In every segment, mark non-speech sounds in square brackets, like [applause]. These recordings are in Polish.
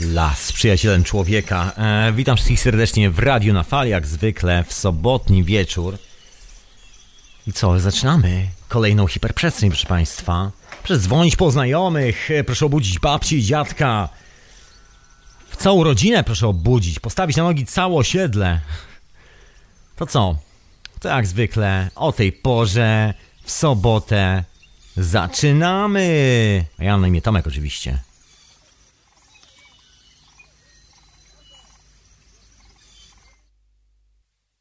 Las, przyjacielem człowieka. E, witam wszystkich serdecznie w Radiu na Fali, jak zwykle w sobotni wieczór. I co, zaczynamy kolejną hiperprzestrzeń, proszę Państwa. Proszę dzwonić po znajomych, e, proszę obudzić babci i dziadka. W całą rodzinę proszę obudzić, postawić na nogi całe osiedle. To co? To jak zwykle o tej porze, w sobotę, zaczynamy! A ja na imię Tomek oczywiście.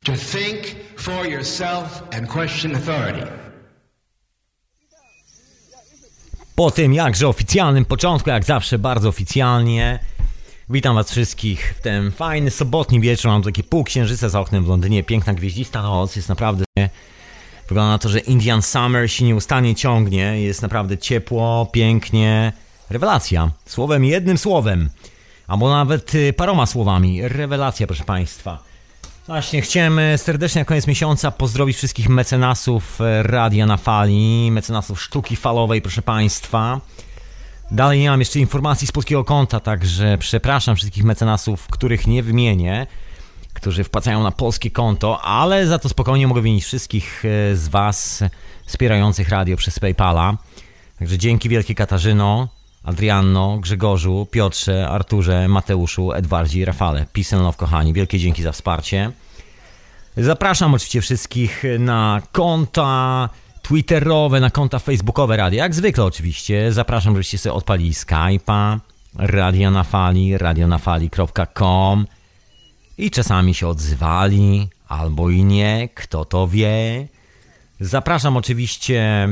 To think for yourself and question authority. Po tym jakże oficjalnym początku, jak zawsze bardzo oficjalnie, witam was wszystkich w ten fajny sobotni wieczór. Mam takie pół księżyca za oknem w Londynie, piękna gwieździsta noc, jest naprawdę... Wygląda na to, że Indian Summer się nieustannie ciągnie, jest naprawdę ciepło, pięknie, rewelacja. Słowem, jednym słowem, albo nawet y, paroma słowami, rewelacja proszę państwa. Właśnie, chciałem e, serdecznie na koniec miesiąca pozdrowić wszystkich mecenasów e, Radia na Fali, mecenasów sztuki falowej, proszę Państwa. Dalej nie mam jeszcze informacji z polskiego konta, także przepraszam wszystkich mecenasów, których nie wymienię, którzy wpłacają na polskie konto, ale za to spokojnie mogę wymienić wszystkich e, z Was wspierających radio przez PayPala. Także dzięki wielkie Katarzyno, Adrianno, Grzegorzu, Piotrze, Arturze, Mateuszu, Edwardzi, Rafale. Peace love, kochani. Wielkie dzięki za wsparcie. Zapraszam oczywiście wszystkich na konta twitterowe, na konta facebookowe radia. Jak zwykle oczywiście. Zapraszam, żebyście sobie odpalili Skype'a, Radio na Fali, radionafali.com i czasami się odzywali, albo i nie, kto to wie. Zapraszam oczywiście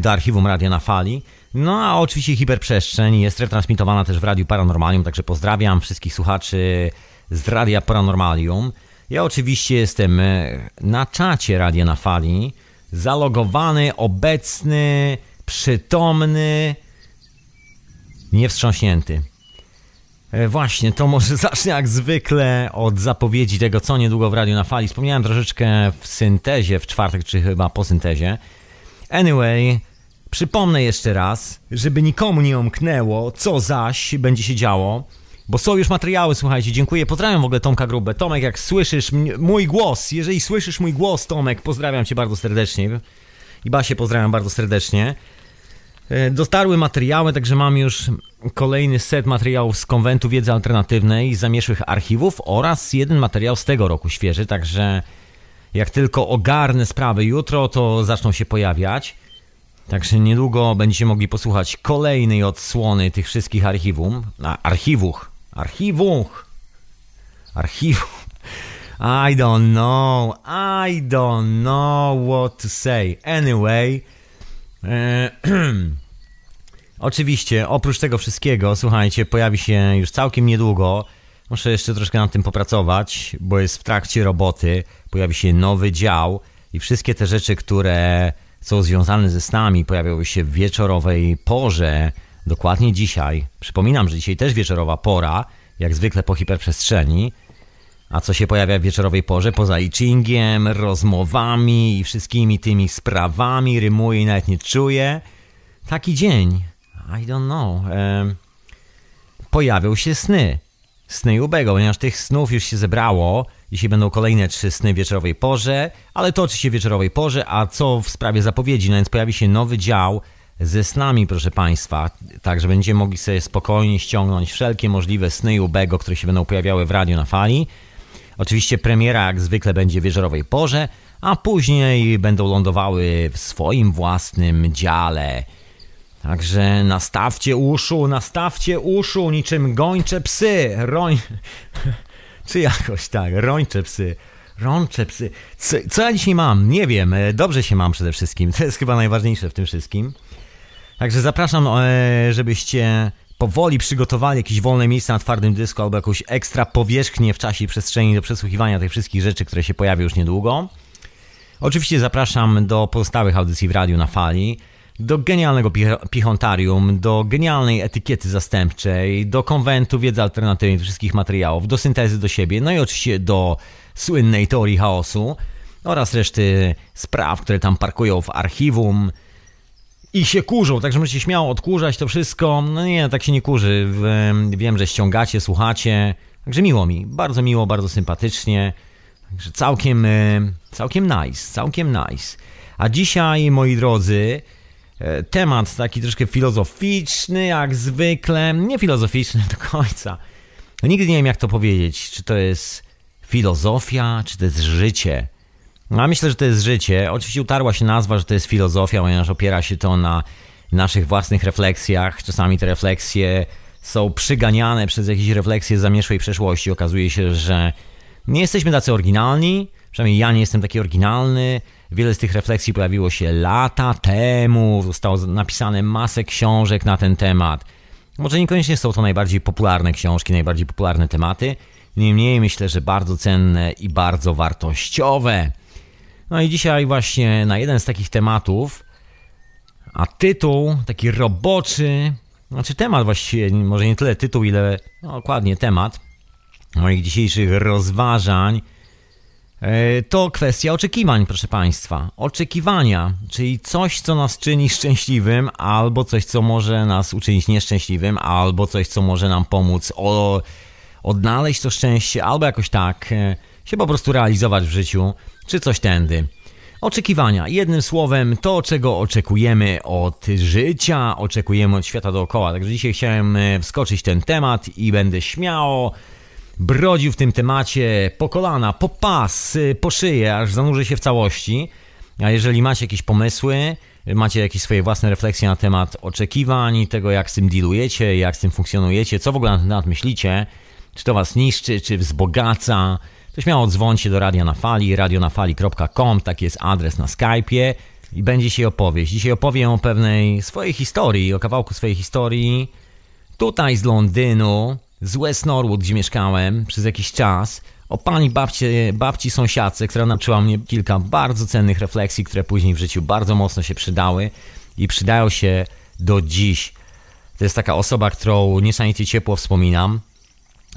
do archiwum Radio na Fali. No a oczywiście hiperprzestrzeń jest retransmitowana też w Radiu Paranormalium, także pozdrawiam wszystkich słuchaczy z Radia Paranormalium. Ja oczywiście jestem e, na czacie Radia na Fali, zalogowany, obecny, przytomny, niewstrząśnięty. E, Właśnie, to może [laughs] zacznę jak zwykle od zapowiedzi tego, co niedługo w Radiu na Fali. Wspomniałem troszeczkę w syntezie, w czwartek, czy chyba po syntezie. Anyway, Przypomnę jeszcze raz, żeby nikomu nie omknęło, co zaś będzie się działo, bo są już materiały, słuchajcie, dziękuję, pozdrawiam w ogóle Tomka Grubę. Tomek, jak słyszysz mój głos, jeżeli słyszysz mój głos, Tomek, pozdrawiam cię bardzo serdecznie. I Basię pozdrawiam bardzo serdecznie. E, Dostarły materiały, także mam już kolejny set materiałów z konwentu wiedzy alternatywnej, zamieszłych archiwów oraz jeden materiał z tego roku świeży, także jak tylko ogarnę sprawy jutro, to zaczną się pojawiać. Także niedługo będziecie mogli posłuchać kolejnej odsłony tych wszystkich archiwum. A, archiwuch. Archiwuch. Archiwum. I don't know. I don't know what to say. Anyway. E, [clears throat] oczywiście, oprócz tego wszystkiego, słuchajcie, pojawi się już całkiem niedługo. Muszę jeszcze troszkę nad tym popracować, bo jest w trakcie roboty. Pojawi się nowy dział i wszystkie te rzeczy, które są związane ze snami, pojawiały się w wieczorowej porze, dokładnie dzisiaj. Przypominam, że dzisiaj też wieczorowa pora, jak zwykle po hiperprzestrzeni. A co się pojawia w wieczorowej porze? Poza I Chingiem, rozmowami i wszystkimi tymi sprawami, rymuje i nawet nie czuje. Taki dzień, I don't know, e, pojawią się sny. Sny Ubego, ponieważ tych snów już się zebrało. Dzisiaj będą kolejne trzy sny wieczorowej porze, ale to w wieczorowej porze, a co w sprawie zapowiedzi, no więc pojawi się nowy dział ze snami, proszę Państwa, także będziemy mogli sobie spokojnie ściągnąć wszelkie możliwe sny Ubego, które się będą pojawiały w radio na fali. Oczywiście premiera jak zwykle będzie w wieczorowej porze, a później będą lądowały w swoim własnym dziale. Także nastawcie uszu, nastawcie uszu, niczym gończe psy, roń... Czy jakoś tak, rończe psy, rącze psy. Co, co ja dzisiaj mam? Nie wiem, e, dobrze się mam przede wszystkim, [laughs] to jest chyba najważniejsze w tym wszystkim. Także zapraszam, e, żebyście powoli przygotowali jakieś wolne miejsce na twardym dysku albo jakąś ekstra powierzchnię w czasie i przestrzeni do przesłuchiwania tych wszystkich rzeczy, które się pojawią już niedługo. Oczywiście zapraszam do pozostałych audycji w radiu na fali do genialnego pichontarium, do genialnej etykiety zastępczej, do konwentu wiedzy alternatywnej, wszystkich materiałów, do syntezy do siebie, no i oczywiście do słynnej teorii chaosu oraz reszty spraw, które tam parkują w archiwum. i się kurzą, także możecie śmiało odkurzać to wszystko. No nie, tak się nie kurzy. Wiem, że ściągacie, słuchacie. Także miło mi, bardzo miło, bardzo sympatycznie. Także całkiem, całkiem nice, całkiem nice. A dzisiaj, moi drodzy, temat taki troszkę filozoficzny, jak zwykle. Nie filozoficzny [laughs] do końca. Nigdy nie wiem, jak to powiedzieć. Czy to jest filozofia, czy to jest życie. No, myślę, że to jest życie. Oczywiście utarła się nazwa, że to jest filozofia, ponieważ opiera się to na naszych własnych refleksjach. Czasami te refleksje są przyganiane przez jakieś refleksje z zamieszłej przeszłości. Okazuje się, że nie jesteśmy tacy oryginalni, przynajmniej ja nie jestem taki oryginalny. Wiele z tych refleksji pojawiło się lata temu, zostało napisane masę książek na ten temat. Może niekoniecznie są to najbardziej popularne książki, najbardziej popularne tematy, niemniej myślę, że bardzo cenne i bardzo wartościowe. No i dzisiaj właśnie na jeden z takich tematów, a tytuł taki roboczy, znaczy temat właściwie, może nie tyle tytuł, ile no, dokładnie temat moich dzisiejszych rozważań, to kwestia oczekiwań, proszę Państwa. Oczekiwania, czyli coś, co nas czyni szczęśliwym, albo coś, co może nas uczynić nieszczęśliwym, albo coś, co może nam pomóc o, odnaleźć to szczęście, albo jakoś tak e, się po prostu realizować w życiu czy coś tędy. Oczekiwania. Jednym słowem, to czego oczekujemy od życia, oczekujemy od świata dookoła. Także dzisiaj chciałem e, wskoczyć ten temat i będę śmiało brodził w tym temacie po kolana, po pas, po szyję, aż zanurzę się w całości. A jeżeli macie jakieś pomysły, macie jakieś swoje własne refleksje na temat oczekiwań, tego jak z tym dealujecie, jak z tym funkcjonujecie, co w ogóle na ten temat myślicie, czy to was niszczy, czy wzbogaca, to śmiało dzwońcie do Radia na Fali, radionafali.com, taki jest adres na Skype'ie i będzie się opowieść. Dzisiaj opowiem o pewnej swojej historii, o kawałku swojej historii tutaj z Londynu, z West Norwood, gdzie mieszkałem przez jakiś czas, o pani babci, babci sąsiadce, która nauczyła mnie kilka bardzo cennych refleksji, które później w życiu bardzo mocno się przydały i przydają się do dziś. To jest taka osoba, którą niesamowicie ciepło wspominam.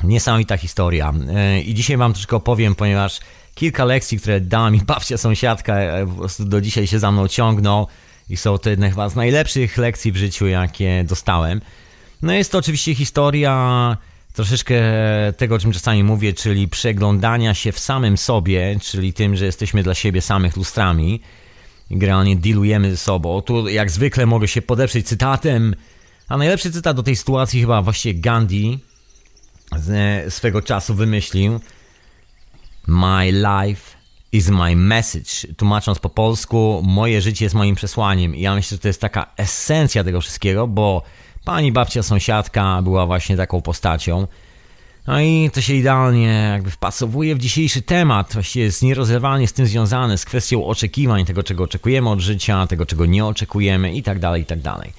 Niesamowita historia. E, I dzisiaj wam troszkę opowiem, ponieważ kilka lekcji, które dała mi babcia sąsiadka, e, po prostu do dzisiaj się za mną ciągną i są to jedne chyba z najlepszych lekcji w życiu, jakie dostałem. No jest to oczywiście historia troszeczkę tego, o czym czasami mówię, czyli przeglądania się w samym sobie, czyli tym, że jesteśmy dla siebie samych lustrami generalnie dealujemy ze sobą. Tu jak zwykle mogę się podeprzeć cytatem, a najlepszy cytat do tej sytuacji chyba właściwie Gandhi, swego czasu wymyślił My life is my message. Tłumacząc po polsku, moje życie jest moim przesłaniem. I ja myślę, że to jest taka esencja tego wszystkiego, bo pani babcia sąsiadka była właśnie taką postacią. No i to się idealnie jakby wpasowuje w dzisiejszy temat, właściwie jest nierozerwalnie z tym związany, z kwestią oczekiwań, tego czego oczekujemy od życia, tego czego nie oczekujemy i tak dalej, i tak dalej.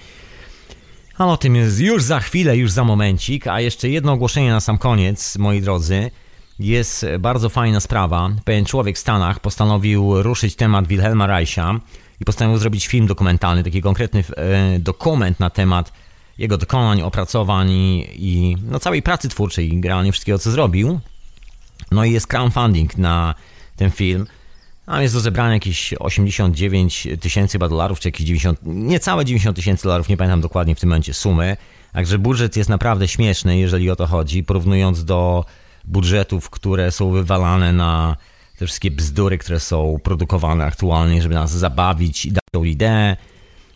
Ale o tym jest już za chwilę, już za momencik. A jeszcze jedno ogłoszenie na sam koniec, moi drodzy. Jest bardzo fajna sprawa. Pewien człowiek w Stanach postanowił ruszyć temat Wilhelma Reicha i postanowił zrobić film dokumentalny, taki konkretny e, dokument na temat jego dokonań, opracowań i, no, całej pracy twórczej, generalnie wszystkiego, co zrobił. No i jest crowdfunding na ten film. Tam jest do zebrania jakieś 89 tysięcy dolarów, czy jakieś 90, niecałe 90 tysięcy dolarów, nie pamiętam dokładnie w tym momencie sumy. Także budżet jest naprawdę śmieszny, jeżeli o to chodzi, porównując do budżetów, które są wywalane na te wszystkie bzdury, które są produkowane aktualnie, żeby nas zabawić i dać tą ideę.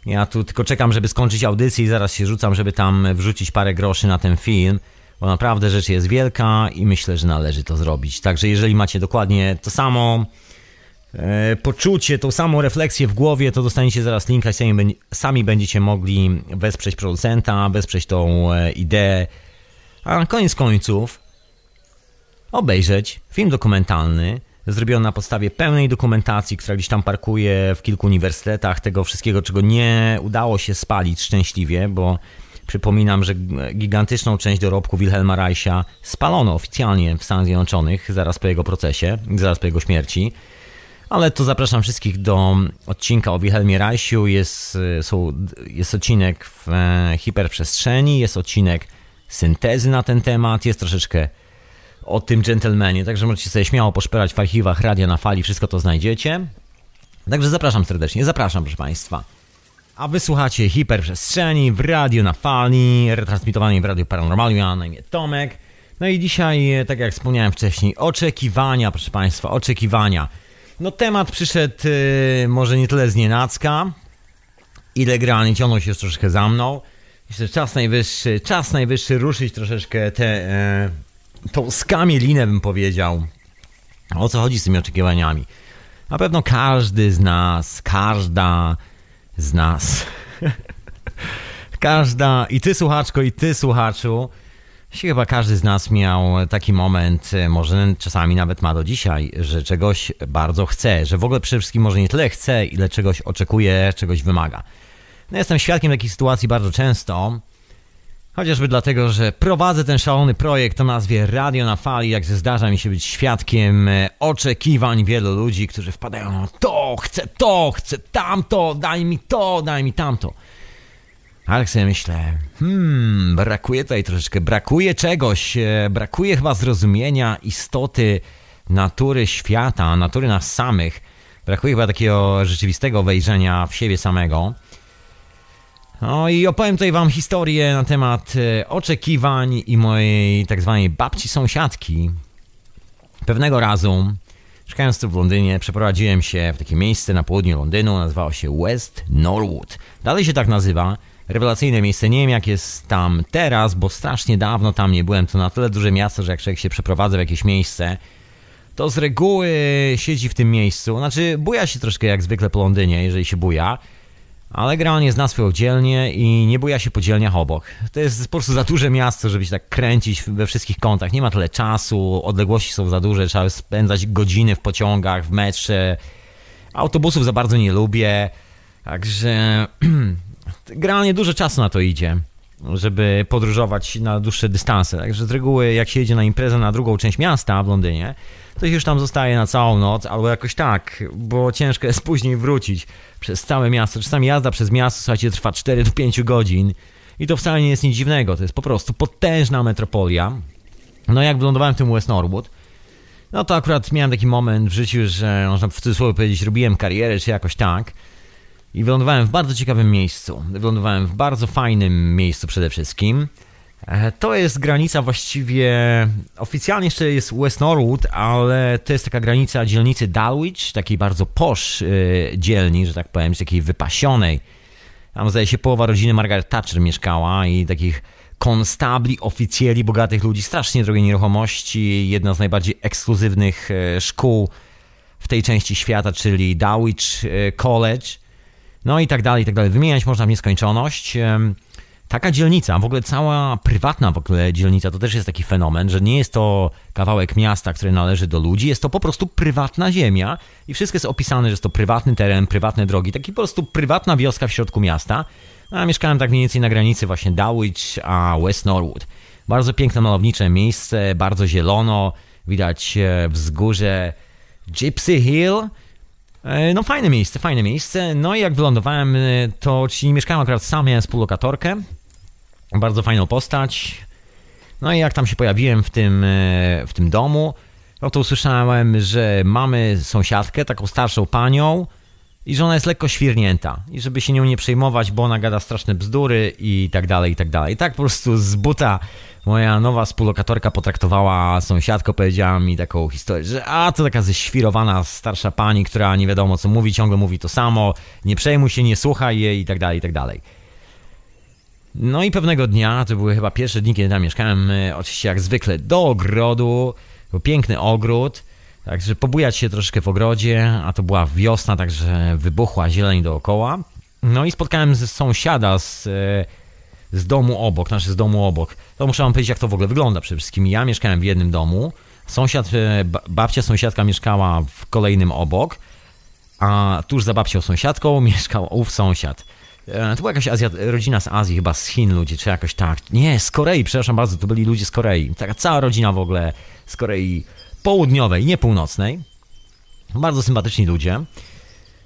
Ja tu tylko czekam, żeby skończyć audycję i zaraz się rzucam, żeby tam wrzucić parę groszy na ten film, bo naprawdę rzecz jest wielka i myślę, że należy to zrobić. Także jeżeli macie dokładnie to samo E, poczucie, tą samą refleksję w głowie, to dostaniecie zaraz linka i sami, sami będziecie mogli wesprzeć producenta, wesprzeć tą e, ideę, a na koniec końców obejrzeć film dokumentalny, zrobiony na podstawie pełnej dokumentacji, która gdzieś tam parkuje w kilku uniwersytetach, tego wszystkiego, czego nie udało się spalić szczęśliwie, bo przypominam, że gigantyczną część dorobku Wilhelma Reicha spalono oficjalnie w Stanach Zjednoczonych zaraz po jego procesie, zaraz po jego śmierci. Ale to zapraszam wszystkich do odcinka o Wilhelmie Reichu. Jest, y, są, jest odcinek w e, hiperprzestrzeni, jest odcinek syntezy na ten temat, jest troszeczkę o tym dżentelmenie, także możecie sobie śmiało poszperać w archiwach Radia na Fali, wszystko to znajdziecie. Także zapraszam serdecznie, zapraszam proszę Państwa. A wysłuchacie hiperprzestrzeni w radiu na fali, retransmitowanej w radiu Paranormaliu. Ja na imię Tomek. No i dzisiaj, tak jak wspomniałem wcześniej, oczekiwania, proszę Państwa, oczekiwania. No temat przyszedł yy, może nie tyle z nienacka, ile generalnie ciągnął się już troszkę za mną. Myślę, czas najwyższy, czas najwyższy ruszyć troszeczkę tę e, tą skamielinę, bym powiedział. O co chodzi z tymi oczekiwaniami? Na pewno każdy z nas, każda z nas, [laughs] każda, i ty słuchaczko, i ty słuchaczu, chyba każdy z nas miał taki moment, e, może czasami nawet ma do dzisiaj, że czegoś bardzo chce, że w ogóle przede wszystkim może nie tyle chce, ile czegoś oczekuje, czegoś wymaga. No jestem świadkiem takich sytuacji bardzo często, chociażby dlatego, że prowadzę ten szalony projekt o nazwie Radio na Fali, jakże zdarza mi się być świadkiem e, oczekiwań wielu ludzi, którzy wpadają na to, chcę to, chcę tamto, daj mi to, daj mi tamto. Ale sobie myślę, hmm, brakuje tutaj troszeczkę, brakuje czegoś, e, brakuje chyba zrozumienia istoty natury świata, natury nas samych. Brakuje chyba takiego rzeczywistego wejrzenia w siebie samego. No i opowiem tutaj wam historię na temat e, oczekiwań i mojej tak zwanej babci sąsiadki. Pewnego razu, mieszkając tu w Londynie, przeprowadziłem się w takie miejsce na południu Londynu, nazywało się West Norwood. Dalej się tak nazywa. Rewelacyjne miejsce, nie wiem jak jest tam teraz, bo strasznie dawno tam nie byłem. To na tyle duże miasto, że jak człowiek się przeprowadza w jakieś miejsce, to z reguły siedzi w tym miejscu. Znaczy, buja się troszkę jak zwykle po Londynie, jeżeli się buja ale generalnie zna swoją dzielnię i nie buja się po dzielniach obok. To jest po prostu za duże miasto, żeby się tak kręcić we wszystkich kątach. Nie ma tyle czasu, odległości są za duże, trzeba spędzać godziny w pociągach, w metrze. Autobusów za bardzo nie lubię, także [clears throat] generalnie dużo czasu na to idzie, żeby podróżować na dłuższe dystanse. Także z reguły jak się jedzie na imprezę na drugą część miasta w Londynie, to już tam zostaje na całą noc, albo jakoś tak, bo ciężko jest [laughs] później wrócić przez całe miasto. Czasami jazda przez miasto, słuchajcie, trwa 4 do 5 godzin i to wcale nie jest nic dziwnego, to jest po prostu potężna metropolia. No jak wylądowałem w tym West Norwood, no to akurat miałem taki moment w życiu, że można w cudzysłowie powiedzieć, robiłem karierę, czy jakoś tak. I wylądowałem w bardzo ciekawym miejscu. Wylądowałem w bardzo fajnym miejscu przede wszystkim. E, to jest granica właściwie, oficjalnie jeszcze jest West Norwood, ale to jest taka granica dzielnicy Dulwich, takiej bardzo posh yy, dzielni, że tak powiem, takiej wypasionej. Tam zdaje się połowa rodziny Margaret Thatcher mieszkała i takich konstabli, oficjeli, bogatych ludzi, strasznie drogie nieruchomości, jedna z najbardziej ekskluzywnych yy, szkół w tej części świata, czyli Dulwich yy, College. No i tak dalej, i tak dalej. Wymieniać można w nieskończoność. Taka dzielnica, w ogóle cała prywatna w ogóle dzielnica, to też jest taki fenomen, że nie jest to kawałek miasta, który należy do ludzi, jest to po prostu prywatna ziemia i wszystko jest opisane, że jest to prywatny teren, prywatne drogi, taki po prostu prywatna wioska w środku miasta. No, a mieszkałem tak mniej więcej na granicy właśnie Dulwich a West Norwood. Bardzo piękne, malownicze miejsce, bardzo zielono, widać e, wzgórze Gypsy Hill, no fajne miejsce, fajne miejsce. No i jak wylądowałem, e, to czyli mieszkałem akurat sam, miałem współlokatorkę. Bardzo fajną postać. No i jak tam się pojawiłem w tym, e, w tym domu, no to usłyszałem, że mamy sąsiadkę, taką starszą panią i że ona jest lekko świrnięta i żeby się nią nie przejmować, bo ona gada straszne bzdury i tak dalej, i tak dalej. I tak po prostu z buta moja nowa współlokatorka potraktowała sąsiadkę, powiedziała mi taką historię, że a to taka ześwirowana starsza pani, która nie wiadomo co mówi, ciągle mówi to samo, nie przejmuj się, nie słuchaj jej i tak dalej, i tak dalej. No i pewnego dnia, to były chyba pierwsze dni, kiedy tam mieszkałem, e, oczywiście jak zwykle do ogrodu, piękny ogród, także pobujać się troszkę w ogrodzie, a to była wiosna, także wybuchła zieleń dookoła. No i spotkałem z sąsiada z, e, z domu obok, znaczy z domu obok. To muszę wam powiedzieć, jak to w ogóle wygląda przede wszystkim. Ja mieszkałem w jednym domu, sąsiad, e, babcia sąsiadka mieszkała w kolejnym obok, a tuż za babcią sąsiadką [laughs] mieszkał ów sąsiad. E, to była jakaś Azja, rodzina z Azji, chyba z Chin ludzie, czy jakoś tak. Nie, z Korei, przepraszam bardzo, to byli ludzie z Korei. Taka cała rodzina w ogóle z Korei Południowej, nie północnej. Bardzo sympatyczni ludzie.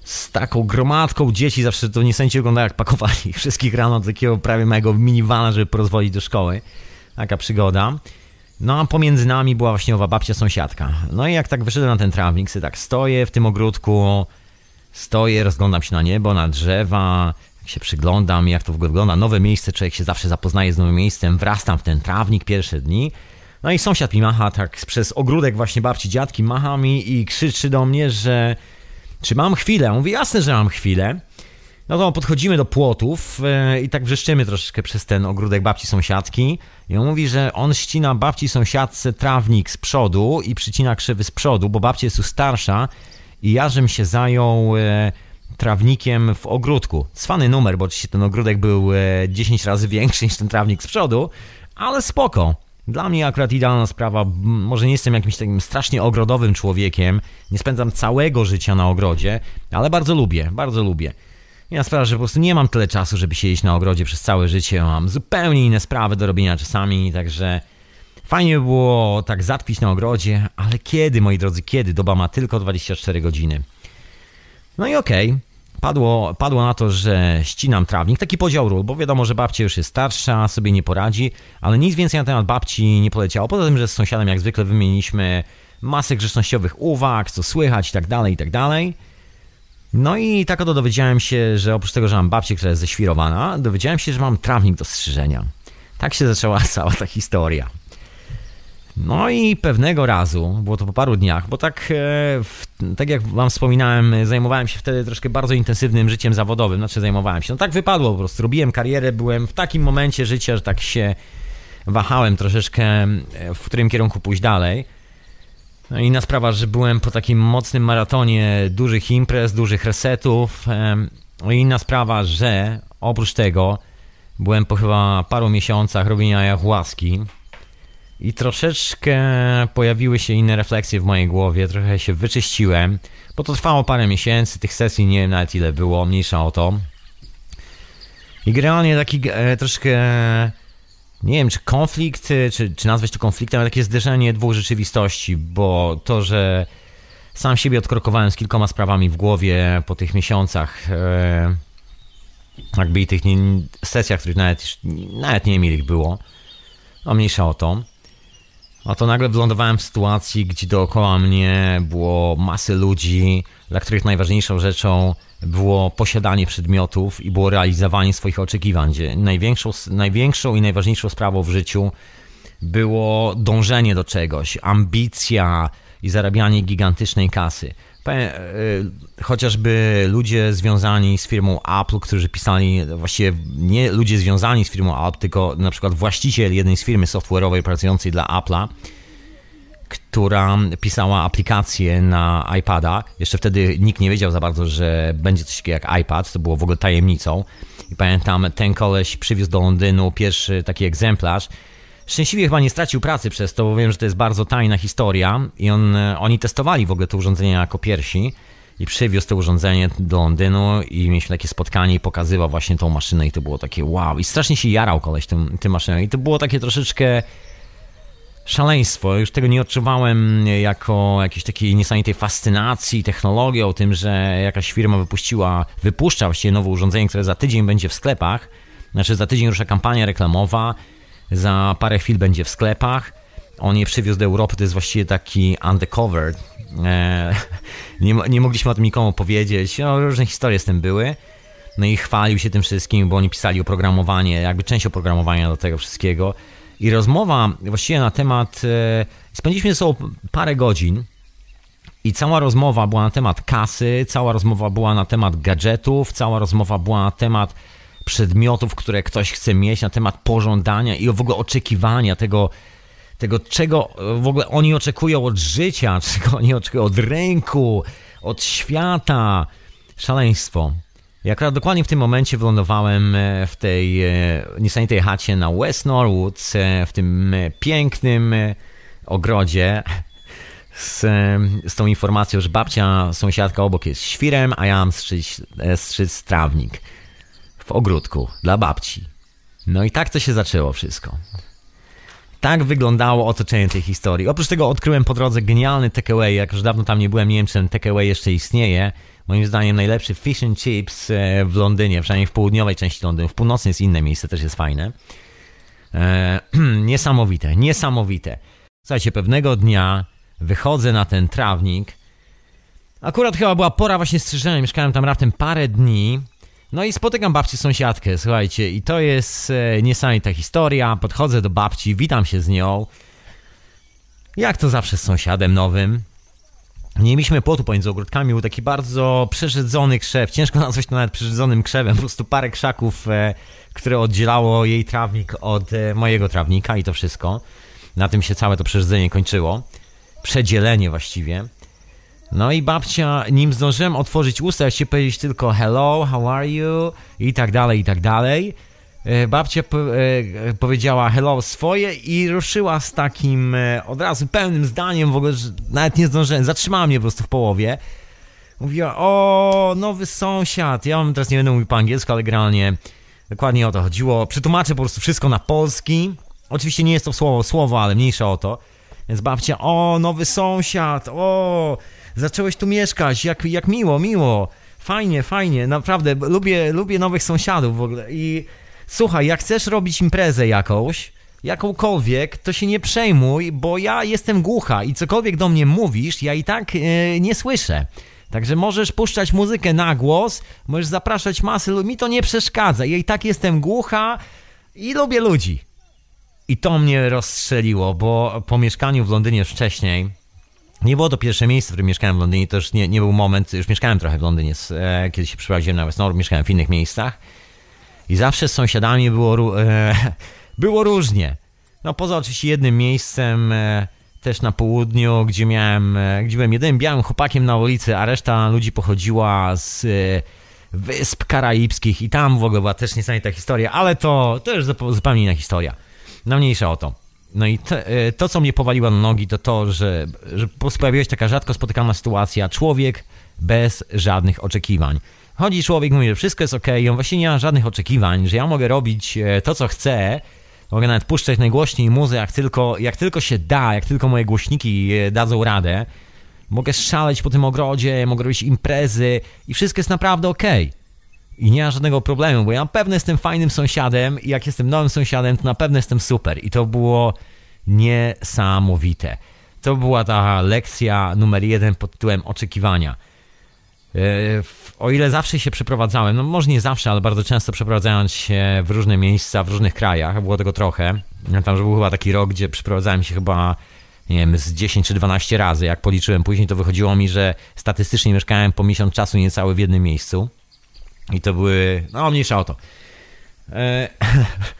Z taką gromadką dzieci, zawsze to niesamowicie wygląda jak pakowali [laughs] wszystkich rano do takiego prawie małego minivana, żeby porozwodzić do szkoły. Taka przygoda. No a pomiędzy nami była właśnie owa babcia sąsiadka. No i jak tak wyszedłem na ten trawnik, sobie tak stoję w tym ogródku, stoję, rozglądam się na niebo, na drzewa, Jak się przyglądam, jak to w ogóle wygląda, nowe miejsce, człowiek się zawsze zapoznaje z nowym miejscem, wrastam w ten trawnik pierwsze dni. No i sąsiad mi macha tak przez ogródek właśnie babci, dziadki, macha mi i krzyczy do mnie, że czy mam chwilę? Mówię, jasne, że mam chwilę. No to podchodzimy do płotów e, i tak wrzeszczymy troszeczkę przez ten ogródek babci sąsiadki. I on mówi, że on ścina babci sąsiadce trawnik z przodu i przycina krzywy z przodu, bo babcia jest już starsza i ja żem się zajął e, trawnikiem w ogródku. Cwany numer, bo oczywiście ten ogródek był 10 e, razy większy niż ten trawnik z przodu, ale spoko. Dla mnie akurat idealna sprawa. Może nie jestem jakimś takim strasznie ogrodowym człowiekiem, nie spędzam całego życia na ogrodzie, ale bardzo lubię, bardzo lubię. Ja sprawa, że po prostu nie mam tyle czasu, żeby siedzieć na ogrodzie przez całe życie. Mam zupełnie inne sprawy do robienia czasami, także fajnie by było tak zatkwić na ogrodzie, ale kiedy, moi drodzy, kiedy? Doba ma tylko 24 godziny. No i okej. Okay. Padło, padło na to, że ścinam trawnik. Taki podział ról, bo wiadomo, że babcia już jest starsza, sobie nie poradzi, ale nic więcej na temat babci nie poleciało. Poza tym, że z sąsiadem jak zwykle wymieniliśmy masę grzecznościowych uwag, co słychać i tak dalej, i tak dalej. No i tak oto dowiedziałem się, że oprócz tego, że mam babcię, która jest ześwirowana, dowiedziałem się, że mam trawnik do strzyżenia. Tak się zaczęła [laughs] cała ta historia. No i pewnego razu, było to po paru dniach, bo tak, e, tak jak wam wspominałem, zajmowałem się wtedy troszkę bardzo intensywnym życiem zawodowym, znaczy zajmowałem się, no tak wypadło po prostu, robiłem karierę, byłem w takim momencie życia, że tak się wahałem troszeczkę, e, w którym kierunku pójść dalej. No inna sprawa, że byłem po takim mocnym maratonie dużych imprez, dużych resetów. No i inna sprawa, że oprócz tego byłem po chyba paru miesiącach robienia ayahuaski i troszeczkę pojawiły się inne refleksje w mojej głowie, trochę się wyczyściłem, bo to trwało parę miesięcy, tych sesji nie wiem nawet ile było, mniejsza o to. I generalnie taki e, troszkę nie wiem, czy konflikt, y, czy, czy nazwać to konfliktem, ale takie zderzenie dwóch rzeczywistości, bo to, że sam siebie odkrokowałem z kilkoma sprawami w głowie po tych miesiącach, e, jakby i tych nie, sesjach, których nawet, nawet nie wiem ile ich było, a mniejsza o to. A to nagle wylądowałem w sytuacji, gdzie dookoła mnie było masy ludzi, dla których najważniejszą rzeczą było posiadanie przedmiotów i było realizowanie swoich oczekiwań, gdzie największą, największą i najważniejszą sprawą w życiu było dążenie do czegoś, ambicja i zarabianie gigantycznej kasy. E, chociażby ludzie związani z firmą Apple, którzy pisali, właściwie nie ludzie związani z firmą Apple, tylko na przykład właściciel jednej z firmy software'owej pracującej dla Apple'a, która pisała aplikację na iPada. Jeszcze wtedy nikt nie wiedział za bardzo, że będzie coś takiego jak iPad, to było w ogóle tajemnicą. I pamiętam, ten koleś przywiózł do Londynu pierwszy taki egzemplarz. Szczęśliwie chyba nie stracił pracy przez to, bo wiem, że to jest bardzo tajna historia i on, oni testowali w ogóle to urządzenie jako pierwsi i przywiózł to urządzenie do Londynu i mieliśmy takie spotkanie i pokazywał właśnie tą maszynę i to było takie wow i strasznie się jarał koleś tym, tym maszyną i to było takie troszeczkę szaleństwo. Już tego nie odczuwałem jako jakiejś takiej niesamowitej fascynacji technologią, tym, że jakaś firma wypuściła, wypuszcza właściwie nowe urządzenie, które za tydzień będzie w sklepach. Znaczy za tydzień rusza kampania reklamowa, za parę chwil będzie w sklepach. On je przywiózł do Europy, to jest właściwie taki undercover. E, [laughs] nie, nie mogliśmy o tym nikomu powiedzieć. No, różne historie z tym były. No i chwalił się tym wszystkim, bo oni pisali oprogramowanie, jakby część oprogramowania do tego wszystkiego. I rozmowa właściwie na temat. E, spędziliśmy ze sobą parę godzin. I cała rozmowa była na temat kasy, cała rozmowa była na temat gadżetów, cała rozmowa była na temat przedmiotów, które ktoś chce mieć, na temat pożądania i w ogóle oczekiwania tego, tego czego w ogóle oni oczekują od życia, [laughs] czego oni oczekują od rynku, od świata. Szaleństwo. Akurat dokładnie w tym momencie wylądowałem e, w tej e, niesamowitej chacie na West Norwood, e, w tym pięknym ogrodzie [laughs] z, z tą informacją, że babcia, sąsiadka obok jest świrem, a ja mam strzyc, strzyc trawnik w ogródku dla babci. No i tak to się zaczęło wszystko. Tak wyglądało otoczenie tej historii. Oprócz tego odkryłem po drodze genialny takeaway, jak już dawno tam nie byłem, nie wiem czy takeaway jeszcze istnieje moim zdaniem najlepszy fish and chips e, w Londynie, przynajmniej w południowej części Londynu. W północnej jest inne miejsce, też jest fajne. E, [clears throat] niesamowite, niesamowite. Słuchajcie, pewnego dnia wychodzę na ten trawnik. Akurat chyba była pora właśnie strzyżenia, mieszkałem tam raptem parę dni No i spotykam babcię sąsiadkę, słuchajcie, i to jest e, niesamowita historia. Podchodzę do babci, witam się z nią. Jak to zawsze z sąsiadem nowym. Nie mieliśmy płotu pomiędzy ogródkami, był taki bardzo przerzedzony krzew. Ciężko [laughs] nazwać to nawet przerzedzonym krzewem. Po prostu parę krzaków, e, które oddzielało jej trawnik od e, mojego trawnika i to wszystko. Na tym się całe to przerzedzenie kończyło. Przedzielenie właściwie. No i babcia, nim zdążyłem otworzyć usta, się powiedzieć tylko hello, how are you i tak dalej, i tak dalej. E, babcia po, e, powiedziała hello swoje i ruszyła z takim e, od razu pełnym zdaniem, w ogóle nawet nie zdążyłem, zatrzymała mnie po prostu w połowie. Mówiła, o, nowy sąsiad. Ja teraz nie będę mówił po angielsku, ale generalnie dokładnie o to chodziło. Przetłumaczę po prostu wszystko na polski. Oczywiście nie jest to słowo słowo, ale mniejsza o to. Więc babcia, o, nowy sąsiad, o, zacząłeś tu mieszkać, jak, jak miło, miło. Fajnie, fajnie, naprawdę, lubię, lubię nowych sąsiadów w ogóle. I słuchaj, jak chcesz robić imprezę jakąś, jakąkolwiek, to się nie przejmuj, bo ja jestem głucha i cokolwiek do mnie mówisz, ja i tak yy, nie słyszę. Także możesz puszczać muzykę na głos, możesz zapraszać masy mi to nie przeszkadza. Ja i tak jestem głucha i lubię ludzi. I to mnie rozstrzeliło, bo po mieszkaniu w Londynie wcześniej, nie było to pierwsze miejsce, w którym mieszkałem w Londynie, to już nie, nie był moment, już mieszkałem trochę w Londynie, e, kiedy się przeprowadziłem na West mieszkałem w innych miejscach i zawsze z sąsiadami było, e, [laughs] było różnie. No poza oczywiście jednym miejscem, e, też na południu, gdzie miałem, gdzie byłem jedynym białym chłopakiem na ulicy, a reszta ludzi pochodziła z Wysp Karaibskich i tam w ogóle była też niesamowita historia, ale to, to już zupełnie inna historia. No mniejsza o to. No i to, e, to, co mnie powaliło na nogi, to to, że, że pojawiła się taka rzadko spotykana sytuacja. Człowiek bez żadnych oczekiwań. Chodzi człowiek, mówi, że wszystko jest ok, on właśnie nie ma żadnych oczekiwań, że ja mogę robić e, to, co chcę, mogę nawet puszczać najgłośniej muzę, jak tylko, jak tylko się da, jak tylko moje głośniki e, dadzą radę. Mogę szaleć po tym ogrodzie, mogę robić imprezy i wszystko jest naprawdę ok. I nie ma żadnego problemu, bo ja na pewno jestem fajnym sąsiadem i jak jestem nowym sąsiadem, to na pewno jestem super. I to było niesamowite. To była ta lekcja numer jeden pod tytułem oczekiwania. E, o ile zawsze się przeprowadzałem, no może nie zawsze, ale bardzo często przeprowadzając się w różne miejsca, w różnych krajach, było tego trochę. Tam, że był chyba taki rok, gdzie przeprowadzałem się chyba, nie wiem, z 10 czy 12 razy. Jak policzyłem później, to wychodziło mi, że statystycznie mieszkałem po miesiąc czasu niecały w jednym miejscu. I to były, no mniejsza o to. E,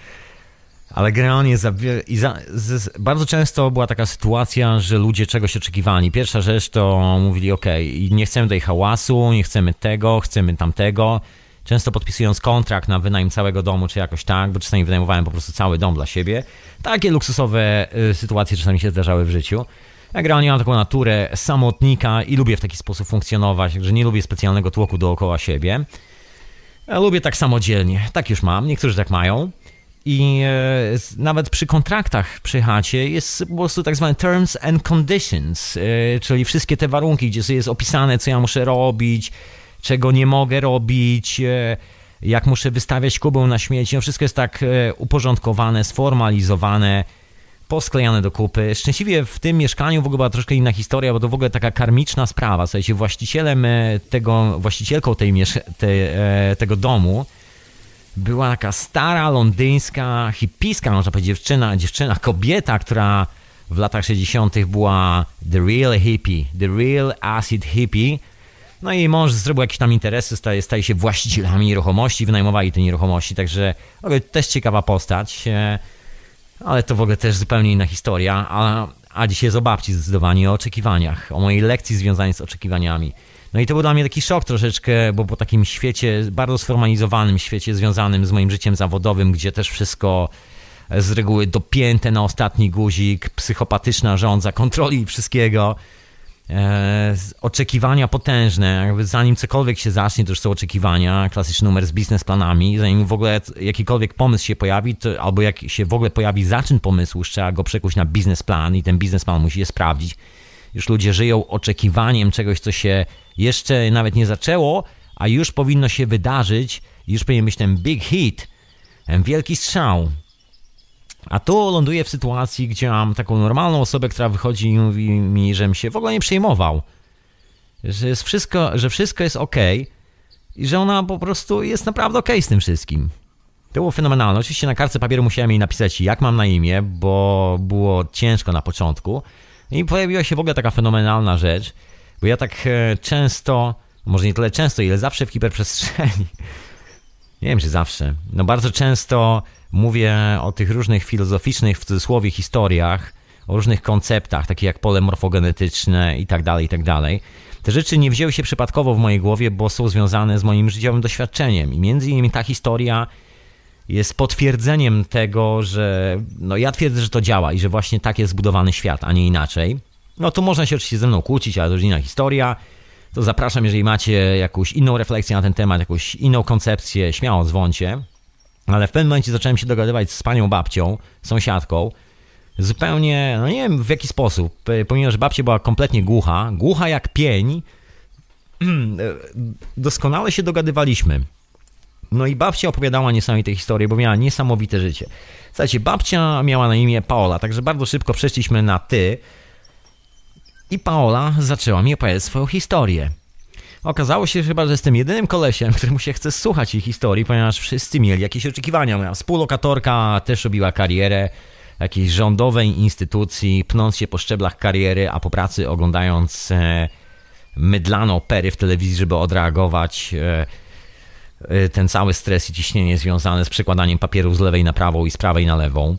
[laughs] ale generalnie za, i za, z, bardzo często była taka sytuacja, że ludzie czegoś oczekiwali. Pierwsza rzecz to mówili, ok, nie chcemy tutaj hałasu, nie chcemy tego, chcemy tamtego. Często podpisując kontrakt na wynajem całego domu, czy jakoś tak, bo czasami wynajmowałem po prostu cały dom dla siebie. Takie luksusowe y, sytuacje czasami się zdarzały w życiu. Ja generalnie mam taką naturę samotnika i lubię w taki sposób funkcjonować, że nie lubię specjalnego tłoku dookoła siebie. Ja lubię tak samodzielnie, tak już mam, niektórzy tak mają. I e, nawet przy kontraktach przy chacie jest po prostu tak zwane terms and conditions, e, czyli wszystkie te warunki, gdzie jest opisane, co ja muszę robić, czego nie mogę robić, e, jak muszę wystawiać kubę na śmieci. No wszystko jest tak e, uporządkowane, sformalizowane, posklejane do kupy. Szczęśliwie w tym mieszkaniu w ogóle była troszkę inna historia, bo to w ogóle taka karmiczna sprawa. Słuchajcie, właścicielem e, tego, właścicielką tej, te, e, tego domu była taka stara, londyńska, hipiska, można powiedzieć, dziewczyna, dziewczyna, kobieta, która w latach 60. była the real hippie, the real acid hippie. No i mąż zrobił jakieś tam interesy, staje, staje się właścicielami nieruchomości, wynajmowali te nieruchomości, także też ciekawa postać. Ale to w ogóle też zupełnie inna historia. A, a dzisiaj jest o babci zdecydowanie, o oczekiwaniach, o mojej lekcji związanej z oczekiwaniami. No i to był dla mnie taki szok troszeczkę, bo po takim świecie, bardzo sformalizowanym świecie związanym z moim życiem zawodowym, gdzie też wszystko z reguły dopięte na ostatni guzik, psychopatyczna rządza kontroli wszystkiego, e, oczekiwania potężne, jakby zanim cokolwiek się zacznie, to już są oczekiwania, klasyczny numer z biznesplanami, zanim w ogóle jakikolwiek pomysł się pojawi, to, albo jak się w ogóle pojawi zaczyn pomysłu, trzeba go przekuć na biznesplan i ten biznesplan musi je sprawdzić. Już ludzie żyją oczekiwaniem czegoś, co się jeszcze nawet nie zaczęło, a już powinno się wydarzyć, już powinien być ten big hit, ten wielki strzał. A tu ląduję w sytuacji, gdzie mam taką normalną osobę, która wychodzi i mówi mi, żebym się w ogóle nie przejmował. Że, jest wszystko, że wszystko jest ok, i że ona po prostu jest naprawdę okay z tym wszystkim. To było fenomenalne. Oczywiście na kartce papieru musiałem jej napisać, jak mam na imię, bo było ciężko na początku. I pojawiła się w ogóle taka fenomenalna rzecz, bo ja tak e, często, może nie tyle często, ile zawsze w hiperprzestrzeni, [laughs] nie wiem czy zawsze, no bardzo często mówię o tych różnych filozoficznych, w cudzysłowie, historiach, o różnych konceptach, takich jak pole morfogenetyczne i tak dalej, i tak dalej. Te rzeczy nie wzięły się przypadkowo w mojej głowie, bo są związane z moim życiowym doświadczeniem. I między innymi ta historia jest potwierdzeniem tego, że no ja twierdzę, że to działa i że właśnie tak jest zbudowany świat, a nie inaczej. No to można się oczywiście ze mną kłócić, ale to już inna historia. To zapraszam, jeżeli macie jakąś inną refleksję na ten temat, jakąś inną koncepcję, śmiało dzwoncie. Ale w pewnym momencie zacząłem się dogadywać z panią babcią, sąsiadką, zupełnie, no nie wiem w jaki sposób, pomimo, że babcia była kompletnie głucha, głucha jak pień, [clears throat] doskonale się dogadywaliśmy. No i babcia opowiadała niesamowite historie, bo miała niesamowite życie. Słuchajcie, babcia miała na imię Paola, także bardzo szybko przeszliśmy na ty. I Paola zaczęła mi opowiadać swoją historię. Okazało się chyba, że jestem jedynym kolesiem, [laughs] któremu się chce słuchać jej historii, ponieważ wszyscy mieli jakieś oczekiwania. Moja współlokatorka też robiła karierę jakiejś rządowej instytucji, pnąc się po szczeblach kariery, a po pracy oglądając e, mydlane opery w telewizji, żeby odreagować e, e, ten cały stres i ciśnienie związane z przekładaniem papierów z lewej na prawą i z prawej na lewą.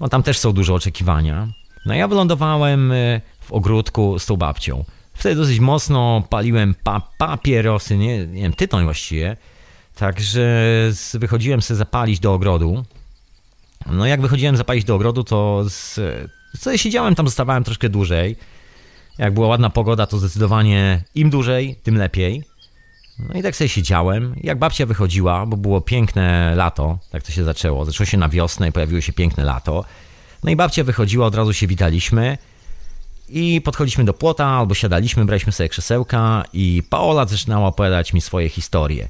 No tam też są duże oczekiwania. No ja wylądowałem e, w ogródku z tą babcią. Wtedy dosyć mocno paliłem pa papierosy, nie, nie wiem, tytoń właściwie. Także wychodziłem sobie zapalić do ogrodu. No jak wychodziłem zapalić do ogrodu, to z, co siedziałem tam, zostawałem troszkę dłużej. Jak była ładna pogoda, to zdecydowanie im dłużej, tym lepiej. No i tak sobie siedziałem. Jak babcia wychodziła, bo było piękne lato, tak to się zaczęło. Zaczęło się na wiosnę i pojawiło się piękne lato. No i babcia wychodziła, od razu się witaliśmy. I podchodziliśmy do płota, albo siadaliśmy, braliśmy sobie krzesełka i Paola zaczynała opowiadać mi swoje historie.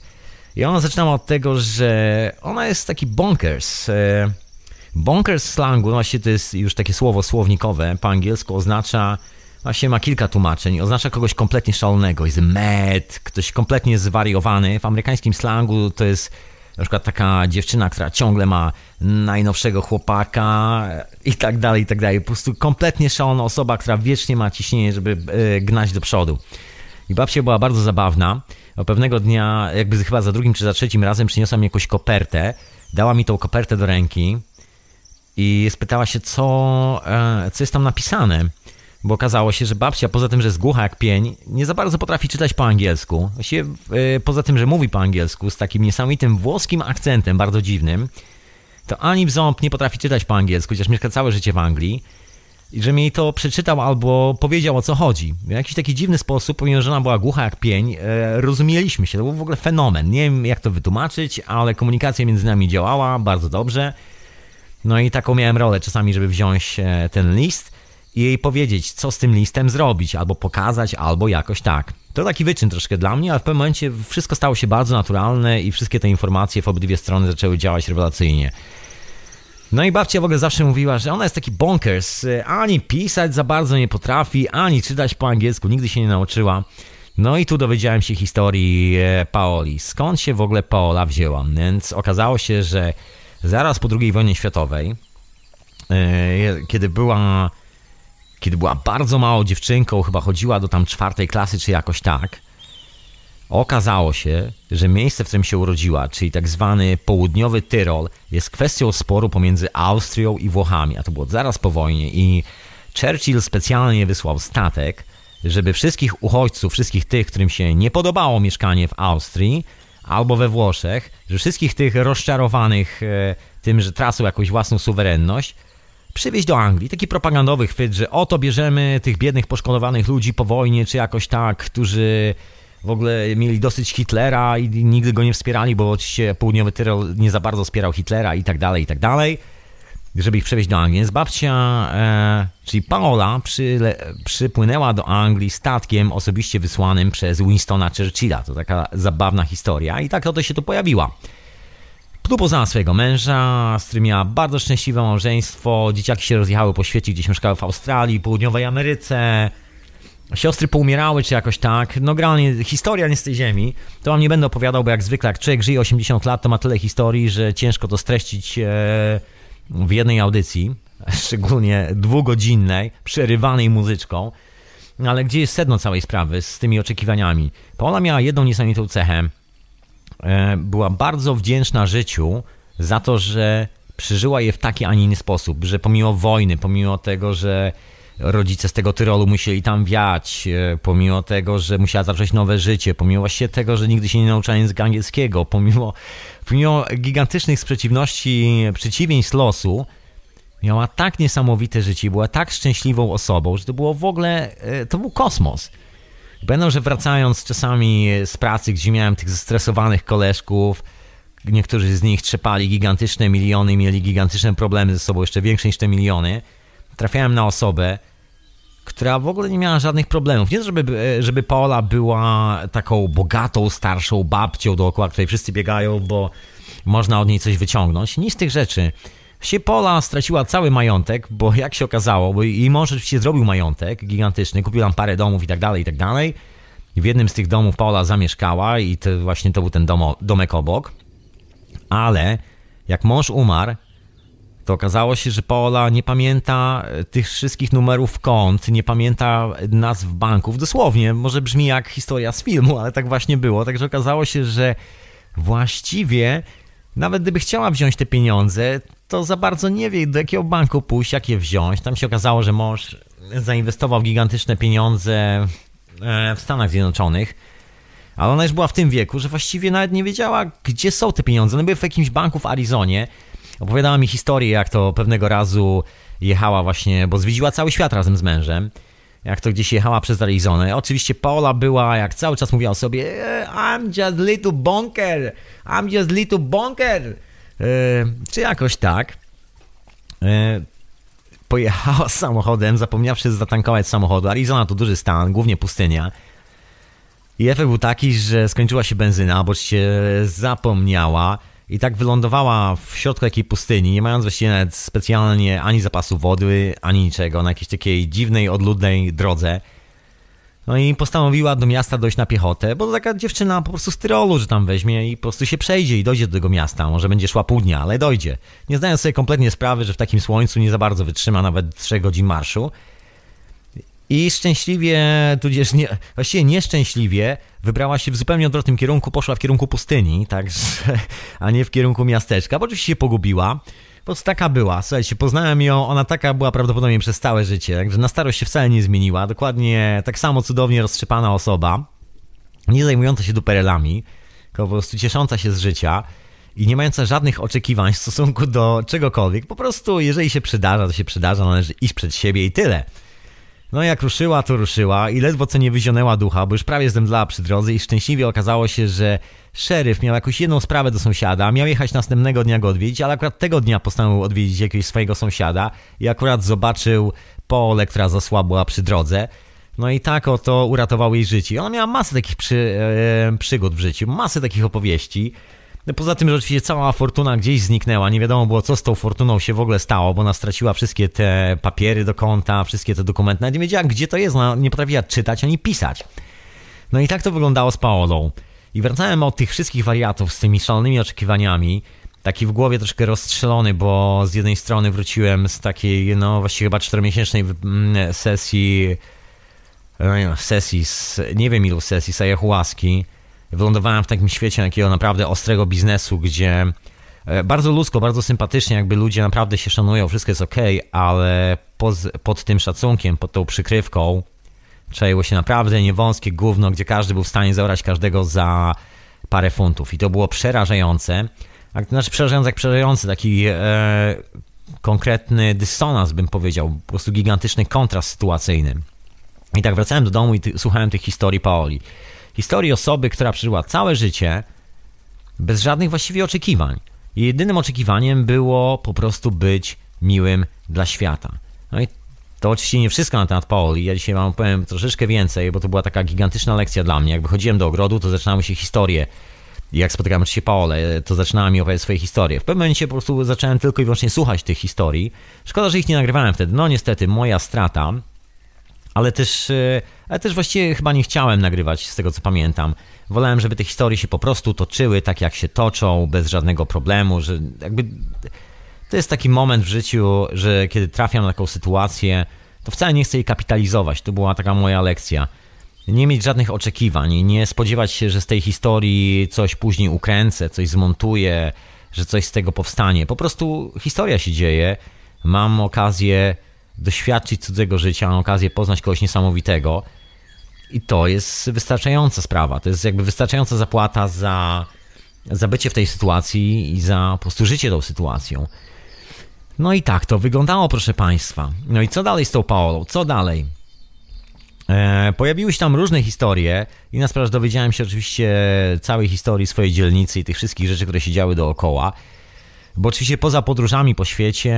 I ona zaczynała od tego, że ona jest taki bonkers. E, bonkers slangu, no właśnie to jest już takie słowo słownikowe, po angielsku oznacza, właśnie ma kilka tłumaczeń, oznacza kogoś kompletnie szalonego, jest mad, ktoś kompletnie zwariowany. W amerykańskim slangu to jest na przykład taka dziewczyna, która ciągle ma najnowszego chłopaka i tak dalej, i tak dalej. Po prostu kompletnie szalona osoba, która wiecznie ma ciśnienie, żeby e, gnać do przodu. I babcia była bardzo zabawna. O pewnego dnia, jakby chyba za drugim czy za trzecim razem przyniosła mi jakąś kopertę. Dała mi tą kopertę do ręki i spytała się, co, e, co jest tam napisane. Bo okazało się, że babcia, poza tym, że jest głucha jak pień, nie za bardzo potrafi czytać po angielsku. Właściwie, e, poza tym, że mówi po angielsku z takim niesamowitym włoskim akcentem, bardzo dziwnym, to ani w ząb nie potrafi czytać po angielsku, chociaż mieszka całe życie w Anglii. I że mi to przeczytał albo powiedział o co chodzi. W jakiś taki dziwny sposób, pomimo że ona była głucha jak pień, e, rozumieliśmy się. To był w ogóle fenomen. Nie wiem jak to wytłumaczyć, ale komunikacja między nami działała bardzo dobrze. No i taką miałem rolę czasami, żeby wziąć e, ten list i jej powiedzieć, co z tym listem zrobić, albo pokazać, albo jakoś tak. To taki wyczyn troszkę dla mnie, ale w pewnym momencie wszystko stało się bardzo naturalne i wszystkie te informacje w obydwie strony zaczęły działać rewelacyjnie. No i babcia w ogóle zawsze mówiła, że ona jest taki bonkers, ani pisać za bardzo nie potrafi, ani czytać po angielsku, nigdy się nie nauczyła. No i tu dowiedziałem się historii e, Paoli. Skąd się w ogóle Paola wzięła? Więc okazało się, że zaraz po II wojnie światowej, e, kiedy była, kiedy była bardzo małą dziewczynką, chyba chodziła do tam czwartej klasy czy jakoś tak, okazało się, że miejsce, w którym się urodziła, czyli tak zwany południowy Tyrol, jest kwestią sporu pomiędzy Austrią i Włochami, a to było zaraz po wojnie i Churchill specjalnie wysłał statek, żeby wszystkich uchodźców, wszystkich tych, którym się nie podobało mieszkanie w Austrii, albo we Włoszech, że wszystkich tych rozczarowanych e, tym, że tracą jakąś własną suwerenność, przywieźć do Anglii. Taki propagandowy chwyt, że oto bierzemy tych biednych, poszkodowanych ludzi po wojnie, czy jakoś tak, którzy w ogóle mieli dosyć Hitlera i nigdy go nie wspierali, bo oczywiście południowy Tyrol nie za bardzo wspierał Hitlera i tak dalej, i tak dalej żeby ich przewieźć do Anglii. Więc babcia, e, czyli Paola, przyle, przypłynęła do Anglii statkiem osobiście wysłanym przez Winstona Churchilla. To taka zabawna historia i tak oto się tu pojawiła. Tu poznała swojego męża, z którym miała bardzo szczęśliwe małżeństwo. Dzieciaki się rozjechały po świecie, gdzieś mieszkały w Australii, południowej Ameryce. siostry poumierały, czy jakoś tak. No generalnie historia nie z tej ziemi. To wam nie będę opowiadał, bo jak zwykle, jak człowiek żyje 80 lat, to ma tyle historii, że ciężko to streścić e, w jednej audycji, [laughs] szczególnie dwugodzinnej, przerywanej muzyczką. No ale gdzie jest sedno całej sprawy z tymi oczekiwaniami? Paola miała jedną niesamowitą cechę. E, była bardzo wdzięczna życiu za to, że przeżyła je w taki, a nie inny sposób, że pomimo wojny, pomimo tego, że rodzice z tego Tyrolu musieli tam wiać, e, pomimo tego, że musiała zacząć nowe życie, pomimo właśnie tego, że nigdy się nie nauczyła języka angielskiego, pomimo, pomimo gigantycznych sprzeciwności, przeciwieństw losu, miała tak niesamowite życie, była tak szczęśliwą osobą, że to było w ogóle, e, to był kosmos. Będą, że wracając czasami z pracy, gdzie miałem tych zestresowanych koleżków, niektórzy z nich trzepali gigantyczne miliony, mieli gigantyczne problemy ze sobą, jeszcze większe niż te miliony, trafiałem na osobę, która w ogóle nie miała żadnych problemów. Nie żeby, e, żeby Paola była taką bogatą, starszą babcią dookoła, której wszyscy biegają, bo można od niej coś wyciągnąć. Nic z tych rzeczy. Się Paula straciła cały majątek, bo jak się okazało, bo jej mąż oczywiście zrobił majątek gigantyczny, kupił tam parę domów i tak dalej, i tak dalej. W jednym z tych domów Paula zamieszkała i to właśnie to był ten domo, domek obok. Ale jak mąż umarł, to okazało się, że Paola nie pamięta e, tych wszystkich numerów kont, nie pamięta nazw banków. Dosłownie, może brzmi jak historia z filmu, ale tak właśnie było. Także okazało się, że właściwie nawet gdyby chciała wziąć te pieniądze, to za bardzo nie wie, do jakiego banku pójść, jak je wziąć. Tam się okazało, że mąż zainwestował gigantyczne pieniądze e, w Stanach Zjednoczonych, ale ona już była w tym wieku, że właściwie nawet nie wiedziała, gdzie są te pieniądze. One były w jakimś banku w Arizonie. Opowiadała mi historię, jak to pewnego razu jechała właśnie, bo zwiedziła cały świat razem z mężem. Jak to gdzieś jechała przez Arizonę. Oczywiście Paula była, jak cały czas mówiła sobie, e, I'm just little bonker, I'm just little bonker. E, czy jakoś tak. E, pojechała [laughs] samochodem, zapomniawszy zatankować samochodu. Arizona to duży stan, głównie pustynia. I efekt był taki, że skończyła się benzyna, bo się zapomniała i tak wylądowała w środku jakiej pustyni, nie mając właściwie nawet specjalnie ani zapasu wody, ani niczego, na jakiejś takiej dziwnej, odludnej drodze. No i postanowiła do miasta dojść na piechotę, bo taka dziewczyna po prostu z Tyrolu, że tam weźmie i po prostu się przejdzie i dojdzie do tego miasta. Może będzie szła pół dnia, ale dojdzie. Nie zdając sobie kompletnie sprawy, że w takim słońcu nie za bardzo wytrzyma nawet 3 godzin marszu. I szczęśliwie, tudzież nie, właściwie nieszczęśliwie, wybrała się w zupełnie odwrotnym kierunku, poszła w kierunku pustyni, także, a nie w kierunku miasteczka, bo oczywiście się pogubiła. Po prostu taka była. Słuchajcie, poznałem ją, ona taka była prawdopodobnie przez całe życie, także na starość się wcale nie zmieniła. Dokładnie tak samo cudownie roztrzepana osoba, nie zajmująca się duperelami, tylko po prostu ciesząca się z życia i nie mająca żadnych oczekiwań w stosunku do czegokolwiek. Po prostu, jeżeli się przydarza, to się przydarza, należy iść przed siebie i tyle. No jak ruszyła, to ruszyła i ledwo co nie wyzionęła ducha, bo już prawie zemdlała przy drodze i szczęśliwie okazało się, że szeryf miał jakąś jedną sprawę do sąsiada, miał jechać następnego dnia go odwiedzić, ale akurat tego dnia postanowił odwiedzić jakiegoś swojego sąsiada i akurat zobaczył pole, która zasłabła przy drodze. No i tak oto uratował jej życie. Ona miała masę takich przy, e, przygód w życiu, masę takich opowieści. No poza tym, że oczywiście cała fortuna gdzieś zniknęła, nie wiadomo było, co z tą fortuną się w ogóle stało, bo ona straciła wszystkie te papiery do konta, wszystkie te dokumenty, nawet nie wiedziała, gdzie to jest, ona nie potrafiła czytać ani pisać. No i tak to wyglądało z Paolą. I wracałem od tych wszystkich wariatów z tymi szalonymi oczekiwaniami, taki w głowie troszkę rozstrzelony, bo z jednej strony wróciłem z takiej, no właściwie chyba czteromiesięcznej mm, sesji, no sesji, z, nie wiem ilu sesji, z ayahuaski, wylądowałem w takim świecie takiego naprawdę ostrego biznesu, gdzie e, bardzo ludzko, bardzo sympatycznie, jakby ludzie naprawdę się szanują, wszystko jest ok, ale poz, pod tym szacunkiem, pod tą przykrywką czaiło się naprawdę niewąskie gówno, gdzie każdy był w stanie zabrać każdego za parę funtów. I to było przerażające. Znaczy przerażające jak przerażający, taki e, konkretny dysonans bym powiedział, po prostu gigantyczny kontrast sytuacyjny. I tak wracałem do domu i ty, słuchałem tych historii Paoli historii osoby, która przeżyła całe życie bez żadnych właściwie oczekiwań. Jej jedynym oczekiwaniem było po prostu być miłym dla świata. No i to oczywiście nie wszystko na temat Paoli. Ja dzisiaj wam powiem troszeczkę więcej, bo to była taka gigantyczna lekcja dla mnie. Jak wychodziłem do ogrodu, to zaczynały się historie. Jak spotykałem się Paole, to zaczynała mi opowiadać swoje historie. W pewnym momencie po prostu zacząłem tylko i wyłącznie słuchać tych historii. Szkoda, że ich nie nagrywałem wtedy. No niestety, moja strata. Ale też, e, ale też właściwie chyba nie chciałem nagrywać z tego co pamiętam. Wolałem, żeby te historie się po prostu toczyły tak jak się toczą, bez żadnego problemu, że jakby to jest taki moment w życiu, że kiedy trafiam na taką sytuację, to wcale nie chcę jej kapitalizować. To była taka moja lekcja. Nie mieć żadnych oczekiwań, nie spodziewać się, że z tej historii coś później ukręcę, coś zmontuję, że coś z tego powstanie. Po prostu historia się dzieje. Mam okazję doświadczyć cudzego życia, mam okazję poznać kogoś niesamowitego. I to jest wystarczająca sprawa. To jest jakby wystarczająca zapłata za, za bycie w tej sytuacji i za po prostu życie tą sytuacją. No i tak to wyglądało, proszę Państwa. No i co dalej z tą Paolą? Co dalej? E, pojawiły się tam różne historie i na dowiedziałem się oczywiście całej historii swojej dzielnicy i tych wszystkich rzeczy, które się działy dookoła. Bo oczywiście poza podróżami po świecie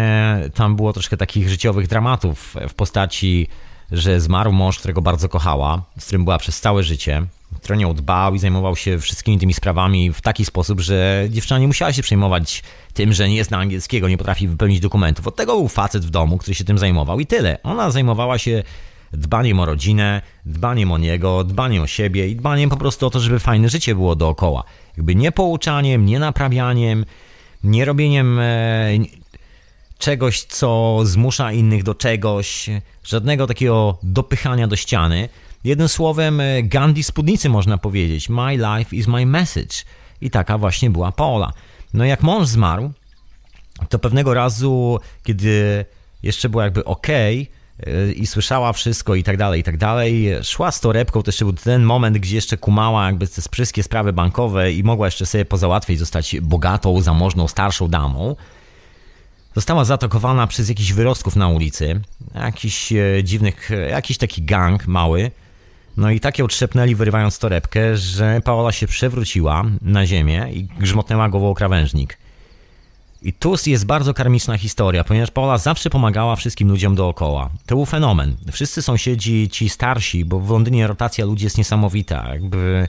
tam było troszkę takich życiowych dramatów w postaci, że zmarł mąż, którego bardzo kochała, z którym była przez całe życie, który nią dbał i zajmował się wszystkimi tymi sprawami w taki sposób, że dziewczyna nie musiała się przejmować tym, że nie zna angielskiego, nie potrafi wypełnić dokumentów. Od tego był facet w domu, który się tym zajmował i tyle. Ona zajmowała się dbaniem o rodzinę, dbaniem o niego, dbaniem o siebie i dbaniem po prostu o to, żeby fajne życie było dookoła. Jakby nie pouczaniem, nie naprawianiem, nie robieniem e, czegoś, co zmusza innych do czegoś, żadnego takiego dopychania do ściany. Jednym słowem, e, Gandhi spódnicy można powiedzieć. My life is my message. I taka właśnie była Paola. No jak mąż zmarł, to pewnego razu, kiedy jeszcze było jakby ok, i słyszała wszystko i tak dalej, i tak dalej. Szła z torebką, to jeszcze był ten moment, gdzie jeszcze kumała jakby te wszystkie sprawy bankowe i mogła jeszcze sobie pozałatwić, zostać bogatą, zamożną, starszą damą. Została zaatakowana przez jakichś wyrostków na ulicy, jakiś e, dziwnych, jakiś taki gang mały. No i takie otrzepnęli, wyrywając torebkę, że Paola się przewróciła na ziemię i grzmotnęła głową o krawężnik. I tu jest bardzo karmiczna historia, ponieważ Paula zawsze pomagała wszystkim ludziom dookoła. To był fenomen. Wszyscy sąsiedzi, ci starsi, bo w Londynie rotacja ludzi jest niesamowita. Jakby.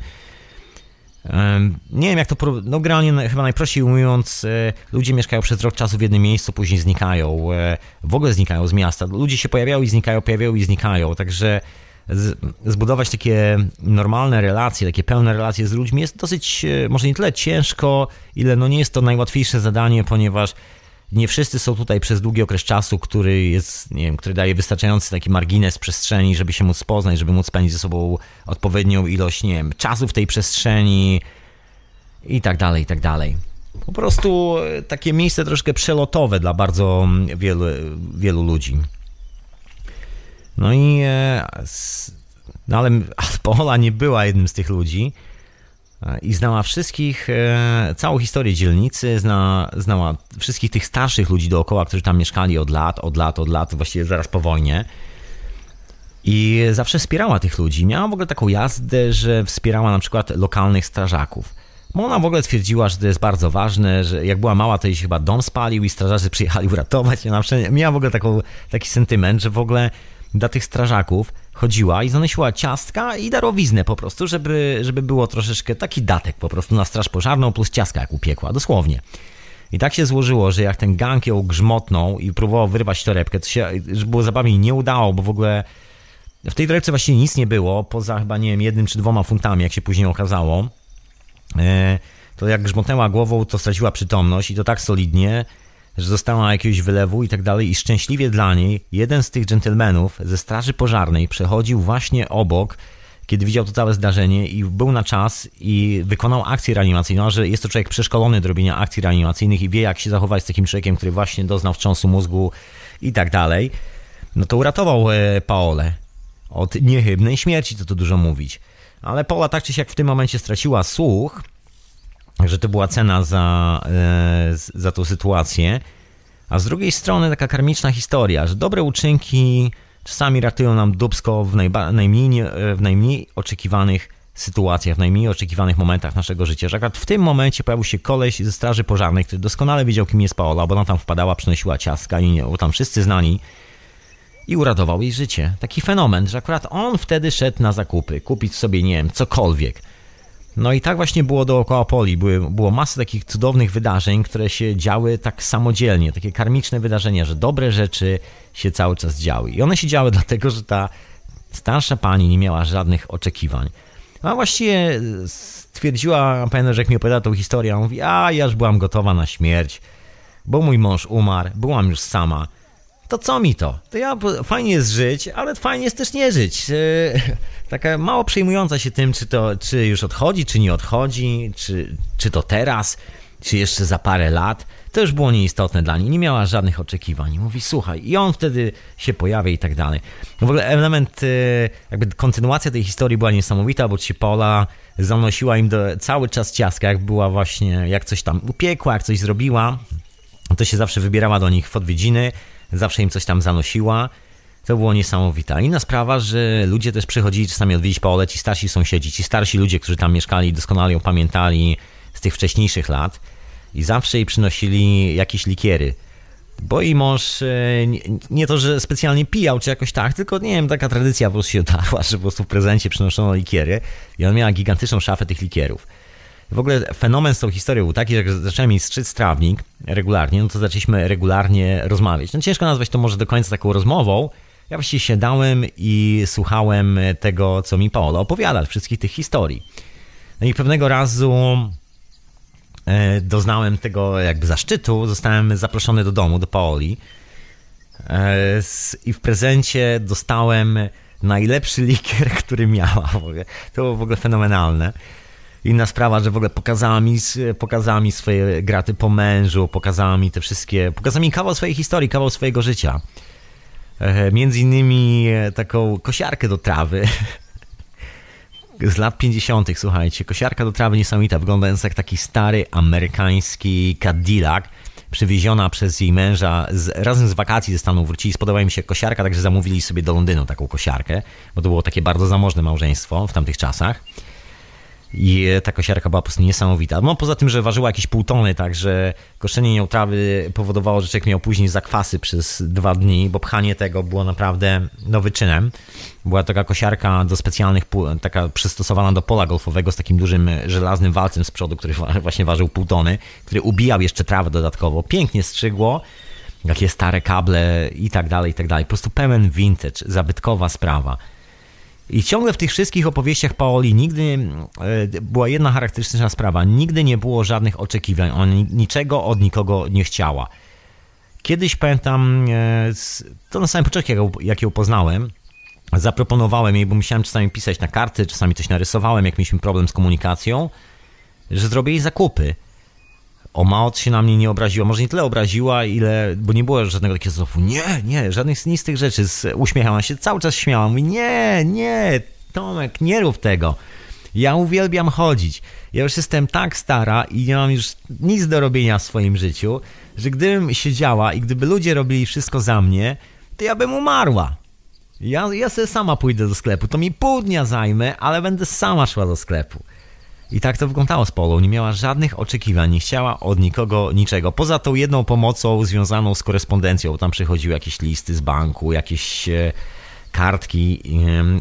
Nie wiem, jak to. No, generalnie, chyba najprościej mówiąc, e, ludzie mieszkają przez rok czasu w jednym miejscu, później znikają. E, w ogóle znikają z miasta. Ludzie się pojawiają i znikają, pojawiają i znikają. Także zbudować takie normalne relacje, takie pełne relacje z ludźmi jest dosyć, e, może nie tyle ciężko, ile no nie jest to najłatwiejsze zadanie, ponieważ nie wszyscy są tutaj przez długi okres czasu, który jest, nie wiem, który daje wystarczający taki margines przestrzeni, żeby się móc poznać, żeby móc spędzić ze sobą odpowiednią ilość, nie wiem, czasu w tej przestrzeni i tak dalej, i tak dalej. Po prostu e, takie miejsce troszkę przelotowe dla bardzo wielu, wielu ludzi. No i e, no [laughs] ale Paola nie była jednym z tych ludzi e, i znała wszystkich, e, całą historię dzielnicy, zna, znała wszystkich tych starszych ludzi dookoła, którzy tam mieszkali od lat, od lat, od lat, właściwie zaraz po wojnie. I zawsze wspierała tych ludzi. Miała w ogóle taką jazdę, że wspierała na przykład lokalnych strażaków. Bo ona w ogóle twierdziła, że to jest bardzo ważne, że jak była mała, to jej się chyba dom spalił i strażacy [laughs] przyjechali uratować. Miała w ogóle taką, taki sentyment, że w ogóle dla tych strażaków chodziła i zanosiła ciastka i darowiznę po prostu, żeby, żeby było troszeczkę taki datek po prostu na straż pożarną plus ciastka jak upiekła, dosłownie. I tak się złożyło, że jak ten gang ją grzmotnął i próbował wyrwać torebkę, to się, że było zabawnie, nie udało, bo w ogóle w tej torebce właściwie nic nie było, poza chyba, nie wiem, jednym czy dwoma funtami, jak się później okazało. E, to jak grzmotnęła głową, to straciła przytomność i to tak solidnie, że została jakiegoś wylewu i tak dalej i szczęśliwie dla niej jeden z tych dżentelmenów ze straży pożarnej przechodził właśnie obok, kiedy widział to całe zdarzenie i był na czas i wykonał akcję reanimacyjną, że jest to człowiek przeszkolony do robienia akcji reanimacyjnych i wie jak się zachować z takim człowiekiem, który właśnie doznał wstrząsu mózgu i tak dalej, no to uratował e, Paolę od niechybnej śmierci, co tu dużo mówić. Ale Paula tak czy siak w tym momencie straciła słuch, że to była cena za, e, za tą sytuację. A z drugiej strony taka karmiczna historia, że dobre uczynki czasami ratują nam dubsko w, najba, najmniej, w najmniej oczekiwanych sytuacjach, w najmniej oczekiwanych momentach naszego życia. Że akurat w tym momencie pojawił się koleś ze Straży Pożarnej, który doskonale wiedział, kim jest Paola, bo ona tam wpadała, przynosiła ciastka i bo tam wszyscy znani i uratował jej życie. Taki fenomen, że akurat on wtedy szedł na zakupy, kupić sobie, nie wiem, cokolwiek. No i tak właśnie było dookoła Poli. Były, było masę takich cudownych wydarzeń, które się działy tak samodzielnie, takie karmiczne wydarzenia, że dobre rzeczy się cały czas działy. I one się działy [laughs] dlatego, że ta Starsza pani nie miała żadnych oczekiwań. A właściwie stwierdziła, pamiętam, że jak mi opowiada tą historię, mówi, a ja już byłam gotowa na śmierć, bo mój mąż umarł, byłam już sama. To co mi to? To ja, fajnie jest żyć, ale fajnie jest też nie żyć. [laughs] Taka mało przejmująca się tym, czy to, czy już odchodzi, czy nie odchodzi, czy, czy to teraz, czy jeszcze za parę lat. To już było nieistotne dla niej, nie miała żadnych oczekiwań. Mówi, słuchaj, i on wtedy się pojawia i tak dalej. W ogóle element, y, jakby kontynuacja tej historii była niesamowita, bo ci Paula zanosiła im do, cały czas ciastka, jak była właśnie, jak coś tam upiekła, jak coś zrobiła, to się zawsze wybierała do nich w odwiedziny, zawsze im coś tam zanosiła. To było niesamowite. Inna sprawa, że ludzie też przychodzili czasami odwiedzić Paolę, ci starsi sąsiedzi, ci starsi ludzie, którzy tam mieszkali, doskonale ją pamiętali z tych wcześniejszych lat i zawsze jej przynosili jakieś likiery. Bo i mąż e, nie, nie, to, że specjalnie pijał czy jakoś tak, tylko nie wiem, taka tradycja po prostu się [laughs] dała, że po prostu w prezencie przynoszono likiery i on miał gigantyczną szafę tych likierów. W ogóle fenomen z tą historią był taki, że jak zacząłem mieć strzyc trawnik regularnie, no to zaczęliśmy regularnie rozmawiać. No ciężko nazwać to może do końca taką rozmową. Ja właściwie siadałem i słuchałem tego, co mi Paolo opowiada, wszystkich tych historii. No i pewnego razu E, doznałem tego jakby zaszczytu, zostałem zaproszony do domu, do Paoli e, i w prezencie dostałem najlepszy likier, [laughs] który miała. To było w ogóle fenomenalne. Inna sprawa, że w ogóle pokazała mi, pokazała mi swoje graty po mężu, pokazała mi te wszystkie, pokazała mi kawał swojej historii, kawał swojego życia. E, między innymi taką kosiarkę do trawy, [laughs] z lat 50., słuchajcie, kosiarka do trawy niesamowita, wyglądając jak taki stary amerykański Cadillac, przywieziona przez jej męża z, razem z wakacji ze Stanów wrócili, spodobała im się kosiarka, także zamówili sobie do Londynu taką kosiarkę, bo to było takie bardzo zamożne małżeństwo w tamtych czasach. I ta kosiarka była po prostu niesamowita. No poza tym, że ważyła jakieś pół tony, także koszenie nią trawy powodowało, że człowiek miał później zakwasy przez dwa dni, bo pchanie tego było naprawdę no, wyczynem. Była taka kosiarka do specjalnych, taka przystosowana do pola golfowego z takim dużym żelaznym walcem z przodu, który właśnie ważył pół tony, który ubijał jeszcze trawę dodatkowo. Pięknie strzygło, jakie stare kable i tak dalej, i tak dalej. Po prostu pełen vintage, zabytkowa sprawa. I ciągle w tych wszystkich opowieściach Paoli nigdy e, była jedna charakterystyczna sprawa. Nigdy nie było żadnych oczekiwań. Ona niczego od nikogo nie chciała. Kiedyś pamiętam, e, to na samym początku, jak ją poznałem, zaproponowałem jej, bo musiałem czasami pisać na karty, czasami coś narysowałem, jak mieliśmy problem z komunikacją, że zrobię jej zakupy. O Maot się na mnie nie obraziła, może nie tyle obraziła, ile, bo nie było żadnego takiego znowu, nie, nie, żadnych z tych rzeczy, uśmiechała się, cały czas śmiała, mówi, nie, nie, Tomek, nie rób tego. Ja uwielbiam chodzić. Ja już jestem tak stara i nie mam już nic do robienia w swoim życiu, że gdybym siedziała i gdyby ludzie robili wszystko za mnie, to ja bym umarła. Ja, ja sobie sama pójdę do sklepu. To mi pół dnia zajmę, ale będę sama szła do sklepu. I tak to wyglądało z Polą. Nie miała żadnych oczekiwań, nie chciała od nikogo niczego. Poza tą jedną pomocą związaną z korespondencją. Tam przychodziły jakieś listy z banku, jakieś e, kartki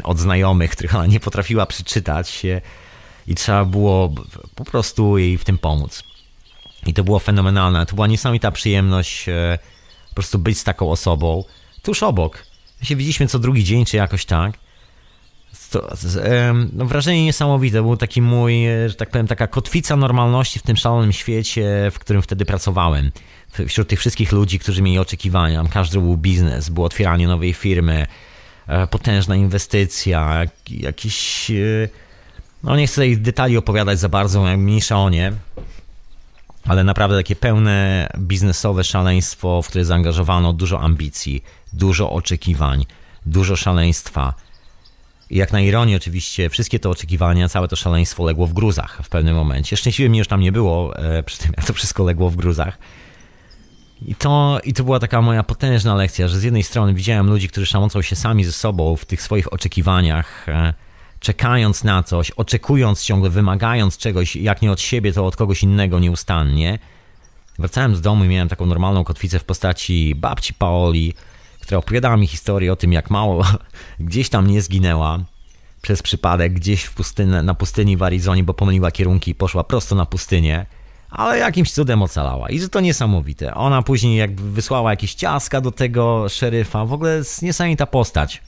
od znajomych, [laughs] których ona nie potrafiła przeczytać i trzeba było po prostu jej w tym pomóc. I to było fenomenalne. To była niesamowita przyjemność e, po prostu być z taką osobą tuż obok. My się widzieliśmy co drugi dzień, czy jakoś tak. To, no, wrażenie niesamowite. Był taki mój, e, że tak powiem, taka kotwica normalności w tym szalonym świecie, w którym wtedy pracowałem. Wśród tych wszystkich ludzi, którzy mieli oczekiwania. Każdy był biznes, było otwieranie nowej firmy, e, potężna inwestycja, jakiś... E, no nie chcę tutaj detali opowiadać za bardzo, mniejsza o nie, ale naprawdę takie pełne biznesowe szaleństwo, w które zaangażowano dużo ambicji, dużo oczekiwań, dużo szaleństwa. Jak na ironię oczywiście, wszystkie te oczekiwania, całe to szaleństwo legło w gruzach w pewnym momencie. Szczęśliwie mi już tam nie było, e, przy tym jak to wszystko legło w gruzach. I to, I to była taka moja potężna lekcja, że z jednej strony widziałem ludzi, którzy szamocą się sami ze sobą w tych swoich oczekiwaniach, e, czekając na coś, oczekując ciągle, wymagając czegoś, jak nie od siebie, to od kogoś innego nieustannie. Wracałem z domu i miałem taką normalną kotwicę w postaci babci Paoli, która opowiadała mi historię o tym, jak mało [laughs] gdzieś tam nie zginęła przez przypadek, gdzieś pustynę, na pustyni w Arizonie, bo pomyliła kierunki i poszła prosto na pustynię, ale jakimś cudem ocalała. I że to niesamowite. Ona później jakby wysłała jakieś ciaska do tego szeryfa. W ogóle niesamowita postać.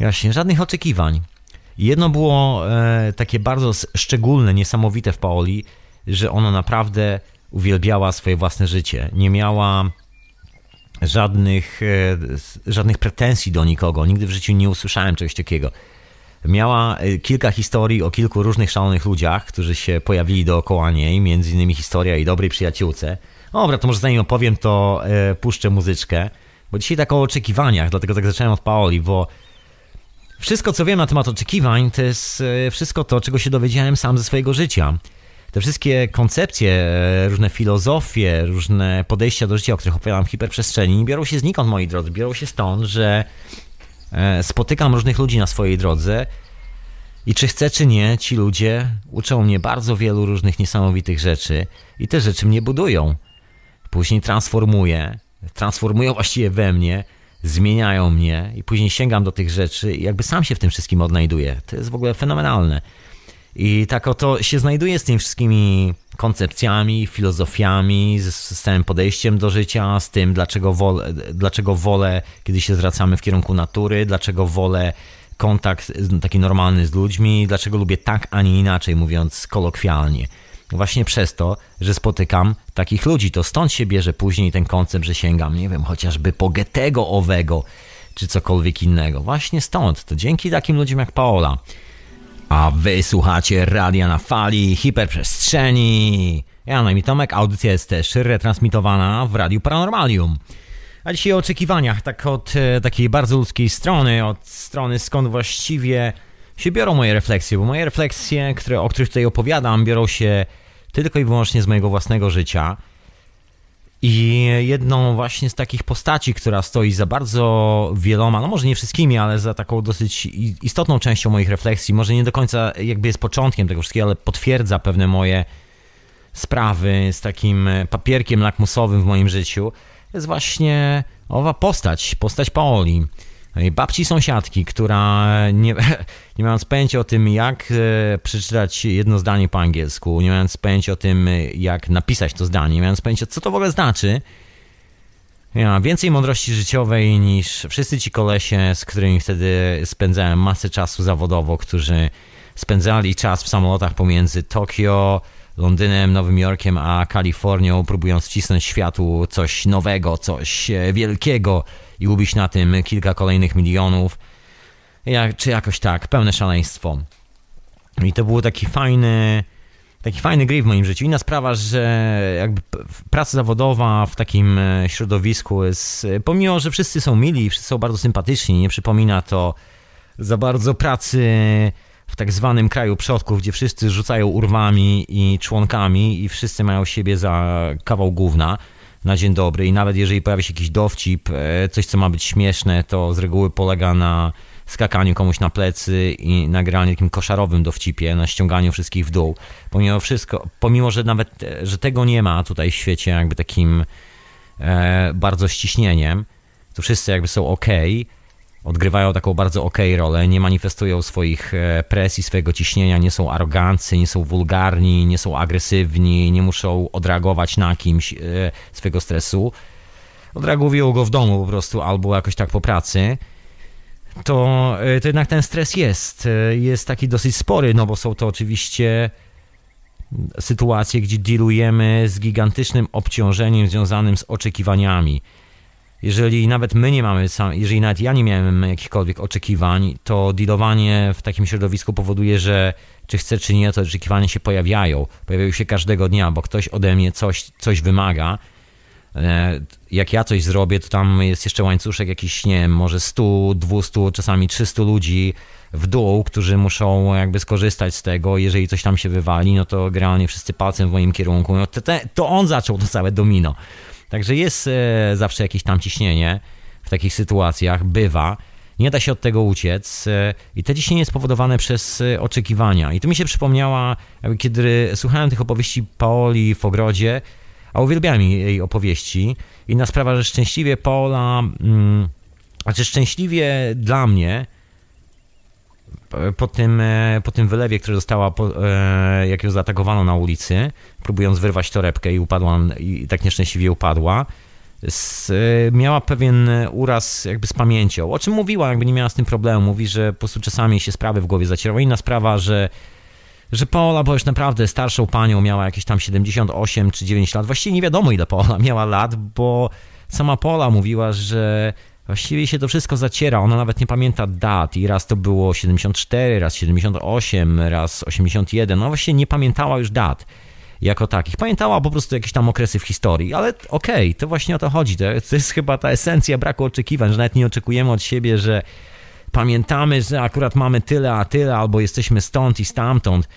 Właśnie, żadnych oczekiwań. Jedno było e, takie bardzo szczególne, niesamowite w Paoli, że ona naprawdę uwielbiała swoje własne życie. Nie miała żadnych, e, żadnych pretensji do nikogo. Nigdy w życiu nie usłyszałem czegoś takiego. Miała e, kilka historii o kilku różnych szalonych ludziach, którzy się pojawili dookoła niej, między innymi historia jej dobrej przyjaciółce. Dobra, to może zanim opowiem, to e, puszczę muzyczkę, bo dzisiaj tak o oczekiwaniach, dlatego tak zacząłem od Paoli, bo wszystko, co wiem na temat oczekiwań, to jest wszystko to, czego się dowiedziałem sam ze swojego życia. Te wszystkie koncepcje, e, różne filozofie, różne podejścia do życia, o których opowiadam w hiperprzestrzeni, biorą się znikąd, moi drodzy. Biorą się stąd, że e, spotykam różnych ludzi na swojej drodze i czy chcę, czy nie, ci ludzie uczą mnie bardzo wielu różnych niesamowitych rzeczy i te rzeczy mnie budują. Później transformuję, transformują właściwie we mnie, zmieniają mnie i później sięgam do tych rzeczy i jakby sam się w tym wszystkim odnajduję. To jest w ogóle fenomenalne. I tak oto się znajduję z tymi wszystkimi koncepcjami, filozofiami, z, całym podejściem do życia, z tym, dlaczego wolę, dlaczego wolę, kiedy się zwracamy w kierunku natury, dlaczego wolę kontakt taki normalny z ludźmi, dlaczego lubię tak, a nie inaczej, mówiąc kolokwialnie. Właśnie przez to, że spotykam takich ludzi. To stąd się bierze później ten koncept, że sięgam, nie wiem, chociażby po Getego owego, czy cokolwiek innego. Właśnie stąd. To dzięki takim ludziom jak Paola. A wy słuchacie radia na fali hiperprzestrzeni. Ja na imię Tomek, audycja jest też retransmitowana w Radiu Paranormalium. A dzisiaj o oczekiwaniach, tak od e, takiej bardzo ludzkiej strony, od strony skąd właściwie się biorą moje refleksje, bo moje refleksje, które, o których tutaj opowiadam, biorą się tylko i wyłącznie z mojego własnego życia. I jedną właśnie z takich postaci, która stoi za bardzo wieloma, no może nie wszystkimi, ale za taką dosyć istotną częścią moich refleksji, może nie do końca jakby jest początkiem tego wszystkiego, ale potwierdza pewne moje sprawy z takim papierkiem lakmusowym w moim życiu, jest właśnie owa postać, postać Paoli babci sąsiadki, która nie, [laughs] nie mając pojęcia o tym, jak e, przeczytać jedno zdanie po angielsku, nie mając pojęcia o tym, jak napisać to zdanie, nie mając pojęcia, co to w ogóle znaczy, ja, więcej mądrości życiowej niż wszyscy ci kolesie, z którymi wtedy spędzałem masę czasu zawodowo, którzy spędzali czas w samolotach pomiędzy Tokio, Londynem, Nowym Jorkiem, a Kalifornią, próbując wcisnąć światu coś nowego, coś e, wielkiego, i ubić na tym kilka kolejnych milionów, jak, czy jakoś tak, pełne szaleństwo. I to był taki fajny, taki fajny gry w moim życiu. Inna sprawa, że jakby praca zawodowa w takim e, środowisku jest, e, pomimo, że wszyscy są mili, wszyscy są bardzo sympatyczni, nie przypomina to za bardzo pracy w tak zwanym kraju przodków, gdzie wszyscy rzucają urwami i członkami i wszyscy mają siebie za kawał gówna na dzień dobry i nawet jeżeli pojawi się jakiś dowcip, e, coś co ma być śmieszne, to z reguły polega na skakaniu komuś na plecy i nagraniu takim koszarowym dowcipie, na ściąganiu wszystkich w dół. Pomimo wszystko, pomimo, że nawet, e, że tego nie ma tutaj w świecie jakby takim e, bardzo ściśnieniem, to wszyscy jakby są ok, odgrywają taką bardzo ok rolę, nie manifestują swoich e, presji, swojego ciśnienia, nie są arogancy, nie są wulgarni, nie są agresywni, nie muszą odreagować na kimś e, swojego stresu. Odreagują go w domu po prostu albo jakoś tak po pracy. To, e, to jednak ten stres jest. Jest taki dosyć spory, no bo są to oczywiście sytuacje, gdzie dealujemy z gigantycznym obciążeniem związanym z oczekiwaniami jeżeli nawet my nie mamy, jeżeli nawet ja nie miałem jakichkolwiek oczekiwań, to dealowanie w takim środowisku powoduje, że czy chcę, czy nie, to oczekiwania się pojawiają. Pojawiają się każdego dnia, bo ktoś ode mnie coś, coś wymaga. E, jak ja coś zrobię, to tam jest jeszcze łańcuszek jakiś, nie wiem, może 100, 200, czasami 300 ludzi w dół, którzy muszą jakby skorzystać z tego. Jeżeli coś tam się wywali, no to generalnie wszyscy palcem w moim kierunku. No to, to on zaczął to całe domino. Także jest e, zawsze jakieś tam ciśnienie w takich sytuacjach, bywa. Nie da się od tego uciec e, i to ciśnienie jest spowodowane przez e, oczekiwania. I to mi się przypomniała, kiedy słuchałem tych opowieści Paoli w ogrodzie, a uwielbiałem jej opowieści. Inna sprawa, że szczęśliwie Paola, mm, znaczy szczęśliwie dla mnie, po tym, e, po tym wylewie, który została, e, jak ją zaatakowano na ulicy, próbując wyrwać torebkę i upadła, i tak nieszczęśliwie upadła, z, miała pewien uraz jakby z pamięcią. O czym mówiła, jakby nie miała z tym problemu. Mówi, że po prostu czasami się sprawy w głowie zacierały. Inna sprawa, że że Paola była już naprawdę starszą panią, miała jakieś tam 78 czy 9 lat. Właściwie nie wiadomo ile Paola miała lat, bo sama Paola mówiła, że właściwie się to wszystko zaciera. Ona nawet nie pamięta dat i raz to było 74, raz 78, raz 81. No właściwie nie pamiętała już dat jako takich. Pamiętała po prostu jakieś tam okresy w historii, ale okej, okay, to właśnie o to chodzi. To, to jest chyba ta esencja braku oczekiwań, że nawet nie oczekujemy od siebie, że pamiętamy, że akurat mamy tyle, a tyle, albo jesteśmy stąd i stamtąd.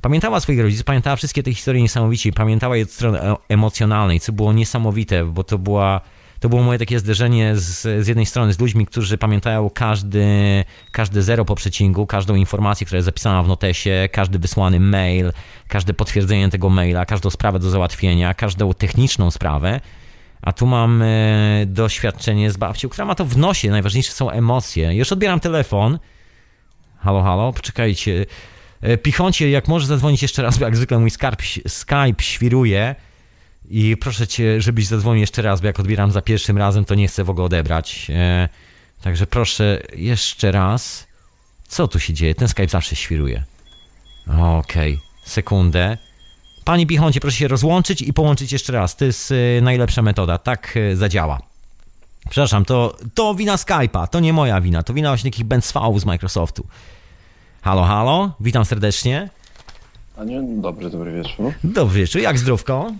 Pamiętała swoich rodziców, pamiętała wszystkie te historie niesamowicie, pamiętała je od strony e, emocjonalnej, co było niesamowite, bo to była to było moje takie zderzenie z, z jednej strony z ludźmi, którzy pamiętają każdy, każdy zero po przecinku, każdą informację, która jest zapisana w notesie, każdy wysłany mail, każde potwierdzenie tego maila, każdą sprawę do załatwienia, każdą techniczną sprawę. A tu mam e, doświadczenie z babcią, która ma to w nosie. Najważniejsze są emocje. Już odbieram telefon. Halo, halo, poczekajcie. E, Pichoncie, jak możesz zadzwonić jeszcze raz, bo jak zwykle mój Skype, Skype świruje. I proszę cię, żebyś zadzwonił jeszcze raz, bo jak odbieram za pierwszym razem, to nie chcę w ogóle odebrać. E, także proszę jeszcze raz. Co tu się dzieje? Ten Skype zawsze świruje. Okej, okay. sekundę. Pani Pichoncie, proszę się rozłączyć i połączyć jeszcze raz. To jest e, najlepsza metoda. Tak e, zadziała. Przepraszam, to, to wina Skype'a, to nie moja wina. To wina właśnie takich bęcwałów z Microsoftu. Halo, halo, witam serdecznie. A nie, dobry, dobry wieczór. Dobry wieczór, jak zdrówko?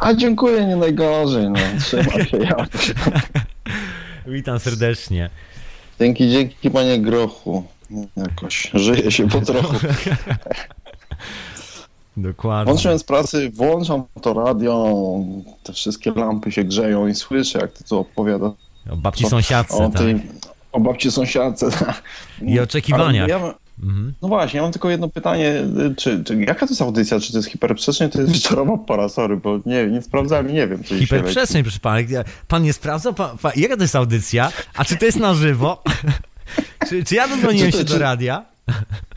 A dziękuję, nie najgorzej, no. Trzymam się ja. [laughs] Witam serdecznie. Dzięki, dzięki panie Grochu. Jakoś żyje się po trochu. [laughs] Dokładnie. Włączyłem z pracy, włączam to radio, te wszystkie lampy się grzeją i słyszę, jak ty tu opowiada. O babci sąsiadce, o, tak. tej, o babci sąsiadce. I oczekiwaniach. Ja, mhm. No właśnie, ja mam tylko jedno pytanie. Czy, czy, jaka to jest audycja? Czy to jest hiperprzestrzeń, to jest wieczorowa pora? Sorry, bo nie, nie sprawdzałem i nie wiem. Hiperprzestrzeń, proszę pana. Pan nie sprawdza? Pan, pan, jaka to jest audycja? A czy to jest na żywo? [laughs] czy, czy ja dodzwoniłem się do radia?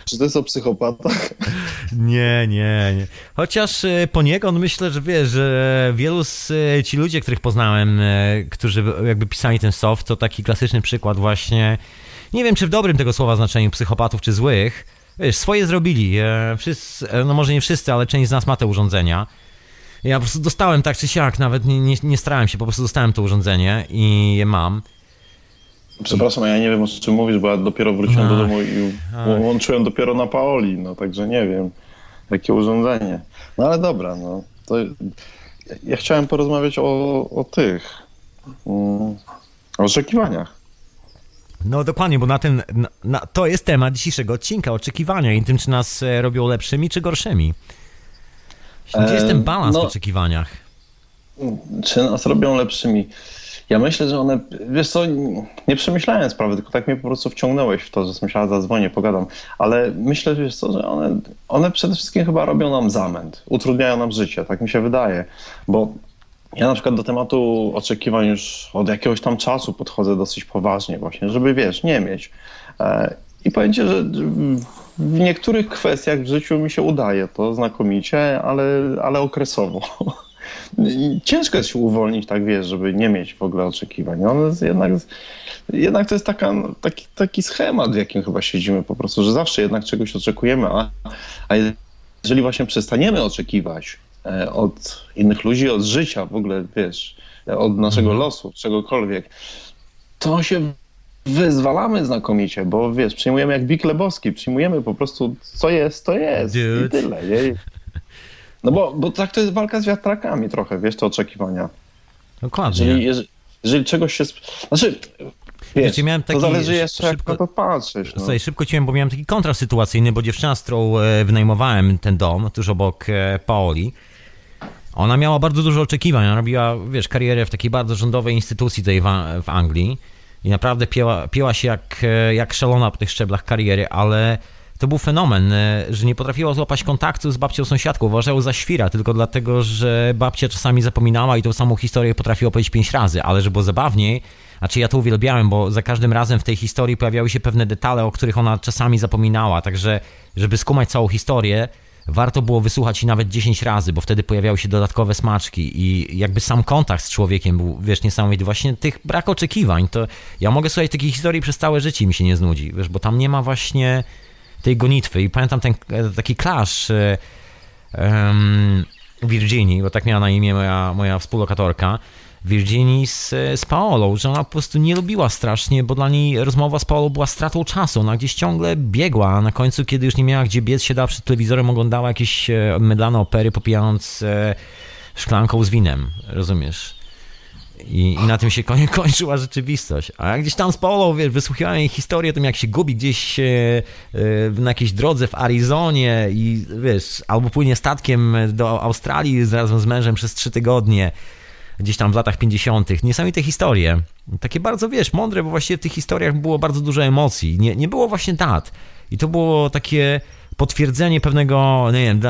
Czy to jest o psychopatach? [laughs] Nie, nie, nie. Chociaż poniekąd myślę, że wiesz, że wielu z ci ludzie, których poznałem, którzy jakby pisali ten soft, to taki klasyczny przykład właśnie, nie wiem czy w dobrym tego słowa znaczeniu psychopatów czy złych, wiesz, swoje zrobili. Wszyscy, no może nie wszyscy, ale część z nas ma te urządzenia. Ja po prostu dostałem tak czy siak, nawet nie, nie, nie starałem się, po prostu dostałem to urządzenie i je mam. Przepraszam, ja nie wiem o czym mówisz, bo ja dopiero wróciłem do domu i łączyłem dopiero na Paoli, no także nie wiem, jakie urządzenie. No ale dobra, no to ja chciałem porozmawiać o, o tych, um, o oczekiwaniach. No dokładnie, bo na ten, na, na, to jest temat dzisiejszego odcinka, oczekiwania i tym, czy nas e, robią lepszymi, czy gorszymi. Gdzie jest ten balans no, w oczekiwaniach? Czy nas robią lepszymi? Ja myślę, że one, wiesz co, nie przemyślałem sprawy, tylko tak mnie po prostu wciągnąłeś w to, że myślałem, zadzwonię, pogadam. Ale myślę, wiesz co, że one, one przede wszystkim chyba robią nam zamęt, utrudniają nam życie, tak mi się wydaje. Bo ja na przykład do tematu oczekiwań już od jakiegoś tam czasu podchodzę dosyć poważnie właśnie, żeby, wiesz, nie mieć. E, I powiem ci, że w niektórych kwestiach w życiu mi się udaje to znakomicie, ale, ale okresowo. [laughs] ciężko jest się uwolnić, tak wiesz, żeby nie mieć w ogóle oczekiwań. No, jest jednak, jednak to jest taka, taki, taki schemat, w jakim chyba siedzimy po prostu, że zawsze jednak czegoś oczekujemy, a, a jeżeli właśnie przestaniemy oczekiwać od innych ludzi, od życia w ogóle, wiesz, od naszego mhm. losu, czegokolwiek, to się wyzwalamy znakomicie, bo wiesz, przyjmujemy jak Big Lebowski, przyjmujemy po prostu co jest, to jest Dude. i tyle. Nie? No bo, bo tak to jest walka z wiatrakami trochę, wiesz, te oczekiwania. Dokładnie. Jeżeli, jeżeli, jeżeli czegoś się... Znaczy, wiesz, miałem taki, to zależy jeszcze szybko, jak to patrzeć. No. Słuchaj, szybko ci bo miałem taki kontrast sytuacyjny, bo dziewczyna, z którą e, wynajmowałem ten dom, tuż obok e, Paoli, ona miała bardzo dużo oczekiwań. Ona robiła, wiesz, karierę w takiej bardzo rządowej instytucji tutaj w, w Anglii i naprawdę pięła, pięła się jak, e, jak szalona po tych szczeblach kariery, ale to był fenomen, e, że nie potrafiła złapać kontaktu z babcią sąsiadką. Uważał za świra, tylko dlatego, że babcia czasami zapominała i tą samą historię potrafiła opowiedzieć pięć razy, ale że było zabawniej, a czy ja to uwielbiałem, bo za każdym razem w tej historii pojawiały się pewne detale, o których ona czasami zapominała, także żeby skumać całą historię, warto było wysłuchać i nawet 10 razy, bo wtedy pojawiały się dodatkowe smaczki i jakby sam kontakt z człowiekiem był, wiesz, niesamowity. Właśnie tych brak oczekiwań, to ja mogę słuchać takiej historii przez całe życie i mi się nie znudzi, wiesz, bo tam nie ma właśnie tej gonitwy i pamiętam ten taki clash um, Virginii, bo tak miała na imię moja, moja współlokatorka, Virginii z, z Paolą, że ona po prostu nie lubiła strasznie, bo dla niej rozmowa z Paolą była stratą czasu. Ona gdzieś ciągle biegła, a na końcu, kiedy już nie miała gdzie biec, siadała przed telewizorem, oglądała jakieś e, mydlane opery, popijając e, szklanką z winem, rozumiesz? I, I, na tym się koń, [laughs] kończyła rzeczywistość. A gdzieś tam z Paulą, wiesz, wysłuchiwałem jej historię o tym, jak się gubi gdzieś e, e, na jakiejś drodze w Arizonie i wiesz, albo płynie statkiem do Australii razem z mężem przez trzy tygodnie gdzieś tam w latach 50. Niesamowite historie. Takie bardzo, wiesz, mądre, bo właściwie w tych historiach było bardzo dużo emocji. Nie, nie było właśnie dat. I to było takie potwierdzenie pewnego, nie wiem,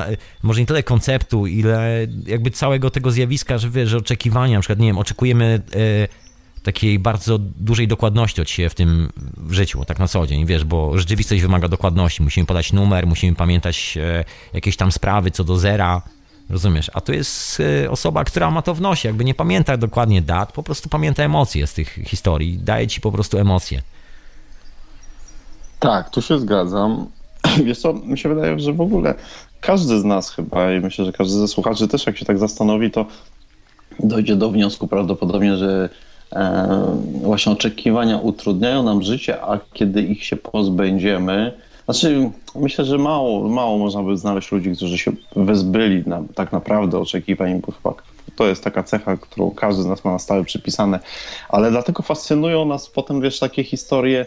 może nie tyle konceptu, ile jakby całego tego zjawiska, że wiesz, że oczekiwania, na przykład, nie wiem, oczekujemy e, takiej bardzo dużej dokładności od siebie w tym w życiu, tak na co dzień, wiesz, bo rzeczywistość wymaga dokładności. Musimy podać numer, musimy pamiętać e, jakieś tam sprawy co do zera, Rozumiesz? A to jest y, osoba, która ma to w nosie, jakby nie pamięta dokładnie dat, po prostu pamięta emocje z tych historii, daje ci po prostu emocje. Tak, tu się zgadzam. [clears throat] Wiesz co, mi się wydaje, że w ogóle każdy z nas chyba i myślę, że każdy ze słuchaczy też jak się tak zastanowi, to dojdzie do wniosku prawdopodobnie, że e, właśnie oczekiwania utrudniają nam życie, a kiedy ich się pozbędziemy, znaczy, myślę, że mało, mało można by znaleźć ludzi, którzy się wyzbyli na, tak naprawdę oczekiwań, bo to jest taka cecha, którą każdy z nas ma na stałe przypisane, ale dlatego fascynują nas potem, wiesz, takie historie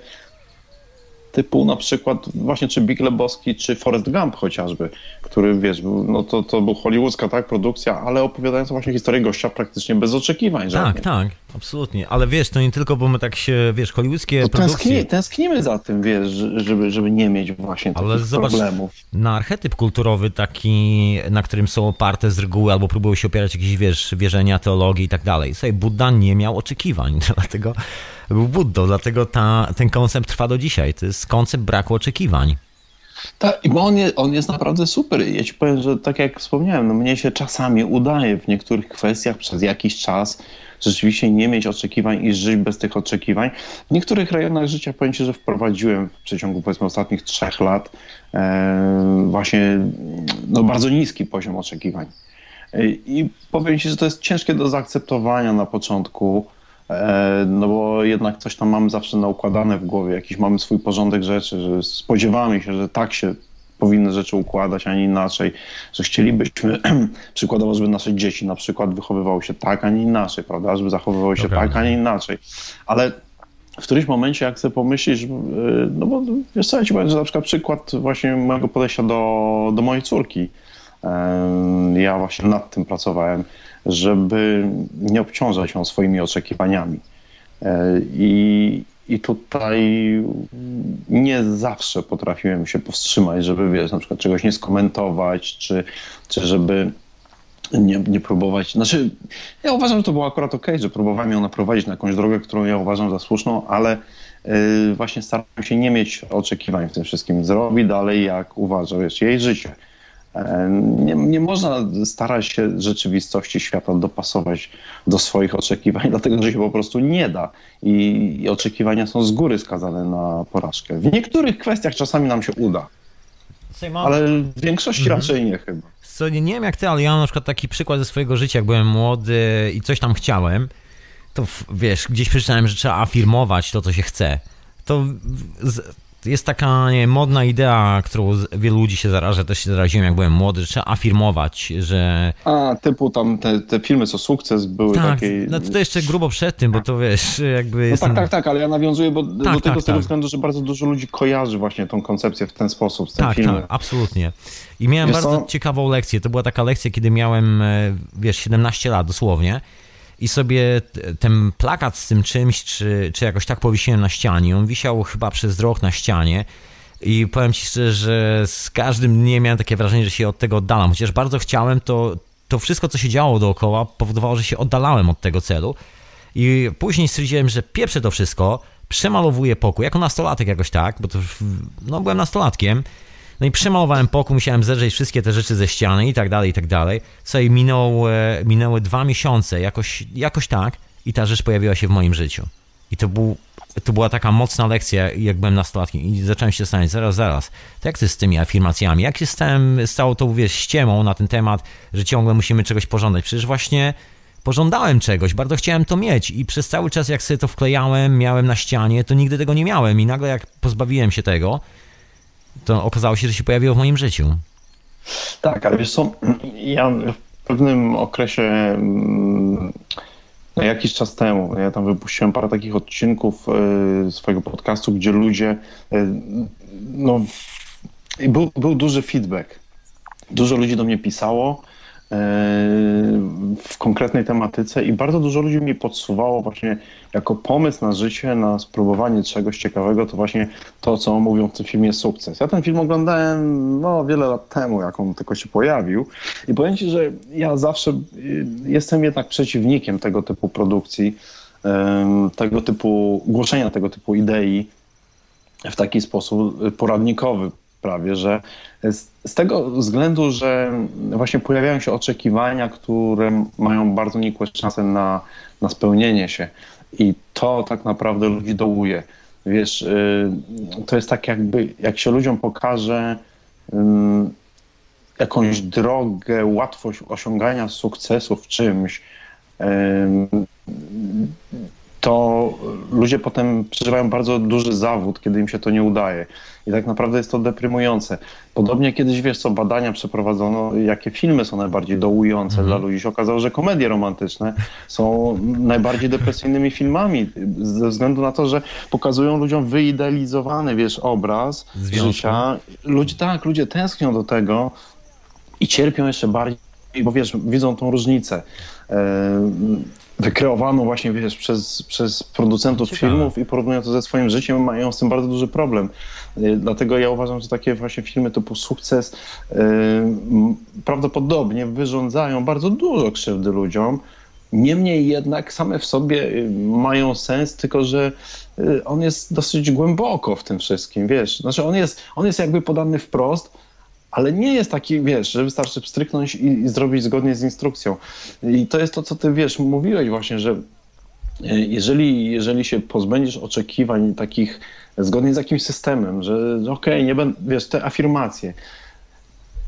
typu na przykład właśnie czy Big Lebowski, czy Forrest Gump chociażby, który wiesz, no to, to był hollywoodzka tak, produkcja, ale opowiadająca właśnie historię gościa praktycznie bez oczekiwań. Tak, tak, absolutnie. Ale wiesz, to nie tylko, bo my tak się, wiesz, hollywoodzkie to produkcje... Tęskni, tęsknimy za tym, wiesz, żeby, żeby nie mieć właśnie ale takich zobacz, problemów. na archetyp kulturowy taki, na którym są oparte z reguły, albo próbują się opierać jakieś, wiesz, wierzenia, teologii i tak dalej. Słuchaj, Buddha nie miał oczekiwań, [laughs] dlatego był Buddą, dlatego ta, ten koncept trwa do dzisiaj. To jest koncept braku oczekiwań. Tak, bo on, jest, on jest naprawdę super. Ja ci powiem, że tak jak wspomniałem, no mnie się czasami udaje w niektórych kwestiach przez jakiś czas rzeczywiście nie mieć oczekiwań i żyć bez tych oczekiwań. W niektórych rejonach życia powiem ci, że wprowadziłem w przeciągu powiedzmy ostatnich trzech lat e, właśnie no, bardzo niski poziom oczekiwań. E, I powiem ci, że to jest ciężkie do zaakceptowania na początku. E, no bo jednak coś tam mamy zawsze naukładane w głowie, jakiś mamy swój porządek rzeczy, że spodziewamy się, że tak się powinny rzeczy układać, a nie inaczej, że chcielibyśmy [clears throat] przykładowo, żeby nasze dzieci na przykład wychowywały się tak, a nie inaczej, prawda, żeby zachowywały się tak, a nie inaczej, ale w którymś momencie, jak sobie pomyślisz, e, no bo wiesz co, ja ci powiem, że na przykład przykład właśnie mojego podejścia do, do mojej córki, ja właśnie nad tym pracowałem, żeby nie obciążać ją swoimi oczekiwaniami. E, I, I tutaj nie zawsze potrafiłem się powstrzymać, żeby wiesz, na przykład czegoś nie skomentować, czy, czy żeby nie, nie próbować. Znaczy, ja uważam, że to było akurat ok, że próbowałem ją naprowadzić na jakąś drogę, którą ja uważam za słuszną, ale yy, właśnie staram się nie mieć oczekiwań w tym wszystkim. Zrobi dalej, jak uważa, wiesz, jej życie. Nie, nie można starać się rzeczywistości świata dopasować do swoich oczekiwań, [laughs] dlatego że się po prostu nie da i, i oczekiwania są z góry skazane na porażkę. W niektórych kwestiach czasami nam się uda, ale w większości mhm. raczej nie chyba. Co, nie, nie wiem jak ty, ale ja mam na przykład taki przykład ze swojego życia, jak byłem młody i coś tam chciałem, to wiesz, gdzieś przeczytałem, że trzeba afirmować to, co się chce. To jest taka nie, modna idea, którą wielu ludzi się zaraża, też się zaraziłem jak byłem młody, że trzeba afirmować, że... A, typu tam te, te filmy co sukces były tak, takie... no to jeszcze grubo przed tym, bo to wiesz, jakby... No tak, tak, tak, ale ja nawiązuję bo, tak, do tego tak, z tego tak. względu, że bardzo dużo ludzi kojarzy właśnie tą koncepcję w ten sposób, z tym tak, filmem. Tak, absolutnie. I miałem wiesz bardzo co? ciekawą lekcję, to była taka lekcja, kiedy miałem, e, wiesz, 17 lat dosłownie i sobie ten plakat z tym czymś, czy, czy jakoś tak powiesiłem na ścianie. On wisiał chyba przez rok na ścianie. I powiem ci szczerze, że z każdym dniem miałem takie wrażenie, że się od tego oddalam. Chociaż bardzo chciałem, to, to wszystko, co się działo dookoła, powodowało, że się oddalałem od tego celu. I później stwierdziłem, że pieprzę to wszystko, przemalowuję pokój, jako nastolatek jakoś tak, bo to no, byłem nastolatkiem No i przemalowałem pokój, musiałem zerżeć wszystkie te rzeczy ze ściany i tak dalej, i tak dalej. Słuchaj, minął, e, minęły dwa miesiące, jakoś, jakoś tak, i ta rzecz pojawiła się w moim życiu. I to, był, to była taka mocna lekcja, jak byłem nastolatkiem. I zacząłem się zastanawiać, zaraz, zaraz, to jak to jest z tymi afirmacjami? Jak się stałem, z całą wiesz, ściemą na ten temat, że ciągle musimy czegoś pożądać? Przecież właśnie pożądałem czegoś, bardzo chciałem to mieć i przez cały czas, jak sobie to wklejałem, miałem na ścianie, to nigdy tego nie miałem. I nagle, jak pozbawiłem się tego, to okazało się, że się pojawiło w moim życiu. Tak, ale wiesz co, ja w pewnym okresie mm, no jakiś czas temu, ja tam wypuściłem parę takich odcinków y, swojego podcastu, gdzie ludzie, y, no, był, był duży feedback. Dużo ludzi do mnie pisało, w konkretnej tematyce i bardzo dużo ludzi mi podsuwało właśnie jako pomysł na życie, na spróbowanie czegoś ciekawego, to właśnie to, co mówią w tym filmie Sukces. Ja ten film oglądałem no, wiele lat temu, jak on tylko się pojawił i powiem Ci, że ja zawsze y, jestem jednak przeciwnikiem tego typu produkcji, tego typu, głoszenia tego typu idei w taki sposób poradnikowy prawie, że z, z, tego względu, że właśnie pojawiają się oczekiwania, które mają bardzo nikłe szanse na, na spełnienie się. I to tak naprawdę ludzi dołuje. Wiesz, y, to jest tak jakby, jak się ludziom pokaże jakąś drogę, łatwość osiągania sukcesu w czymś, to ludzie potem przeżywają bardzo duży zawód, kiedy im się to nie udaje. I tak naprawdę jest to deprymujące. Podobnie kiedyś, wiesz co, badania przeprowadzono, jakie filmy są najbardziej dołujące mhm. dla ludzi. Się okazało, że komedie romantyczne są najbardziej depresyjnymi filmami, ze względu na to, że pokazują ludziom wyidealizowany, wiesz, obraz Związku. życia. Ludzie, tak, ludzie tęsknią do tego i cierpią jeszcze bardziej, bo wiesz, widzą tą różnicę. Wykreowano właśnie, wiesz, przez, przez producentów Ciekawe. filmów i porównują to ze swoim życiem, mają z tym bardzo duży problem. Y, dlatego ja uważam, że takie właśnie filmy typu Sukces yy, prawdopodobnie wyrządzają bardzo dużo krzywdy ludziom. Niemniej jednak same w sobie y, mają sens, tylko że y, on jest dosyć głęboko w tym wszystkim, wiesz. Znaczy on jest, on jest jakby podany wprost, ale nie jest taki, wiesz, że wystarczy pstryknąć i, i zrobić zgodnie z instrukcją. I to jest to, co ty, wiesz, mówiłeś właśnie, że e, jeżeli, jeżeli się pozbędziesz oczekiwań takich zgodnie z jakimś systemem, że okej, okay, nie będę, wiesz, te afirmacje,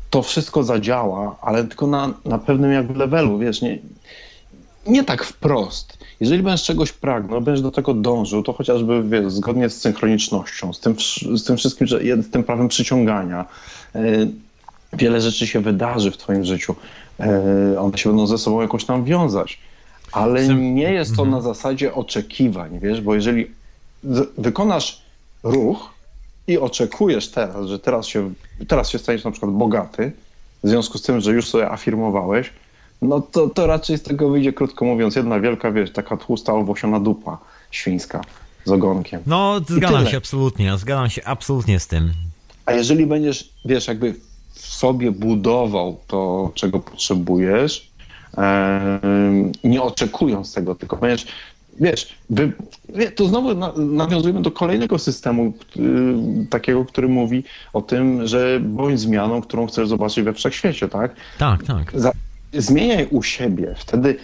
to wszystko zadziała, ale tylko na, na pewnym jakby levelu, wiesz, nie, nie tak wprost. Jeżeli będziesz czegoś pragnął, będziesz do tego dążył, to chociażby wiesz, zgodnie z synchronicznością, z tym, z tym wszystkim, że, z tym prawem przyciągania, e, wiele rzeczy się wydarzy w twoim życiu. E, one się będą ze sobą jakoś tam wiązać. Ale nie jest to mhm. na zasadzie oczekiwań, wiesz, bo jeżeli wykonasz ruch i oczekujesz teraz, że teraz się, teraz się staniesz na przykład bogaty, w związku z tym, że już sobie afirmowałeś, no to, to raczej z tego wyjdzie, krótko mówiąc, jedna wielka, wiesz, taka tłusta, owłosiona dupa świńska z ogonkiem. No, zgadzam się absolutnie, zgadzam się absolutnie z tym. A jeżeli będziesz, wiesz, jakby w sobie budował to, czego potrzebujesz, nie oczekując tego, tylko będziesz, wiesz, wy, to znowu nawiązujemy do kolejnego systemu, takiego, który mówi o tym, że bądź zmianą, którą chcesz zobaczyć we wszechświecie, tak? Tak, tak. Za, zmieniaj u siebie. Wtedy,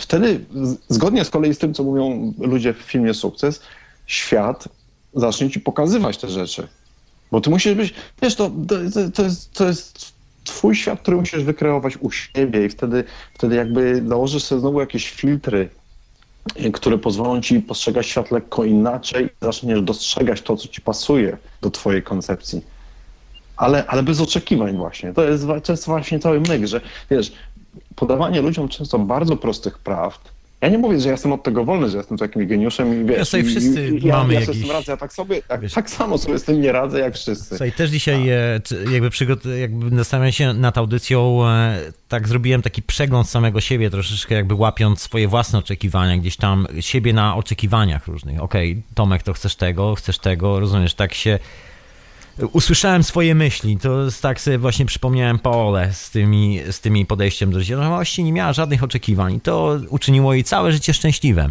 wtedy, zgodnie z kolei z tym, co mówią ludzie w filmie Sukces, świat zacznie ci pokazywać te rzeczy. Bo ty musisz być, wiesz, to, to, to, jest, to jest twój świat, który musisz wykreować u siebie i wtedy, wtedy jakby nałożysz sobie znowu jakieś filtry, które pozwolą ci postrzegać świat lekko inaczej i zaczniesz dostrzegać to, co ci pasuje do twojej koncepcji. Ale, ale bez oczekiwań właśnie. To jest, to jest właśnie cały myk, że wiesz, podawanie ludziom często bardzo prostych prawd. Ja nie mówię, że ja jestem od tego wolny, że jestem jakimś geniuszem i wiesz, ja sobie wszyscy i, i, mamy ja, ja jakiś... radzę, ja tak sobie, tak, tak, samo sobie z tym nie radzę jak wszyscy. Słuchaj, też dzisiaj e, jakby, przygot- jakby nastanawiam się nad audycją, e, tak zrobiłem taki przegląd samego siebie, troszeczkę jakby łapiąc swoje własne oczekiwania, gdzieś tam siebie na oczekiwaniach różnych. Okej, okay, Tomek, to chcesz tego, chcesz tego, rozumiesz, tak się usłyszałem swoje myśli. To tak sobie właśnie przypomniałem Paolę z tymi, z tymi podejściem do życia. No właściwie nie miała żadnych oczekiwań. To uczyniło jej całe życie szczęśliwe.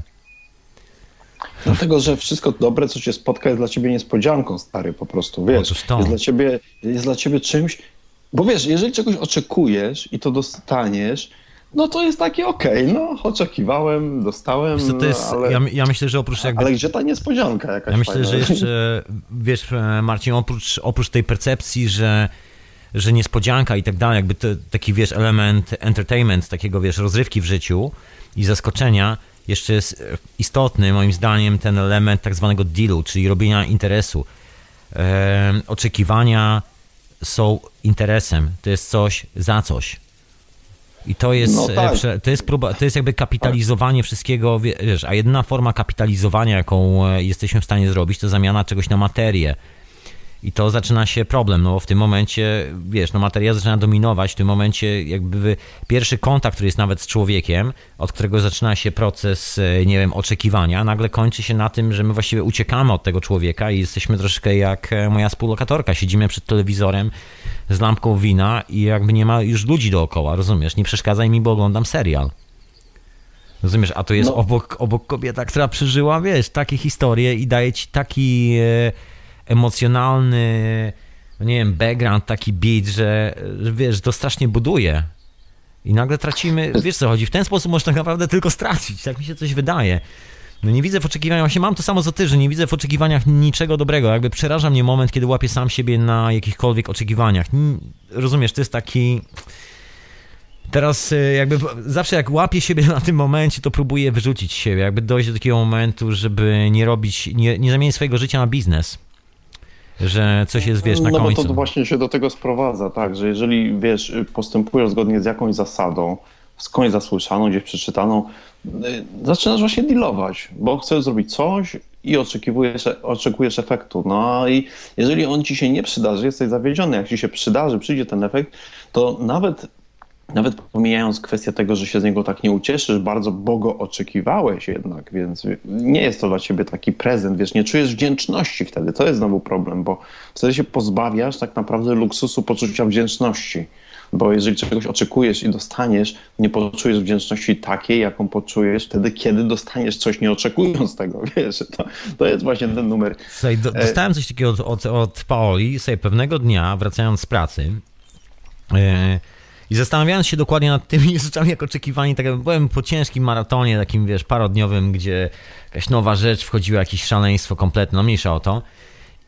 Dlatego, że wszystko dobre, co cię spotka, jest dla ciebie niespodzianką, stary, po prostu, wiesz. Jest dla, ciebie, jest dla ciebie czymś, bo wiesz, jeżeli czegoś oczekujesz i to dostaniesz, no to jest takie okej, okay, no oczekiwałem, dostałem, jest, ale... Ja, ja, myślę, że oprócz jakby... Ale gdzie ta niespodzianka jakaś Ja myślę, fajna? że jeszcze, [laughs] wiesz Marcin, oprócz, oprócz tej percepcji, że że niespodzianka i tak dalej, jakby to, taki, wiesz, element entertainment, takiego, wiesz, rozrywki w życiu i zaskoczenia, jeszcze jest istotny, moim zdaniem, ten element tak zwanego dealu, czyli robienia interesu. E, oczekiwania są interesem, to jest coś za coś. I to jest, no tak. to jest próba, to jest jakby kapitalizowanie wszystkiego, wiesz, a jedyna forma kapitalizowania, jaką e, jesteśmy w stanie zrobić, to zamiana czegoś na materię. I to zaczyna się problem, no bo w tym momencie, wiesz, no materia zaczyna dominować, w tym momencie jakby pierwszy kontakt, który jest nawet z człowiekiem, od którego zaczyna się proces, e, nie wiem, oczekiwania, nagle kończy się na tym, że my właściwie uciekamy od tego człowieka i jesteśmy troszkę jak e, moja współlokatorka, siedzimy przed telewizorem z lampką wina i jakby nie ma już ludzi dookoła, rozumiesz? Nie przeszkadzaj mi, bo oglądam serial. Rozumiesz, a to jest no. obok, obok kobieta, która przeżyła, wiesz, takie historie i daje ci taki... E, emocjonalny, no nie wiem, background, taki beat, że, wiesz, to strasznie buduje. I nagle tracimy, wiesz co chodzi, w ten sposób można naprawdę tylko stracić, tak mi się coś wydaje. No nie widzę w oczekiwaniach, właśnie mam to samo co ty, że nie widzę w oczekiwaniach niczego dobrego. Jakby przeraża mnie moment, kiedy łapię sam siebie na jakichkolwiek oczekiwaniach. Rozumiesz, to jest taki... Teraz y, jakby zawsze jak łapię siebie na tym momencie, to próbuję wyrzucić siebie, jakby dojść do takiego momentu, żeby nie robić, nie, nie zamienić swojego życia na biznes że coś jest, wiesz, na no końcu. No bo to właśnie się do tego sprowadza, tak, że jeżeli, wiesz, postępujesz zgodnie z jakąś zasadą, skądś zasłyszaną, gdzieś przeczytaną, y, zaczynasz właśnie dealować, bo chcesz zrobić coś i oczekujesz, oczekujesz efektu. No i jeżeli on ci się nie przydarzy, jesteś zawiedziony. Jak ci się przydarzy, przyjdzie ten efekt, to nawet nawet pomijając kwestię tego, że się z niego tak nie ucieszysz, bardzo bogo oczekiwałeś jednak, więc nie jest to dla ciebie taki prezent, wiesz, nie czujesz wdzięczności wtedy. To jest znowu problem, bo wtedy się pozbawiasz tak naprawdę luksusu poczucia wdzięczności. Bo jeżeli czegoś oczekujesz i dostaniesz, nie poczujesz wdzięczności takiej, jaką poczujesz wtedy, kiedy dostaniesz coś nie oczekując tego, [laughs] wiesz, to, to jest właśnie ten numer. Słuchaj, do, dostałem coś takiego od, od, od Paoli, sobie pewnego dnia, wracając z pracy, yy, i zastanawiając się dokładnie nad tymi rzeczami, jak oczekiwani, tak byłem po ciężkim maratonie, takim wiesz, parodniowym, gdzie jakaś nowa rzecz wchodziła, jakieś szaleństwo kompletne, no mniejsza o to.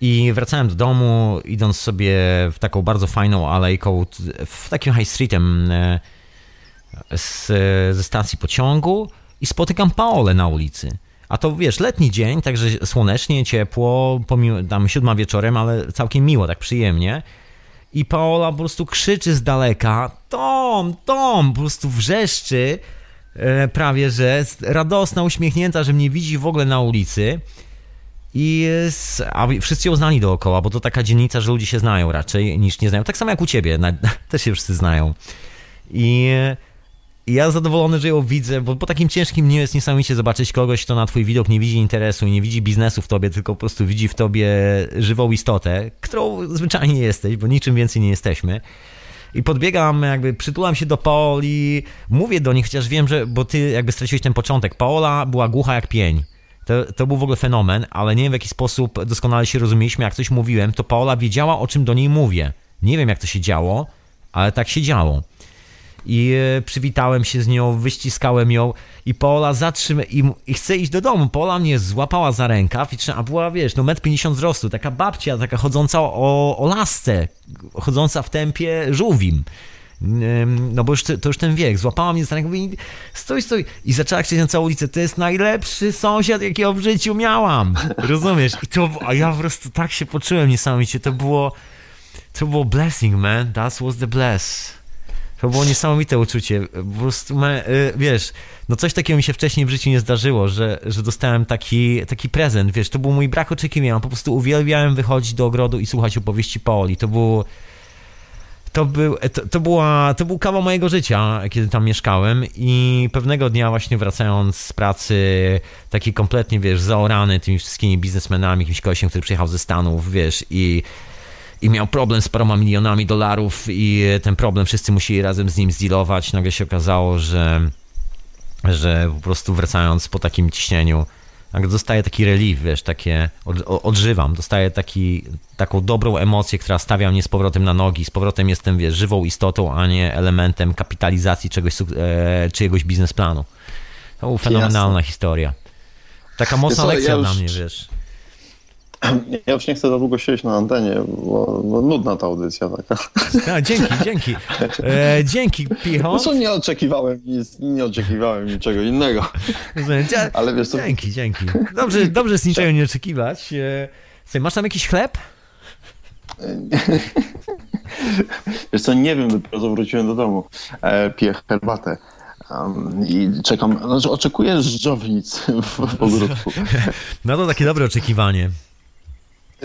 I wracałem do domu, idąc sobie w taką bardzo fajną alejką, w takim high streetem e, z, ze stacji pociągu i spotykam Paolę na ulicy. A to wiesz, letni dzień, także słonecznie, ciepło, pomimo, tam siódma wieczorem, ale całkiem miło, tak przyjemnie i Paola po prostu krzyczy z daleka Tom, Tom, po prostu wrzeszczy e, prawie, że radosna, uśmiechnięta, że mnie widzi w ogóle na ulicy i a wszyscy ją znali dookoła, bo to taka dzielnica, że ludzie się znają raczej niż nie znają. Tak samo jak u ciebie, [laughs] też się wszyscy znają. I i ja zadowolony, że ją widzę, bo po takim ciężkim dniu jest niesamowicie zobaczyć kogoś, kto na twój widok nie widzi interesu i nie widzi biznesu w tobie, tylko po prostu widzi w tobie żywą istotę, którą zwyczajnie jesteś, bo niczym więcej nie jesteśmy. I podbiegam, jakby przytulam się do Paoli, mówię do nich, chociaż wiem, że, bo ty jakby straciłeś ten początek. Paola była głucha jak pień. To, to był w ogóle fenomen, ale nie wiem w jaki sposób doskonale się rozumieliśmy, jak coś mówiłem, to Paola wiedziała, o czym do niej mówię. Nie wiem, jak to się działo, ale tak się działo i e, przywitałem się z nią, wyściskałem ją i Paola zatrzyma i, i chce iść do domu. Paola mnie złapała za rękaw, i, a była, wiesz, no metr 50 wzrostu, taka babcia, taka chodząca o, o lasce, chodząca w tempie żółwim. No bo już to już ten wiek. Złapała mnie za rękę i stój, stój. I zaczęła krzyczeć na całą ulicę, to jest najlepszy sąsiad, jakiego w życiu miałam. Rozumiesz? I to, a ja po prostu tak się poczułem niesamowicie. To było, to było blessing, man. That was the bless. To było niesamowite uczucie. Po prostu, y, wiesz, no coś takiego mi się wcześniej w życiu nie zdarzyło, że, że dostałem taki, taki prezent, wiesz, to był mój brak oczekiwania. Po prostu uwielbiałem wychodzić do ogrodu i słuchać opowieści Paoli. To był to był, to, to, była, to był kawał mojego życia, kiedy tam mieszkałem i pewnego dnia właśnie wracając z pracy, taki kompletnie, wiesz, zaorany tymi wszystkimi biznesmenami, jakimś kościem, który przyjechał ze Stanów, wiesz, i i miał problem z paroma milionami dolarów i ten problem wszyscy musieli razem z nim zdealować. Nagle się okazało, że, że po prostu wracając po takim ciśnieniu dostaję taki relief, wiesz, takie, od, odżywam, dostaję taki, taką dobrą emocję, która stawia mnie z powrotem na nogi, z powrotem jestem, wiesz, żywą istotą, a nie elementem kapitalizacji czegoś, e, czyjegoś biznesplanu. To była fenomenalna Jasne. historia. Taka mocna lekcja ja już... dla mnie, wiesz. [clears throat] Ja już nie chcę za długo siedzieć na antenie, bo, bo nudna ta audycja taka. A, dzięki, dzięki. E, dzięki, Picho. No co, nie oczekiwałem nic, nie oczekiwałem niczego innego. Ale wiesz co... Dzięki, dzięki. Dobrze, dobrze z niczego nie oczekiwać. E, masz tam jakiś chleb? [laughs] Wiesz co, nie wiem, dopiero wróciłem do domu. E, piję herbatę. Um, I czekam, znaczy oczekuję żdżownic w ogródku. [laughs] No to takie dobre oczekiwanie.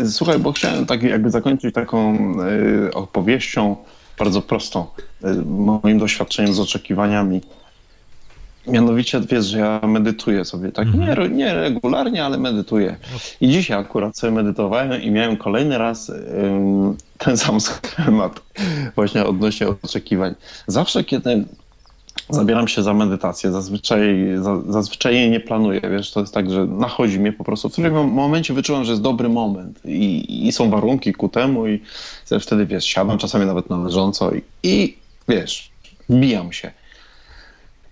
Słuchaj, bo chciałem tak jakby zakończyć taką y, opowieścią bardzo prostą, y, moim doświadczeniem z oczekiwaniami. Mianowicie wiesz, że ja medytuję sobie, tak mhm. nie, nie regularnie, ale medytuję. I dzisiaj akurat sobie medytowałem i miałem kolejny raz ten sam [laughs] schemat właśnie odnośnie oczekiwań. Zawsze, kiedy zabieram się za medytację. Zazwyczaj, zazwyczaj jej nie planuję, wiesz, to jest tak, że nachodzi mnie po prostu. W którym momencie wyczułam, że jest dobry moment i, i są warunki ku temu i wtedy, wiesz, siadam czasami nawet na leżąco i, i wiesz, wbijam się.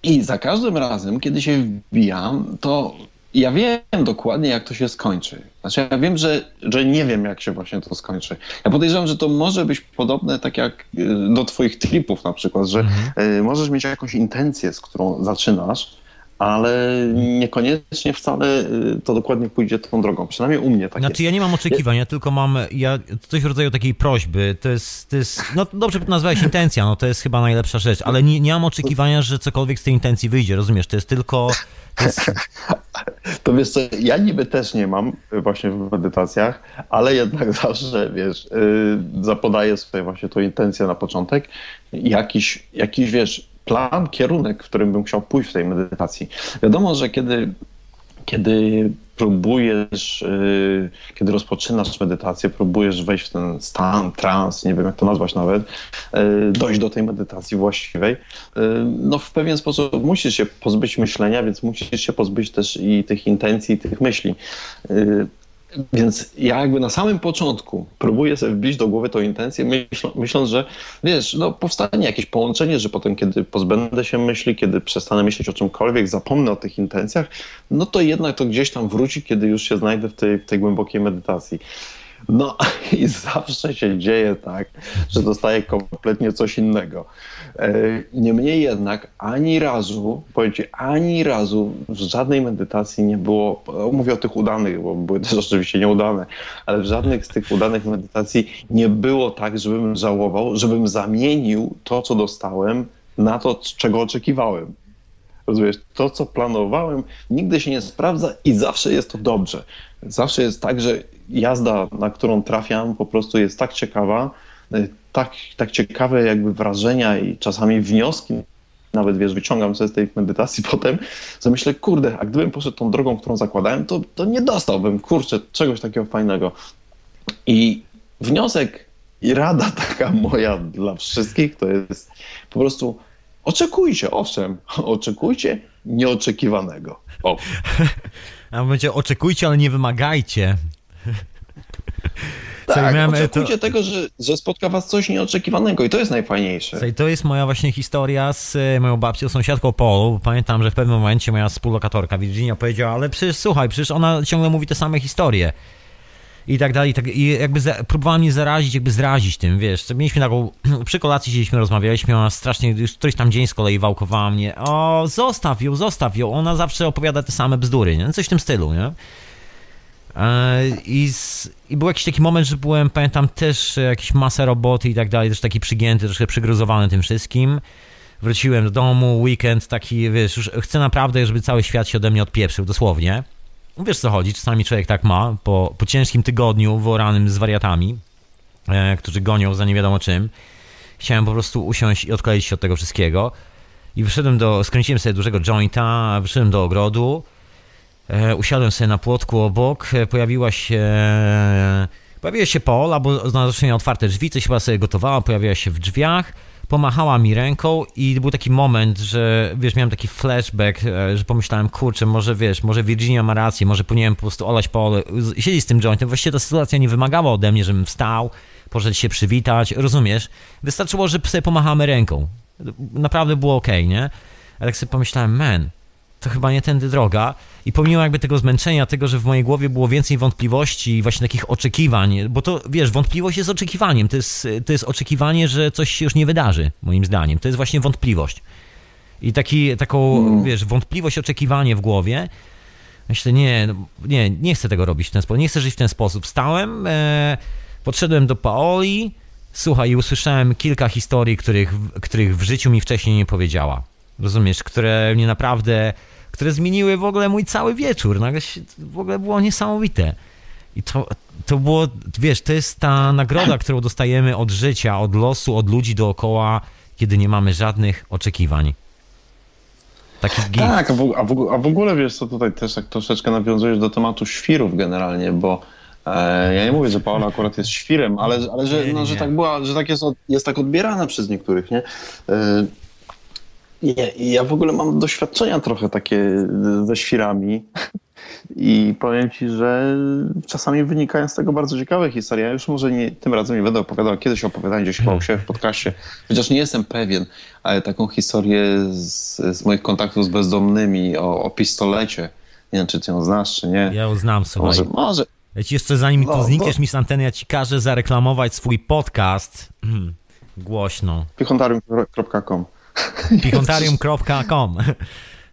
I za każdym razem, kiedy się wbijam, to ja wiem dokładnie, jak to się skończy. Znaczy, ja wiem, że, że nie wiem, jak się właśnie to skończy. Ja podejrzewam, że to może być podobne tak jak y, do twoich tripów na przykład, że mhm. Y, możesz mieć jakąś intencję, z którą zaczynasz, ale niekoniecznie wcale y, to dokładnie pójdzie tą drogą. Przynajmniej u mnie tak Znaczy jest. ja nie mam oczekiwań, ja tylko mam ja, coś w rodzaju takiej prośby. To jest, to jest no dobrze nazwałeś [laughs] intencja, no to jest chyba najlepsza rzecz, ale nie, nie mam oczekiwania, że cokolwiek z tej intencji wyjdzie, rozumiesz? To jest tylko... To, jest... [laughs] to wiesz co, ja niby też nie mam właśnie w medytacjach, ale jednak [laughs] zawsze, wiesz, yy, zapodaję sobie właśnie tą intencję na początek. Jakiś, jakiś wiesz, plan, kierunek, w którym bym chciał pójść w tej medytacji. Wiadomo, że kiedy, kiedy próbujesz, yy, kiedy rozpoczynasz medytację, próbujesz wejść w ten stan, trans, nie wiem jak to nazwać nawet, yy, dojść do tej medytacji właściwej, yy, no w pewien sposób musisz się pozbyć myślenia, więc musisz się pozbyć też i tych intencji, i tych myśli. Więc ja jakby na samym początku próbuję sobie wbić do głowy tą intencję, myśl, myśląc, że wiesz, no powstanie jakieś połączenie, że potem kiedy pozbędę się myśli, kiedy przestanę myśleć o czymkolwiek, zapomnę o tych intencjach, no to jednak to gdzieś tam wróci, kiedy już się znajdę w tej, w tej głębokiej medytacji. No [laughs] i zawsze się dzieje tak, że dostaję kompletnie coś innego. E, niemniej jednak ani razu, powiem ci, ani razu w żadnej medytacji nie było, mówię o tych udanych, bo były też oczywiście nieudane, ale w żadnych z tych udanych medytacji nie było tak, żebym żałował, żebym zamienił to, co dostałem, na to, czego oczekiwałem. Rozumiesz, to co planowałem nigdy się nie sprawdza i zawsze jest to dobrze. Zawsze jest tak, że jazda, na którą trafiam, po prostu jest tak ciekawa, y, tak, tak ciekawe jakby wrażenia i czasami wnioski, nawet wiesz, wyciągam sobie z tej medytacji [laughs] potem, że myślę, kurde, a gdybym poszedł tą drogą, którą zakładałem, to, to nie dostałbym, kurczę, czegoś takiego fajnego. I wniosek i rada [laughs] taka moja dla wszystkich to jest po prostu oczekujcie, owszem, [laughs] oczekujcie nieoczekiwanego. O. A będzie oczekujcie, ale nie wymagajcie. Tak, miałem, oczekujcie to... tego, że, że spotka was coś nieoczekiwanego i to jest najfajniejsze. I to jest moja właśnie historia z e, moją babcią, sąsiadką Polu. Pamiętam, że w pewnym momencie moja współlokatorka Virginia powiedziała, ale przecież słuchaj, przecież ona ciągle mówi te same historie. I tak dalej, i, tak, i jakby za, próbowała mnie zarazić, jakby zrazić tym, wiesz. Mieliśmy taką, [clears throat] przy kolacji siedzieliśmy, rozmawialiśmy, ona strasznie, już któryś tam dzień z kolei wałkowała mnie, o, zostaw ją, zostaw ją, ona zawsze opowiada te same bzdury, nie? Coś w tym stylu, nie? E, I, z, I był jakiś taki moment, że byłem, pamiętam, też jakieś masę roboty i tak dalej, też taki przygięty, troszkę przygruzowany tym wszystkim. Wróciłem do domu, weekend taki, wiesz, już chcę naprawdę, żeby cały świat się ode mnie odpieprzył, dosłownie. Wiesz co chodzi, czasami człowiek tak ma, po, po ciężkim tygodniu wyoranym z wariatami, e, którzy gonią za nie wiadomo czym. Chciałem po prostu usiąść i odkleić się od tego wszystkiego. I wyszedłem do, skręciłem sobie dużego jointa, wyszedłem do ogrodu, E, usiadłem sobie na płotku obok, e, pojawiła się... Pojawiła się Paul, albo znacznie otwarte drzwi, coś chyba sobie gotowała, pojawiła się w drzwiach, pomachała mi ręką i był taki moment, że wiesz, miałem taki flashback, e, że pomyślałem, kurczę, może wiesz, może Virginia ma rację, może powinienem po prostu olać Paolo, siedzieć z tym jointem. Właściwie ta sytuacja nie wymagała ode mnie, żebym wstał, poszedł się przywitać, rozumiesz? Wystarczyło, że sobie pomachamy ręką. Naprawdę było ok, nie? Ale tak sobie pomyślałem, man, to chyba nie tędy droga. I pomimo jakby tego zmęczenia, tego, że w mojej głowie było więcej wątpliwości i właśnie takich oczekiwań, bo to wiesz, wątpliwość jest oczekiwaniem. To jest, to jest oczekiwanie, że coś się już nie wydarzy, moim zdaniem. To jest właśnie wątpliwość. I taki, taką, mm. wiesz, wątpliwość, oczekiwanie w głowie. Myślę, nie, no, nie, nie chcę tego robić w ten sposób, nie chcę żyć w ten sposób. Stałem, e, podszedłem do Paoli, słuchaj, i usłyszałem kilka historii, których, których w życiu mi wcześniej nie powiedziała. Rozumiesz, które mnie naprawdę które zmieniły w ogóle mój cały wieczór. Nagle się, w ogóle było niesamowite. I to, to było, wiesz, to jest ta nagroda, którą dostajemy od życia, od losu, od ludzi dookoła, kiedy nie mamy żadnych oczekiwań. Takich gift. Tak, a w, a, w, a w ogóle wiesz co, tutaj też tak troszeczkę nawiązujesz do tematu świrów generalnie, bo e, ja nie mówię, że Paola akurat jest świrem, ale, ale że, no, że tak była, że tak jest, jest tak odbierana przez niektórych, nie? E, ja, ja w ogóle mam doświadczenia trochę takie ze świrami i powiem ci, że czasami wynikają z tego bardzo ciekawe historie. Ja już może nie, tym razem nie będę opowiadał, kiedyś opowiadałem gdzieś chyba u siebie w podcaście, chociaż nie jestem pewien, ale taką historię z, z moich kontaktów z bezdomnymi o, o, pistolecie. Nie wiem, czy ty ją znasz, czy nie. Ja ją znam, słuchaj. Może, może. Ja ci jeszcze zanim no, tu znikniesz bo... mi z anteny, ja ci każę zareklamować swój podcast. [clears throat] Głośno. Pichontarium.com Pichontarium.com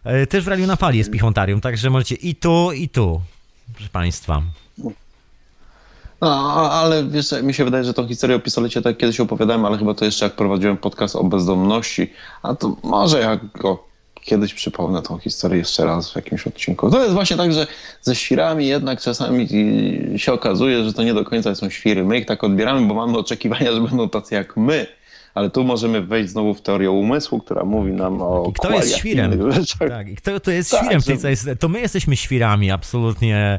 e, Też w Radiu na Fali jest Pichontarium, także możecie i tu, i tu, proszę Państwa. No, ale wiesz, mi się wydaje, że tą historię o pistolecie tak kiedyś opowiadałem, ale chyba to jeszcze jak prowadziłem podcast o bezdomności, a to może jak go kiedyś przypomnę tą historię jeszcze raz w jakimś odcinku. To jest właśnie tak, że ze świrami jednak czasami się okazuje, że to nie do końca są świry. My ich tak odbieramy, bo mamy oczekiwania, że będą tacy jak my ale tu możemy wejść znowu w teorię umysłu, która mówi nam o I kto jest świrem? Tak, i kto to jest tak, świrem w tej całej To my jesteśmy świrami, absolutnie.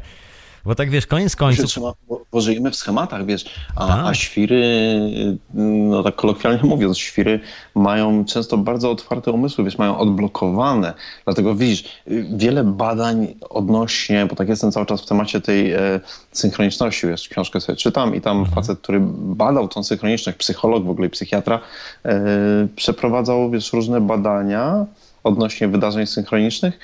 Bo tak wiesz, koniec końców. Trzeba, bo, bo żyjemy w schematach, wiesz, a, tak. a, świry, no tak kolokwialnie mówiąc, świry mają często bardzo otwarte umysły, wiesz, mają odblokowane. Dlatego widzisz, wiele badań odnośnie, bo tak jestem cały czas w temacie tej e, synchroniczności, wiesz, książkę sobie czytam i tam mhm. facet, który badał tą synchroniczność, psycholog w ogóle i psychiatra, e, przeprowadzał, wiesz, różne badania odnośnie wydarzeń synchronicznych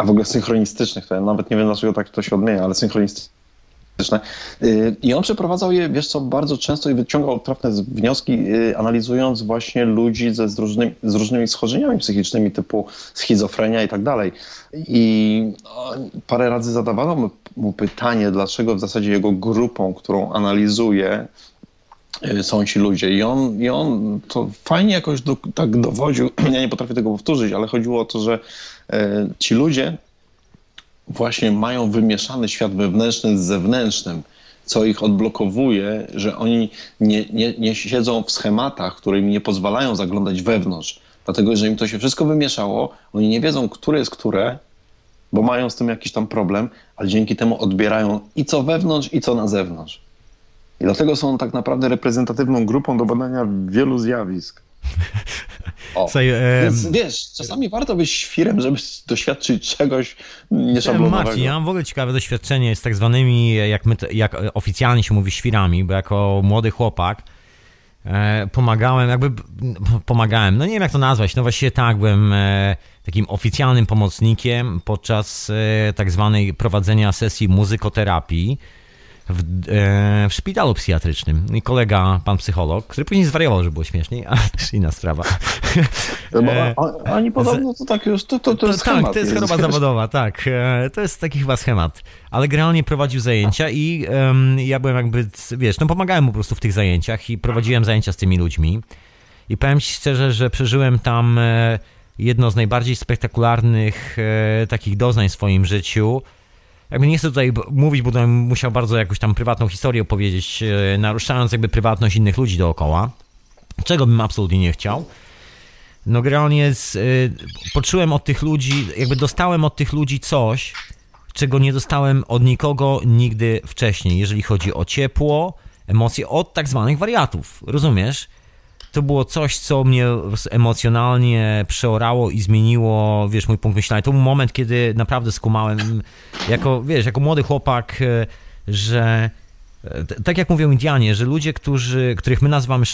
a w ogóle synchronistycznych, to ja nawet nie wiem dlaczego tak to się odmienia, ale synchronistyczne. Y, I on przeprowadzał je, wiesz co, bardzo często i wyciągał trafne wnioski, y, analizując właśnie ludzi ze, z, różnymi, z różnymi schorzeniami psychicznymi, typu schizofrenia i tak dalej. I parę razy zadawano mu pytanie, dlaczego w zasadzie jego grupą, którą analizuje, y, są ci ludzie. I on, i on to fajnie jakoś do, tak dowodził, [clears throat] ja nie potrafię tego powtórzyć, ale chodziło o to, że ci ludzie właśnie mają wymieszany świat wewnętrzny z zewnętrznym, co ich odblokowuje, że oni nie, nie, nie siedzą w schematach, które im nie pozwalają zaglądać wewnątrz. Dlatego, że im to się wszystko wymieszało, oni nie wiedzą, które jest które, bo mają z tym jakiś tam problem, ale dzięki temu odbierają i co wewnątrz, i co na zewnątrz. I dlatego są tak naprawdę reprezentatywną grupą do badania wielu zjawisk. O. E... Więc wiesz, czasami warto być świrem, żeby doświadczyć czegoś nieszablonowego. Marcin, ja mam w ogóle ciekawe doświadczenie z tak zwanymi, jak, my, jak oficjalnie się mówi, świrami, bo jako młody chłopak e, pomagałem, jakby pomagałem, no nie wiem jak to nazwać, no właściwie tak, byłem e, takim oficjalnym pomocnikiem podczas e, tak zwanej prowadzenia sesji muzykoterapii w, e, w szpitalu psychiatrycznym. I kolega, pan psycholog, który później zwariował, że było śmieszniej, [laughs] ale też inna sprawa. E, oni podobno to tak już, to, to, to, jest tak, schemat. to jest choroba zawodowa, tak. E, to jest taki chyba schemat. Ale generalnie prowadził zajęcia i um, ja byłem jakby, wiesz, no pomagałem mu po prostu w tych zajęciach i prowadziłem zajęcia z tymi ludźmi. I powiem ci szczerze, że przeżyłem tam e, jedno z najbardziej spektakularnych e, takich doznań w swoim życiu jakby nie chcę tutaj mówić, bo bym musiał bardzo jakąś tam prywatną historię opowiedzieć, e, naruszając jakby prywatność innych ludzi dookoła, czego bym absolutnie nie chciał. No generalnie z, y, poczułem od tych ludzi, jakby dostałem od tych ludzi coś, czego nie dostałem od nikogo nigdy wcześniej, jeżeli chodzi o ciepło, emocje od tak zwanych wariatów, rozumiesz? To było coś, co mnie emocjonalnie przeorało i zmieniło, wiesz, mój punkt myślenia. To był moment, kiedy naprawdę skumałem, jako, wiesz, jako młody chłopak, e, że e, tak jak mówią Indianie, że ludzie, którzy, których my nazywamy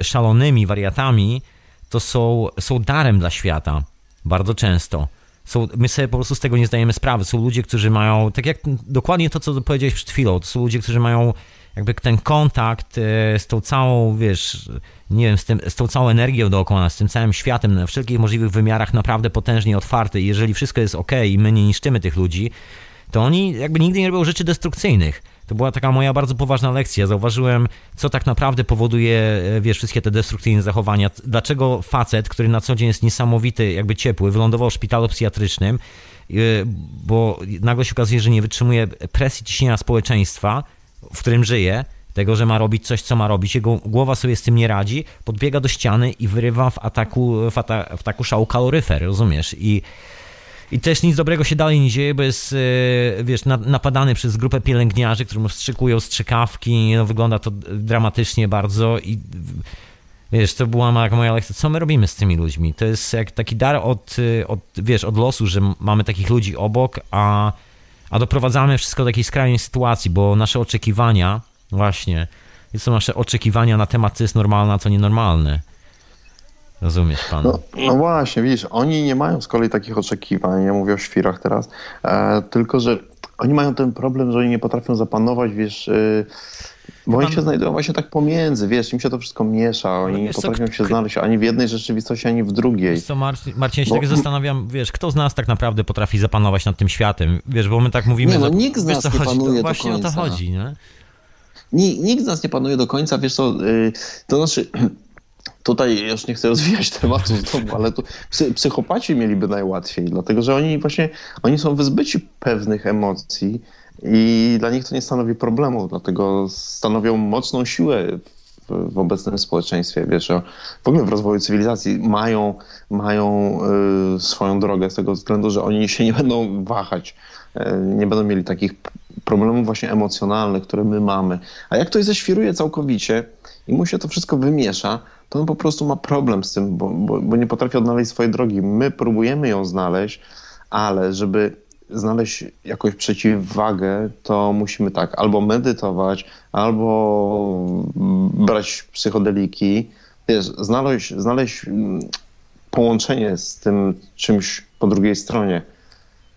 e, szalonymi wariatami, to są, są darem dla świata. Bardzo często. Są, my sobie po prostu z tego nie zdajemy sprawy. Są ludzie, którzy mają, tak jak dokładnie to, co powiedziałeś przed chwilą, to są ludzie, którzy mają jakby ten kontakt e, z tą całą, wiesz, nie wiem, z, tym, z tą całą energią dookoła nas, z tym całym światem na wszelkich możliwych wymiarach naprawdę potężnie otwarty i jeżeli wszystko jest ok i my nie niszczymy tych ludzi, to oni jakby nigdy nie robią rzeczy destrukcyjnych. To była taka moja bardzo poważna lekcja. Zauważyłem, co tak naprawdę powoduje, e, wiesz, wszystkie te destrukcyjne zachowania. Dlaczego facet, który na co dzień jest niesamowity, jakby ciepły, wylądował w szpitalu psychiatrycznym, e, bo nagle się okazuje, że nie wytrzymuje presji ciśnienia społeczeństwa, w którym żyje, tego, że ma robić coś, co ma robić, jego głowa sobie z tym nie radzi, podbiega do ściany i wyrywa w ataku, w, ata, w ataku szału kaloryfer, rozumiesz? I, I też nic dobrego się dalej nie dzieje, bo jest, e, wiesz, napadany przez grupę pielęgniarzy, którzy mu strzykują strzykawki, no wygląda to dramatycznie bardzo i wiesz, to była moja lekcja, co my robimy z tymi ludźmi? To jest jak taki dar od, od wiesz, od losu, że mamy takich ludzi obok, a a doprowadzamy wszystko do takiej skrajnej sytuacji, bo nasze oczekiwania, właśnie, są nasze oczekiwania na temat, co jest normalne, a co nienormalne. Rozumiesz pan? No, no, właśnie, widzisz, oni nie mają z kolei takich oczekiwań, ja mówię o świrach teraz, e, tylko że oni mają ten problem, że oni nie potrafią zapanować, wiesz, e, bo oni się znajdują właśnie tak pomiędzy, wiesz, im się to wszystko miesza, oni nie potrafią się znaleźć ani w jednej rzeczywistości, ani w drugiej. Co, Marcin, Marcin ja się bo... tak [clears throat] zastanawiam, wiesz, kto z nas tak naprawdę potrafi zapanować nad tym światem, wiesz, bo my tak mówimy... Nie, no nikt z nas nie panuje Właśnie do końca. o to chodzi, nie? Nikt z nas nie panuje do końca, wiesz co, y, to znaczy... [clears throat] Tutaj już nie chcę rozwijać [laughs] tematu, ale tu psychopaci mieliby najłatwiej, dlatego że oni właśnie oni są wyzbyci pewnych emocji, i dla nich to nie stanowi problemu, dlatego stanowią mocną siłę w, w obecnym społeczeństwie. Wiesz, w ogóle w rozwoju cywilizacji mają, mają y, swoją drogę z tego względu, że oni się nie będą wahać, y, nie będą mieli takich problemów właśnie emocjonalnych, które my mamy. A jak ktoś zeświruje całkowicie i mu się to wszystko wymiesza, to on po prostu ma problem z tym, bo, bo, bo nie potrafi odnaleźć swojej drogi. My próbujemy ją znaleźć, ale żeby znaleźć jakąś przeciwwagę, to musimy tak, albo medytować, albo brać psychodeliki, wiesz, znaleźć, znaleźć mm, połączenie z tym czymś po drugiej stronie.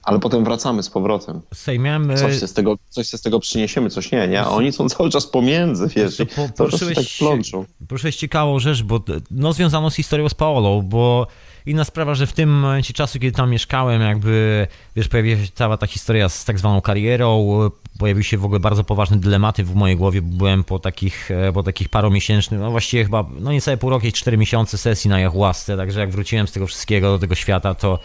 Ale potem wracamy z powrotem. Sejmiemy... Coś, się z tego, coś się z tego przyniesiemy, coś nie, nie? A oni są cały czas pomiędzy, wiesz, po, poruszyłeś, tak plączą. Poruszyłeś ciekawą rzecz, bo no, związaną z historią z Paolą, bo Inna sprawa, że w tym momencie czasu, kiedy tam mieszkałem, jakby, wiesz, pojawiła się cała ta historia z tak zwaną karierą, pojawiły się w ogóle bardzo poważne dylematy w mojej głowie, byłem po takich, e, po takich paromiesięcznych, no właściwie chyba, no niecałe pół roku i cztery miesiące sesji na Jahuasce, także jak wróciłem z tego wszystkiego do tego świata, to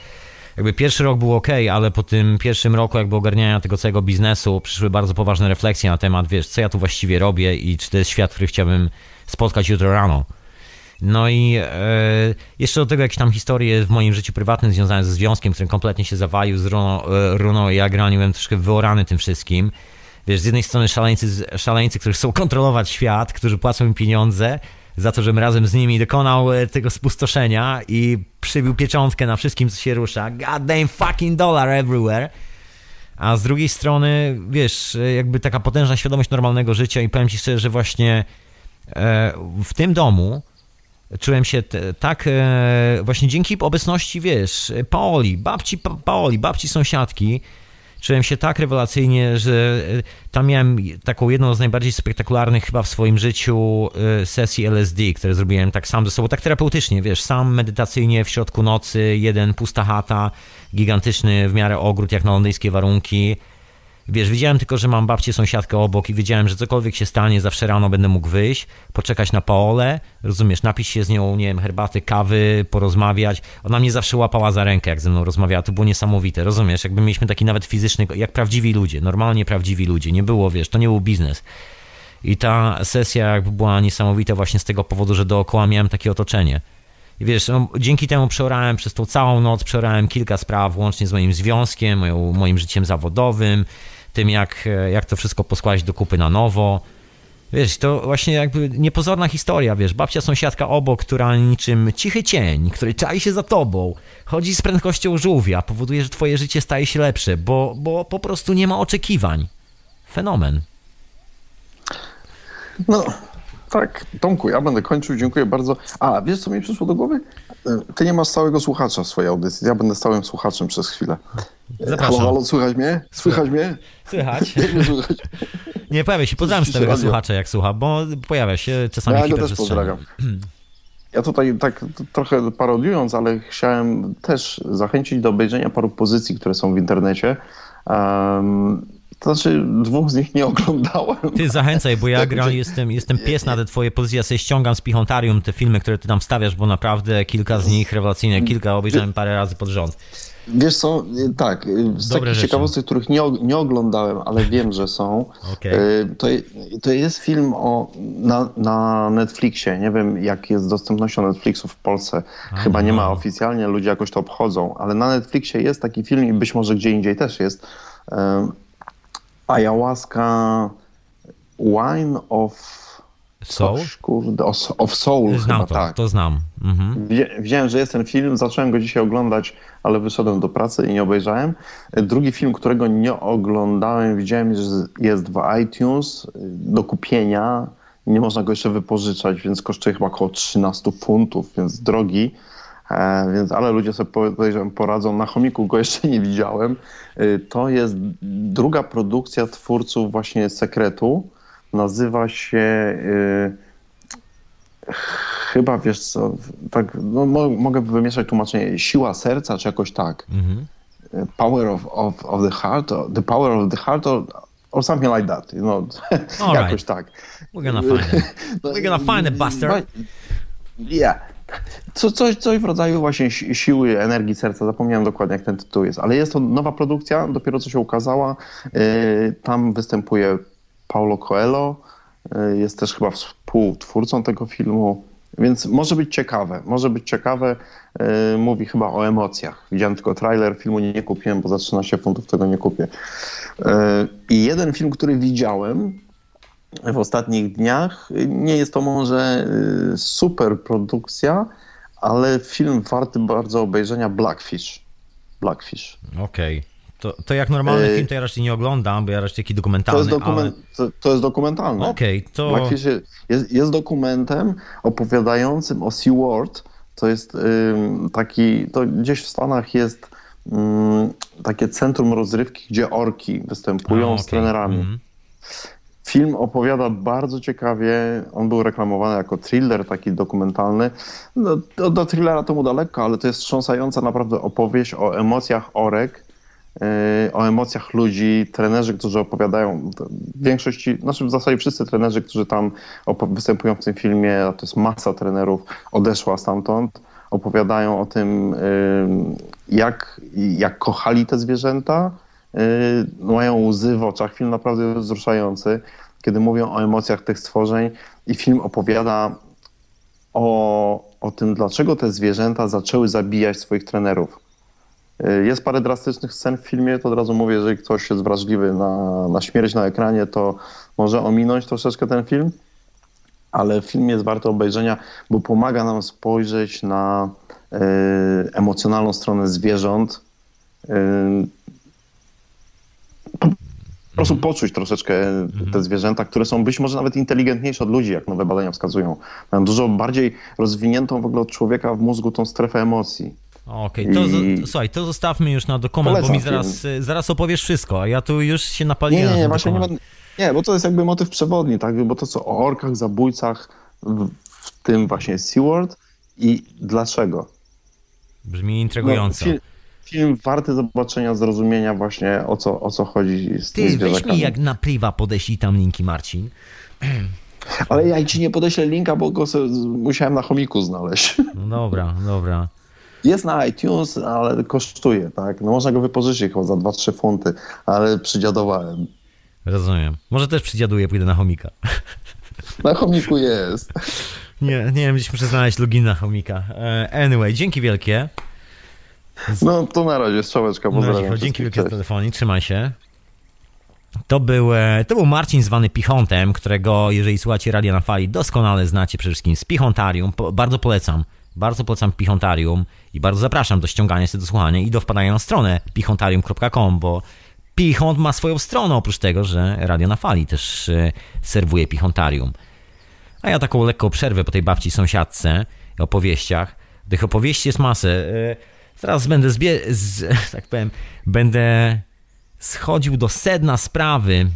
jakby pierwszy rok był ok, ale po tym pierwszym roku jakby ogarniania tego całego biznesu przyszły bardzo poważne refleksje na temat, wiesz, co ja tu właściwie robię i czy to jest świat, który chciałbym spotkać jutro rano. No i e, jeszcze do tego jakieś tam historie w moim życiu prywatnym związane ze związkiem, który kompletnie się zawalił z Runo, e, Runo i ja graniłem troszkę wyorany tym wszystkim. Wiesz, z jednej strony szaleńcy, szaleńcy, którzy chcą kontrolować świat, którzy płacą mi pieniądze za to, żebym razem z nimi dokonał e, tego spustoszenia i przybił pieczątkę na wszystkim, co się rusza. God damn fucking dollar everywhere. A z drugiej strony, wiesz, e, jakby taka potężna świadomość normalnego życia i powiem ci szczerze, że właśnie w tym domu czułem się tak e, właśnie dzięki obecności, wiesz, Paoli, babci Paoli, babci sąsiadki, czułem się tak rewelacyjnie, że e, tam miałem taką jedną z najbardziej spektakularnych chyba w swoim życiu e, sesji LSD, które zrobiłem tak sam ze sobą, tak terapeutycznie, wiesz, sam medytacyjnie w środku nocy, jeden pusta chata, gigantyczny w miarę ogród jak na londyńskie warunki, Wiesz, widziałem tylko, że mam babcię sąsiadkę obok i wiedziałem, że cokolwiek się stanie, zawsze rano będę mógł wyjść, poczekać na Paolę, rozumiesz, napić się z nią, nie wiem, herbaty, kawy, porozmawiać. Ona mnie zawsze łapała za rękę, jak ze mną rozmawiała, to było niesamowite, rozumiesz, jakby mieliśmy taki nawet fizyczny, jak prawdziwi ludzie, normalnie prawdziwi ludzie, nie było, wiesz, to nie był biznes. I ta sesja jakby była niesamowita właśnie z tego powodu, że dookoła miałem takie otoczenie. I wiesz, no, dzięki temu przeorałem przez tą całą noc, przeorałem kilka spraw, łącznie z moim związkiem, moim życiem zawodowym, tym, jak, jak to wszystko poskładać do kupy na nowo. Wiesz, to właśnie jakby niepozorna historia, wiesz, babcia sąsiadka obok, która niczym cichy cień, który czai się za tobą, chodzi z prędkością żółwia, powoduje, że twoje życie staje się lepsze, bo, bo po prostu nie ma oczekiwań. Fenomen. No, tak, Tomku, ja będę kończył, dziękuję bardzo. A, wiesz co mi przyszło do głowy? Ty nie masz stałego słuchacza w swojej audycji, ja będę stałym słuchaczem przez chwilę. Zapraszam. Halo, halo, słychać mnie? Słychać mnie? Słychać? [laughs] Słychać? Nie, pojawia się, pozdrawiam stałego słuchacza, jak słucha, bo pojawia się czasami Ja go też pozdrawiam. [clears throat] Ja tutaj tak trochę parodiując, ale chciałem też zachęcić do obejrzenia paru pozycji, które są w internecie. Um, to znaczy, dwóch z nich nie oglądałem. Ty zachęcaj, bo ja gra, jestem, jestem pies na te twoje pozycje, ja sobie ściągam z Pichontarium te filmy, które ty tam stawiasz, bo naprawdę kilka z nich rewelacyjne, kilka obejrzałem parę razy pod rząd. Wiesz co, tak, z Dobre takich rzeczy. ciekawostek, których nie, nie oglądałem, ale wiem, że są, Okej. y, to, to jest film o, na, na Netflixie. Nie wiem, jak jest dostępnością Netflixu w Polsce. Chyba nie ma oficjalnie, ludzie jakoś to obchodzą, ale na Netflixie jest taki film i być może gdzie indziej też jest. Ayahuasca Wine of... Soul? Coś, kurde, of, Soul Znam chyba, to, tak. to znam. Mhm. Że jest ten film, zacząłem go dzisiaj oglądać, ale wyszedłem do pracy i nie obejrzałem. Drugi film, którego nie oglądałem, widziałem, że jest w iTunes do kupienia. Nie można go jeszcze wypożyczać, więc kosztuje chyba około 13 funtów, więc drogi. E, więc, ale ludzie sobie podejrzewam poradzą. Na chomiku go jeszcze nie widziałem. E, to jest druga produkcja twórców właśnie Sekretu. Nazywa się... E, Chyba wiesz co, tak, no, mo, mogę wymieszać tłumaczenie siła serca, czy jakoś tak. Mhm. Power of, of, of the heart, the power of the heart, or, or something like that. No, [laughs] All jakoś right. tak. We're gonna find it. [laughs] No, We're gonna find it, Buster. Yeah. Co, coś, coś w rodzaju właśnie si- siły, energii serca. Zapomniałem dokładnie, jak ten tytuł jest. Ale jest to nowa produkcja, dopiero co się ukazała. Yy, Tam występuje Paulo Coelho. Yy, Jest też chyba współtwórcą tego filmu. Więc może być ciekawe. Może być ciekawe. Yy, Mówi chyba o emocjach. Widziałem tylko trailer filmu, nie, kupiłem, bo za 13 funtów tego nie kupię. I jeden film, który widziałem, w ostatnich dniach. Nie jest to może y, super produkcja, ale film warty bardzo obejrzenia Blackfish. Blackfish. Okej. To, to jak normalny Yy, film to ja raczej nie oglądam, bo ja raczej taki To dokumentalny, jest, dokument, to, to jest dokumentalny. ale... Okej, to... Blackfish jest, jest, dokumentem opowiadającym o SeaWorld. To jest ym, taki, to gdzieś w Stanach jest ym, takie centrum rozrywki, gdzie orki występują A, z okej. trenerami. Mhm. Film opowiada bardzo ciekawie. On był reklamowany jako thriller taki dokumentalny. No, do, do thrillera to mu daleko, ale to jest wstrząsająca naprawdę opowieść o emocjach orek, yy, o emocjach ludzi, trenerzy, którzy opowiadają. W większości, znaczy w zasadzie wszyscy trenerzy, którzy tam występują w tym filmie, to jest masa trenerów, odeszła stamtąd. Opowiadają o tym, yy, jak, jak kochali te zwierzęta, Yy, mają łzy w oczach. Film naprawdę wzruszający, kiedy mówią o emocjach tych stworzeń i film opowiada o, o tym, dlaczego te zwierzęta zaczęły zabijać swoich trenerów. Yy, Jest parę drastycznych scen w filmie, to od razu mówię, jeżeli ktoś jest wrażliwy na, na śmierć na ekranie, to może ominąć troszeczkę ten film, ale film jest warty obejrzenia, bo pomaga nam spojrzeć na yy, emocjonalną stronę zwierząt, yy, po prostu poczuć troszeczkę te zwierzęta, które są być może nawet inteligentniejsze od ludzi, jak nowe badania wskazują. Mają dużo bardziej rozwiniętą w ogóle od człowieka w mózgu tą strefę emocji. Okej, to, I- zo- słuchaj, to zostawmy już na dokument, bo Polecam mi zaraz, film. zaraz opowiesz wszystko, a ja tu już się Nie, napaliłem nie, nie, ten właśnie nie, będę- nie, bo to jest jakby motyw przewodni, tak? Bo to co o orkach, zabójcach, w, w tym właśnie SeaWorld i dlaczego. Brzmi intrygująco. No, film, warty zobaczenia, zrozumienia właśnie o co, o co chodzi z Ty, weź zwierzakami. mi jak na priwa podeślij tam linki, Marcin. [clears throat] Ale ja ci nie podeślę linka, bo go musiałem na chomiku znaleźć. [laughs] No dobra, dobra. Jest na iTunes, ale kosztuje, tak? No można go wypożyczyć chyba za 2-3 funty, ale przydziadowałem. Rozumiem. Może też przydziaduję, pójdę na chomika. Na chomiku jest. [laughs] Nie, nie wiem, gdzieś muszę znaleźć login na chomika. E, Anyway, dzięki wielkie. [laughs] No to na razie, strzałeczka, pozdrawiam. dzięki wszystkich, wielkie za cześć. telefonik, trzymaj się. To był, e, to był Marcin zwany Pichontem, którego, jeżeli słuchacie Radia na Fali, doskonale znacie przede wszystkim z Pichontarium. Po, bardzo polecam. Bardzo polecam Pichontarium i bardzo zapraszam do ściągania się do słuchania i do wpadania na stronę pichontarium.com, bo Pichont ma swoją stronę, oprócz tego, że Radio na Fali też e, serwuje Pichontarium. A ja taką lekką przerwę po tej babci sąsiadce i opowieściach. Tych opowieści jest masę. Teraz będę zbie... Z, [laughs] tak powiem, będę schodził do sedna sprawy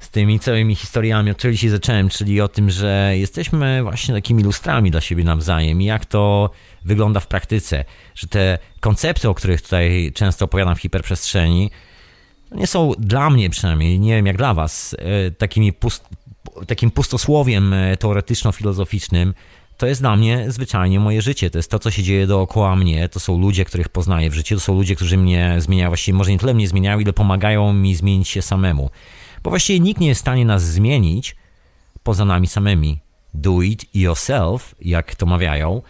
z tymi całymi historiami, od czego dzisiaj zacząłem, czyli o tym, że jesteśmy właśnie takimi lustrami dla siebie nawzajem i jak to wygląda w praktyce, że te koncepty, o których tutaj często opowiadam w hiperprzestrzeni, nie są dla mnie przynajmniej, nie wiem jak dla was, e, takimi pust, takim pustosłowiem e, teoretyczno-filozoficznym, to jest dla mnie zwyczajnie moje życie. To jest to, co się dzieje dookoła mnie. To są ludzie, których poznaję w życiu. To są ludzie, którzy mnie zmieniają. Właściwie może nie tyle mnie zmieniają, ile pomagają mi zmienić się samemu. Bo właściwie nikt nie jest w stanie nas zmienić poza nami samymi. Do it yourself, jak to mawiają.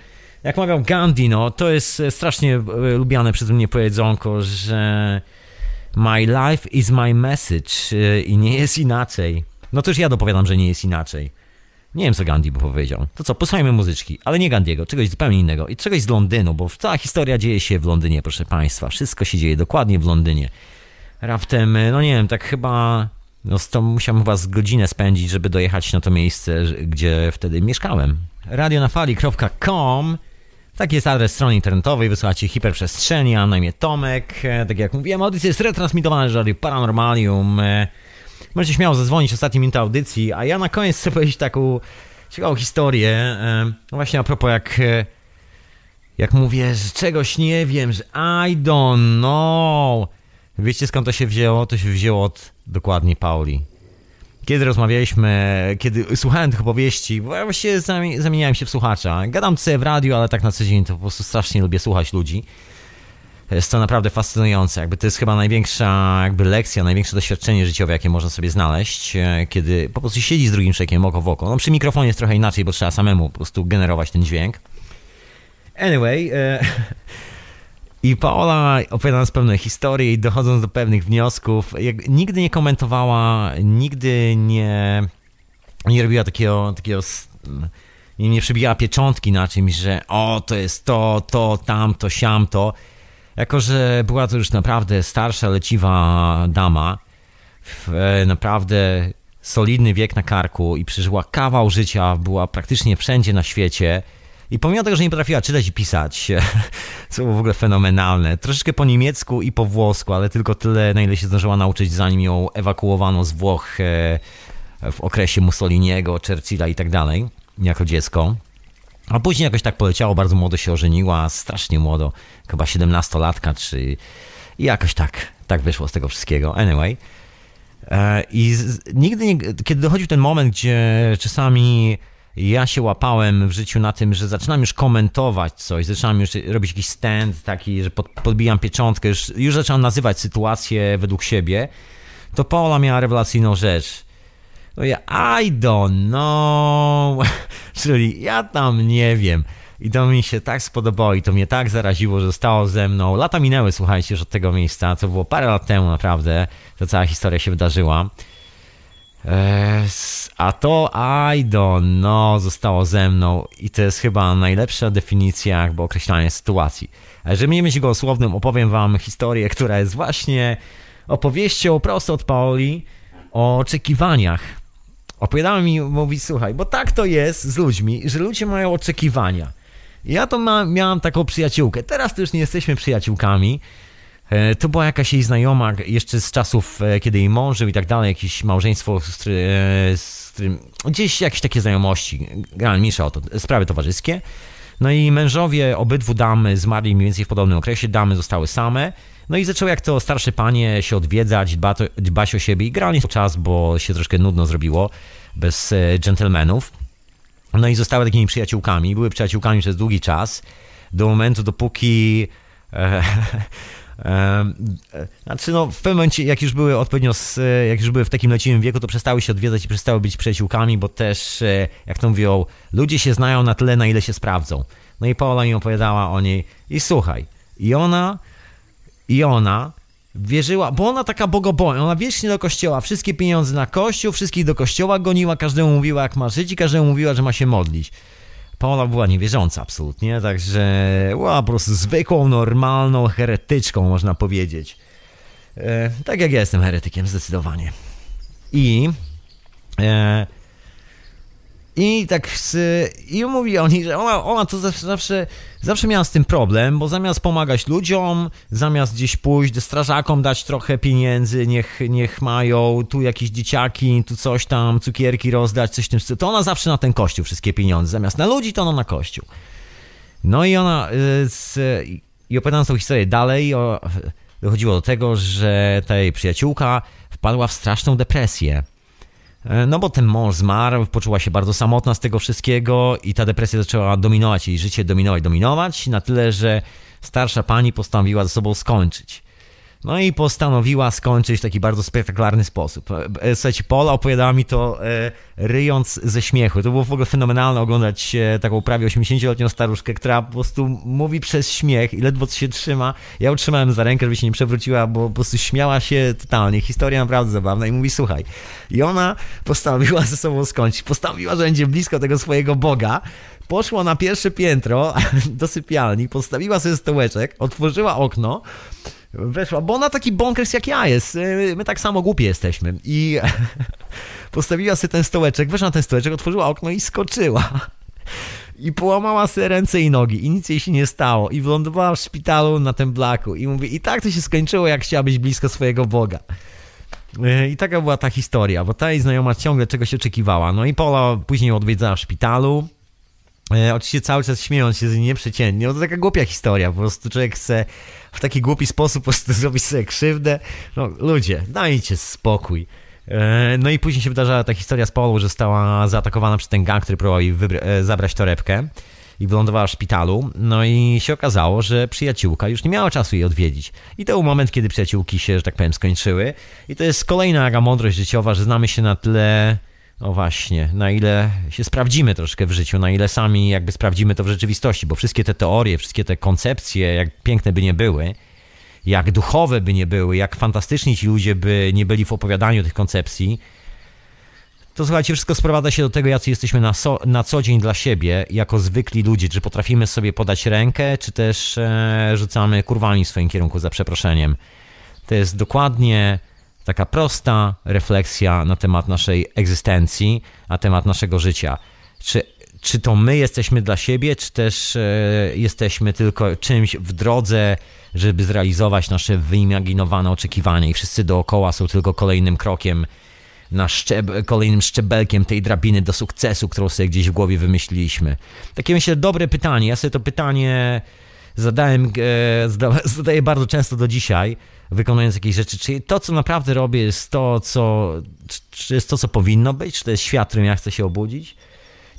Jak mawiał Gandhi, no to jest strasznie e, lubiane przeze mnie powiedzonko, że my life is my message e, i nie jest inaczej. No to już ja dopowiadam, że nie jest inaczej. Nie wiem, co Gandhi by powiedział. To co, posłuchajmy muzyczki, ale nie Gandiego, czegoś zupełnie innego i czegoś z Londynu, bo cała historia dzieje się w Londynie, proszę Państwa. Wszystko się dzieje dokładnie w Londynie. Raptem, no nie wiem, tak chyba, no to musiałem chyba godzinę spędzić, żeby dojechać na to miejsce, gdzie wtedy mieszkałem. radionafali.com Taki jest adres strony internetowej, wysłuchacie hiperprzestrzeni, a na imię Tomek. E, tak jak mówiłem, audycja jest retransmitowana z Radio Paranormalium. Możecie śmiało zadzwonić ostatniej minuty audycji, a ja na koniec chcę powiedzieć taką ciekawą historię. E, no właśnie a propos jak, e, jak mówię, że czegoś nie wiem, że I don't know. Wiecie skąd to się wzięło? To się wzięło od dokładnie Pauli. Kiedy rozmawialiśmy, kiedy słuchałem tych opowieści, bo ja właściwie zamieniałem się w słuchacza. Gadam sobie w radiu, ale tak na co dzień to po prostu strasznie lubię słuchać ludzi. Jest to naprawdę fascynujące. Jakby to jest chyba największa jakby lekcja, największe doświadczenie życiowe, jakie można sobie znaleźć, e, kiedy po prostu siedzi z drugim człowiekiem oko w oko. No przy mikrofonie jest trochę inaczej, bo trzeba samemu po prostu generować ten dźwięk. Anyway, e, [laughs] i Paola opowiadając pewne historie i dochodząc do pewnych wniosków, nigdy nie komentowała, nigdy nie, nie robiła takiego, takiego nie, nie przybijała pieczątki na czymś, że o, to jest to, to, tamto, siamto. Jako, że była to już naprawdę starsza, leciwa dama, e, naprawdę solidny wiek na karku i przeżyła kawał życia, była praktycznie wszędzie na świecie. I pomimo tego, że nie potrafiła czytać i pisać, [laughs] co było w ogóle fenomenalne, troszeczkę po niemiecku i po włosku, ale tylko tyle, na ile się zdążyła nauczyć, zanim ją ewakuowano z Włoch e, w okresie Mussoliniego, Churchilla i tak dalej, jako dziecko. A później jakoś tak poleciało, bardzo młodo się ożeniła, strasznie młodo, chyba 17-latka, czy i jakoś tak, tak wyszło z tego wszystkiego. Anyway. E, I z, nigdy nie, kiedy dochodził ten moment, gdzie czasami ja się łapałem w życiu na tym, że zaczynam już komentować coś, zaczynam już robić jakiś stand taki, że pod, podbijam pieczątkę, już, już zaczynam nazywać sytuację według siebie, to Paula miała rewelacyjną rzecz. No ja, I don't know. [laughs] Czyli ja tam nie wiem. I to mi się tak spodobało i to mnie tak zaraziło, że zostało ze mną. Lata minęły, słuchajcie, już od tego miejsca, co było parę lat temu naprawdę. Ta cała historia się wydarzyła. Eee, a to I don't know zostało ze mną i to jest chyba najlepsza definicja jakby określania sytuacji. Żeby nie mieć go słownym, opowiem wam historię, która jest właśnie opowieścią prosto od Paoli o oczekiwaniach opowiadała mi, mówi, słuchaj, bo tak to jest z ludźmi, że ludzie mają oczekiwania. Ja to ma, miałam taką przyjaciółkę. Teraz to już nie jesteśmy przyjaciółkami. E, to była jakaś jej znajoma jeszcze z czasów, e, kiedy jej mąż żył i tak dalej, jakieś małżeństwo, z, z którym, gdzieś jakieś takie znajomości, mniejsza o to, sprawy towarzyskie. No i mężowie obydwu damy zmarli mniej więcej w podobnym okresie, damy zostały same. No i zaczęły jak to starsze panie się odwiedzać, dba dbać o siebie i grali czas, bo się troszkę nudno zrobiło bez e, dżentelmenów. No i zostały takimi przyjaciółkami, były przyjaciółkami przez długi czas, do momentu dopóki... E, [laughs] e, znaczy, no, w pewnym momencie, jak już były odpowiednio, z, jak już były w takim leciwym wieku, to przestały się odwiedzać i przestały być przyjaciółkami, bo też, jak to mówią, ludzie się znają na tyle, na ile się sprawdzą. No i Paula mi opowiadała o niej i słuchaj, i ona i ona wierzyła, bo ona taka bogobojna, ona wiecznie do kościoła, wszystkie pieniądze na kościół, wszystkich do kościoła goniła, każdemu mówiła jak ma żyć i każdemu mówiła, że ma się modlić. Paola była niewierząca absolutnie, także była po prostu zwykłą, normalną heretyczką, można powiedzieć. E, tak jak ja jestem heretykiem, zdecydowanie. I e, i tak i mówi oni, że ona, ona to zawsze, zawsze, zawsze miała z tym problem, bo zamiast pomagać ludziom, zamiast gdzieś pójść do strażakom, dać trochę pieniędzy, niech, niech mają tu jakieś dzieciaki, tu coś tam, cukierki rozdać, coś w tym stylu, to ona zawsze na ten kościół wszystkie pieniądze, zamiast na ludzi, to ona na kościół. No i ona, y, z, i opowiadając tą historię dalej, o, dochodziło do tego, że ta jej przyjaciółka wpadła w straszną depresję no bo ten mąż zmarł, poczuła się bardzo samotna z tego wszystkiego i ta depresja zaczęła dominować jej życie, dominować, dominować, na tyle, że starsza pani postanowiła ze sobą skończyć. No i postanowiła skończyć w taki bardzo spektakularny sposób. E, e, słuchajcie, Paula opowiadała mi to e, ryjąc ze śmiechu. To było w ogóle fenomenalne oglądać taką prawie 80-letnią staruszkę, która po prostu mówi przez śmiech i ledwo się trzyma. Ja utrzymałem za rękę, żeby się nie przewróciła, bo po prostu śmiała się totalnie. Historia naprawdę zabawna i mówi, słuchaj. I ona postanowiła ze sobą skończyć. Postanowiła, że będzie blisko tego swojego Boga poszła na pierwsze piętro [laughs] do sypialni, postawiła sobie stołeczek, otworzyła okno, weszła, bo ona taki bonkers jak ja jest. Y, my tak samo głupie jesteśmy. I [laughs] postawiła sobie ten stołeczek, weszła na ten stołeczek, otworzyła okno i skoczyła. I połamała sobie ręce i nogi i nic jej się nie stało. I wylądowała w szpitalu na tym blaku. I mówi, i tak to się skończyło, jak chciała być blisko swojego Boga. Y, I taka była ta historia, bo ta jej znajoma ciągle czegoś oczekiwała. No i Pola później odwiedzała w szpitalu. E, oczywiście cały czas śmiejąc się z niej nieprzeciętnie. No to taka głupia historia. Po prostu człowiek chce w taki głupi sposób [laughs] po prostu zrobić sobie krzywdę. No ludzie, dajcie spokój. E, no i później się wydarzała ta historia z Paulą, że została zaatakowana przez ten gang, który próbował jej e, zabrać torebkę i wylądowała w szpitalu. No i się okazało, że przyjaciółka już nie miała czasu jej odwiedzić. I to był moment, kiedy przyjaciółki się, że tak powiem, skończyły. I to jest kolejna taka mądrość życiowa, że znamy się na tyle no właśnie, na ile się sprawdzimy troszkę w życiu, na ile sami jakby sprawdzimy to w rzeczywistości, bo wszystkie te teorie, wszystkie te koncepcje, jak piękne by nie były, jak duchowe by nie były, jak fantastyczni ci ludzie by nie byli w opowiadaniu tych koncepcji, to słuchajcie, wszystko sprowadza się do tego, jacy jesteśmy na, so, na co dzień dla siebie, jako zwykli ludzie, czy potrafimy sobie podać rękę, czy też e, rzucamy kurwami w swoim kierunku, za przeproszeniem. To jest dokładnie taka prosta refleksja na temat naszej egzystencji, na temat naszego życia. Czy, czy to my jesteśmy dla siebie, czy też e, jesteśmy tylko czymś w drodze, żeby zrealizować nasze wyimaginowane oczekiwania i wszyscy dookoła są tylko kolejnym krokiem na szczeb- kolejnym szczebelkiem tej drabiny do sukcesu, którą sobie gdzieś w głowie wymyśliliśmy? Takie myślę dobre pytanie. Ja sobie to pytanie zadałem, e, [laughs] zadaję bardzo często do dzisiaj wykonując jakieś rzeczy, czy to, co naprawdę robię, jest to, co, czy jest to, co powinno być, czy to jest świat, którym ja chcę się obudzić,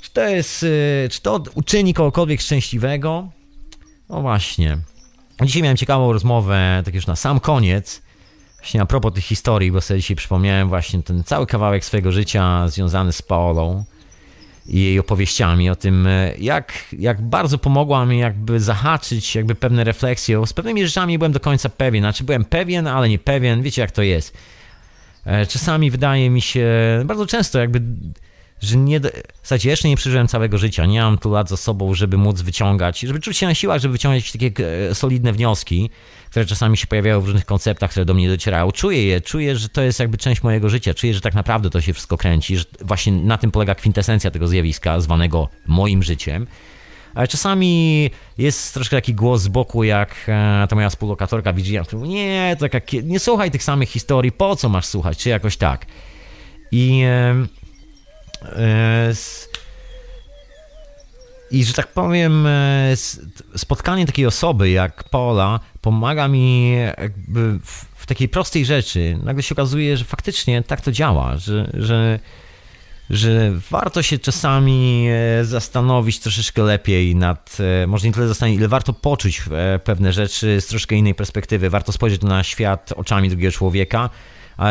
czy to jest, y, czy to uczyni kogokolwiek szczęśliwego? No właśnie. Dzisiaj miałem ciekawą rozmowę, tak już na sam koniec, właśnie a propos tych historii, bo sobie dzisiaj przypomniałem właśnie ten cały kawałek swojego życia związany z Paolą jej opowieściami o tym, e, jak, jak bardzo pomogła mi jakby zahaczyć jakby pewne refleksje. Z pewnymi rzeczami byłem do końca pewien, znaczy byłem pewien, ale nie pewien, wiecie jak to jest. E, czasami wydaje mi się, bardzo często jakby że nie. W jeszcze nie przeżyłem całego życia. Nie mam tu lat za sobą, żeby móc wyciągać, żeby czuć się na siłach, żeby wyciągać takie e, solidne wnioski, które czasami się pojawiają w różnych konceptach, które do mnie docierają. Czuję je, czuję, że to jest jakby część mojego życia. Czuję, że tak naprawdę to się wszystko kręci, że właśnie na tym polega kwintesencja tego zjawiska, zwanego moim życiem. Ale czasami jest troszkę taki głos z boku, jak e, ta moja współlokatorka Virginia, która mówi, nie, to taka, nie słuchaj tych samych historii, po co masz słuchać, czy jakoś tak. I E, I że tak powiem, e, spotkanie takiej osoby jak Paula pomaga mi jakby w takiej prostej rzeczy. Nagle się okazuje, że faktycznie tak to działa, że, że, że warto się czasami e, zastanowić troszeczkę lepiej nad, może nie tyle zastanowić, ile warto poczuć pewne rzeczy z troszkę innej perspektywy. Warto spojrzeć na świat oczami drugiego człowieka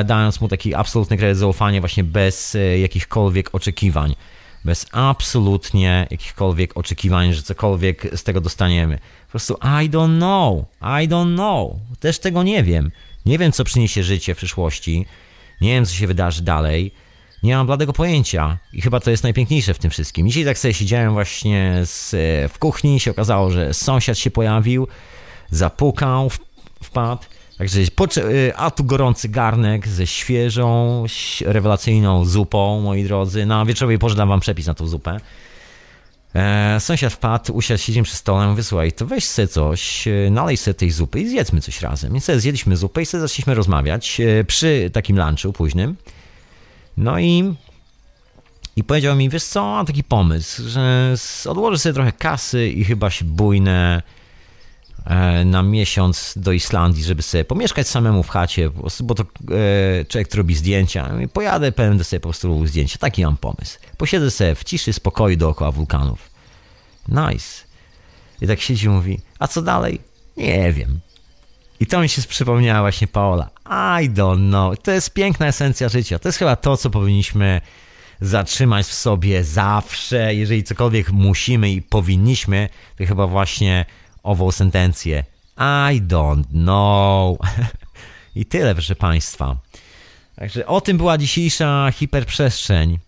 dając mu taki absolutny kredyt zaufania właśnie bez e, jakichkolwiek oczekiwań. Bez absolutnie jakichkolwiek oczekiwań, że cokolwiek z tego dostaniemy. Po prostu I don't know, I don't know. Też tego nie wiem. Nie wiem, co przyniesie życie w przyszłości. Nie wiem, co się wydarzy dalej. Nie mam bladego pojęcia. I chyba to jest najpiękniejsze w tym wszystkim. Dzisiaj tak sobie siedziałem właśnie z, w kuchni, się okazało, że sąsiad się pojawił, zapukał, wpadł. Także, a tu gorący garnek ze świeżą, rewelacyjną zupą, moi drodzy. Na wieczorowej porze dam wam przepis na tą zupę. E, sąsiad wpadł, usiadł, siedzimy przy stole, mówię, słuchaj, to weź sobie coś, e, nalej sobie tej zupy i zjedzmy coś razem. Więc sobie zjedliśmy zupę i sobie zaczęliśmy rozmawiać e, przy takim lunchu późnym. No i, i powiedział mi, wiesz co, taki pomysł, że odłożę sobie trochę kasy i chyba się bujnę na miesiąc do Islandii, żeby sobie pomieszkać samemu w chacie, bo to e, człowiek, robi zdjęcia. Pojadę, będę sobie po prostu robił zdjęcia. Taki mam pomysł. Posiedzę sobie w ciszy, spokoju dookoła wulkanów. Nice. I tak siedzi i mówi, a co dalej? Nie wiem. I to mi się przypomniała właśnie Paola. I don't know. To jest piękna esencja życia. To jest chyba to, co powinniśmy zatrzymać w sobie zawsze. Jeżeli cokolwiek musimy i powinniśmy, to chyba właśnie ową sentencję. I don't know. [laughs] I tyle, proszę Państwa. Także o tym była dzisiejsza hiperprzestrzeń.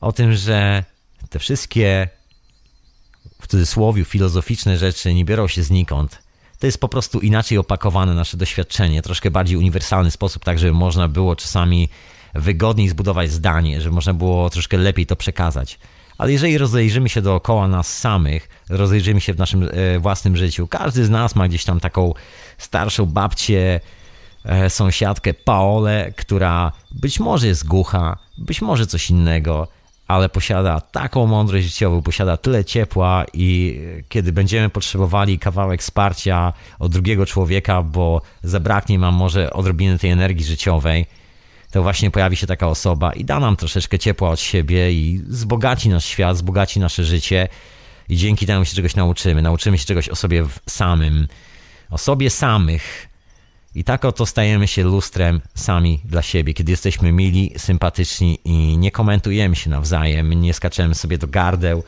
O tym, że te wszystkie w cudzysłowie filozoficzne rzeczy nie biorą się znikąd to jest po prostu inaczej opakowane nasze doświadczenie, troszkę bardziej uniwersalny sposób, tak żeby można było czasami wygodniej zbudować zdanie, żeby można było troszkę lepiej to przekazać. Ale jeżeli rozejrzymy się dookoła nas samych, rozejrzymy się w naszym e, własnym życiu, każdy z nas ma gdzieś tam taką starszą babcię, e, sąsiadkę Paolę, która być może jest głucha, być może coś innego, ale posiada taką mądrość życiową, posiada tyle ciepła i kiedy będziemy potrzebowali kawałek wsparcia od drugiego człowieka, bo zabraknie nam może odrobiny tej energii życiowej, to właśnie pojawi się taka osoba i da nam troszeczkę ciepła od siebie i zbogaci nasz świat, zbogaci nasze życie i dzięki temu się czegoś nauczymy. Nauczymy się czegoś o sobie samym, o sobie samych, i tak oto stajemy się lustrem sami dla siebie, kiedy jesteśmy mili, sympatyczni i nie komentujemy się nawzajem, nie skaczemy sobie do gardeł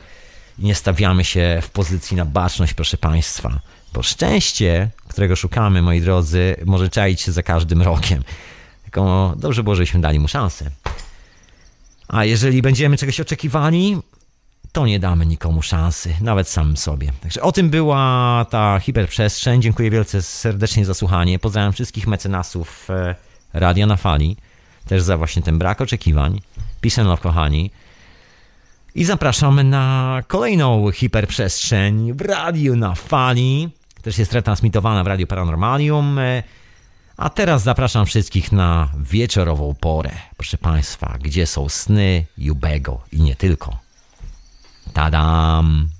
nie stawiamy się w pozycji na baczność, proszę Państwa. Bo szczęście, którego szukamy, moi drodzy, może czaić się za każdym rokiem. Tylko dobrze było, żebyśmy dali mu szansę. A jeżeli będziemy czegoś oczekiwali, to nie damy nikomu szansy, nawet samym sobie. Także o tym była ta hiperprzestrzeń. Dziękuję wielce serdecznie za słuchanie. Pozdrawiam wszystkich mecenasów e, Radia na Fali, też za właśnie ten brak oczekiwań. Peace love, kochani. I zapraszamy na kolejną hiperprzestrzeń w Radiu na Fali. Też jest retransmitowana w Radiu Paranormalium. A teraz zapraszam wszystkich na wieczorową porę, proszę Państwa, gdzie są sny Jubego i nie tylko. Tadam!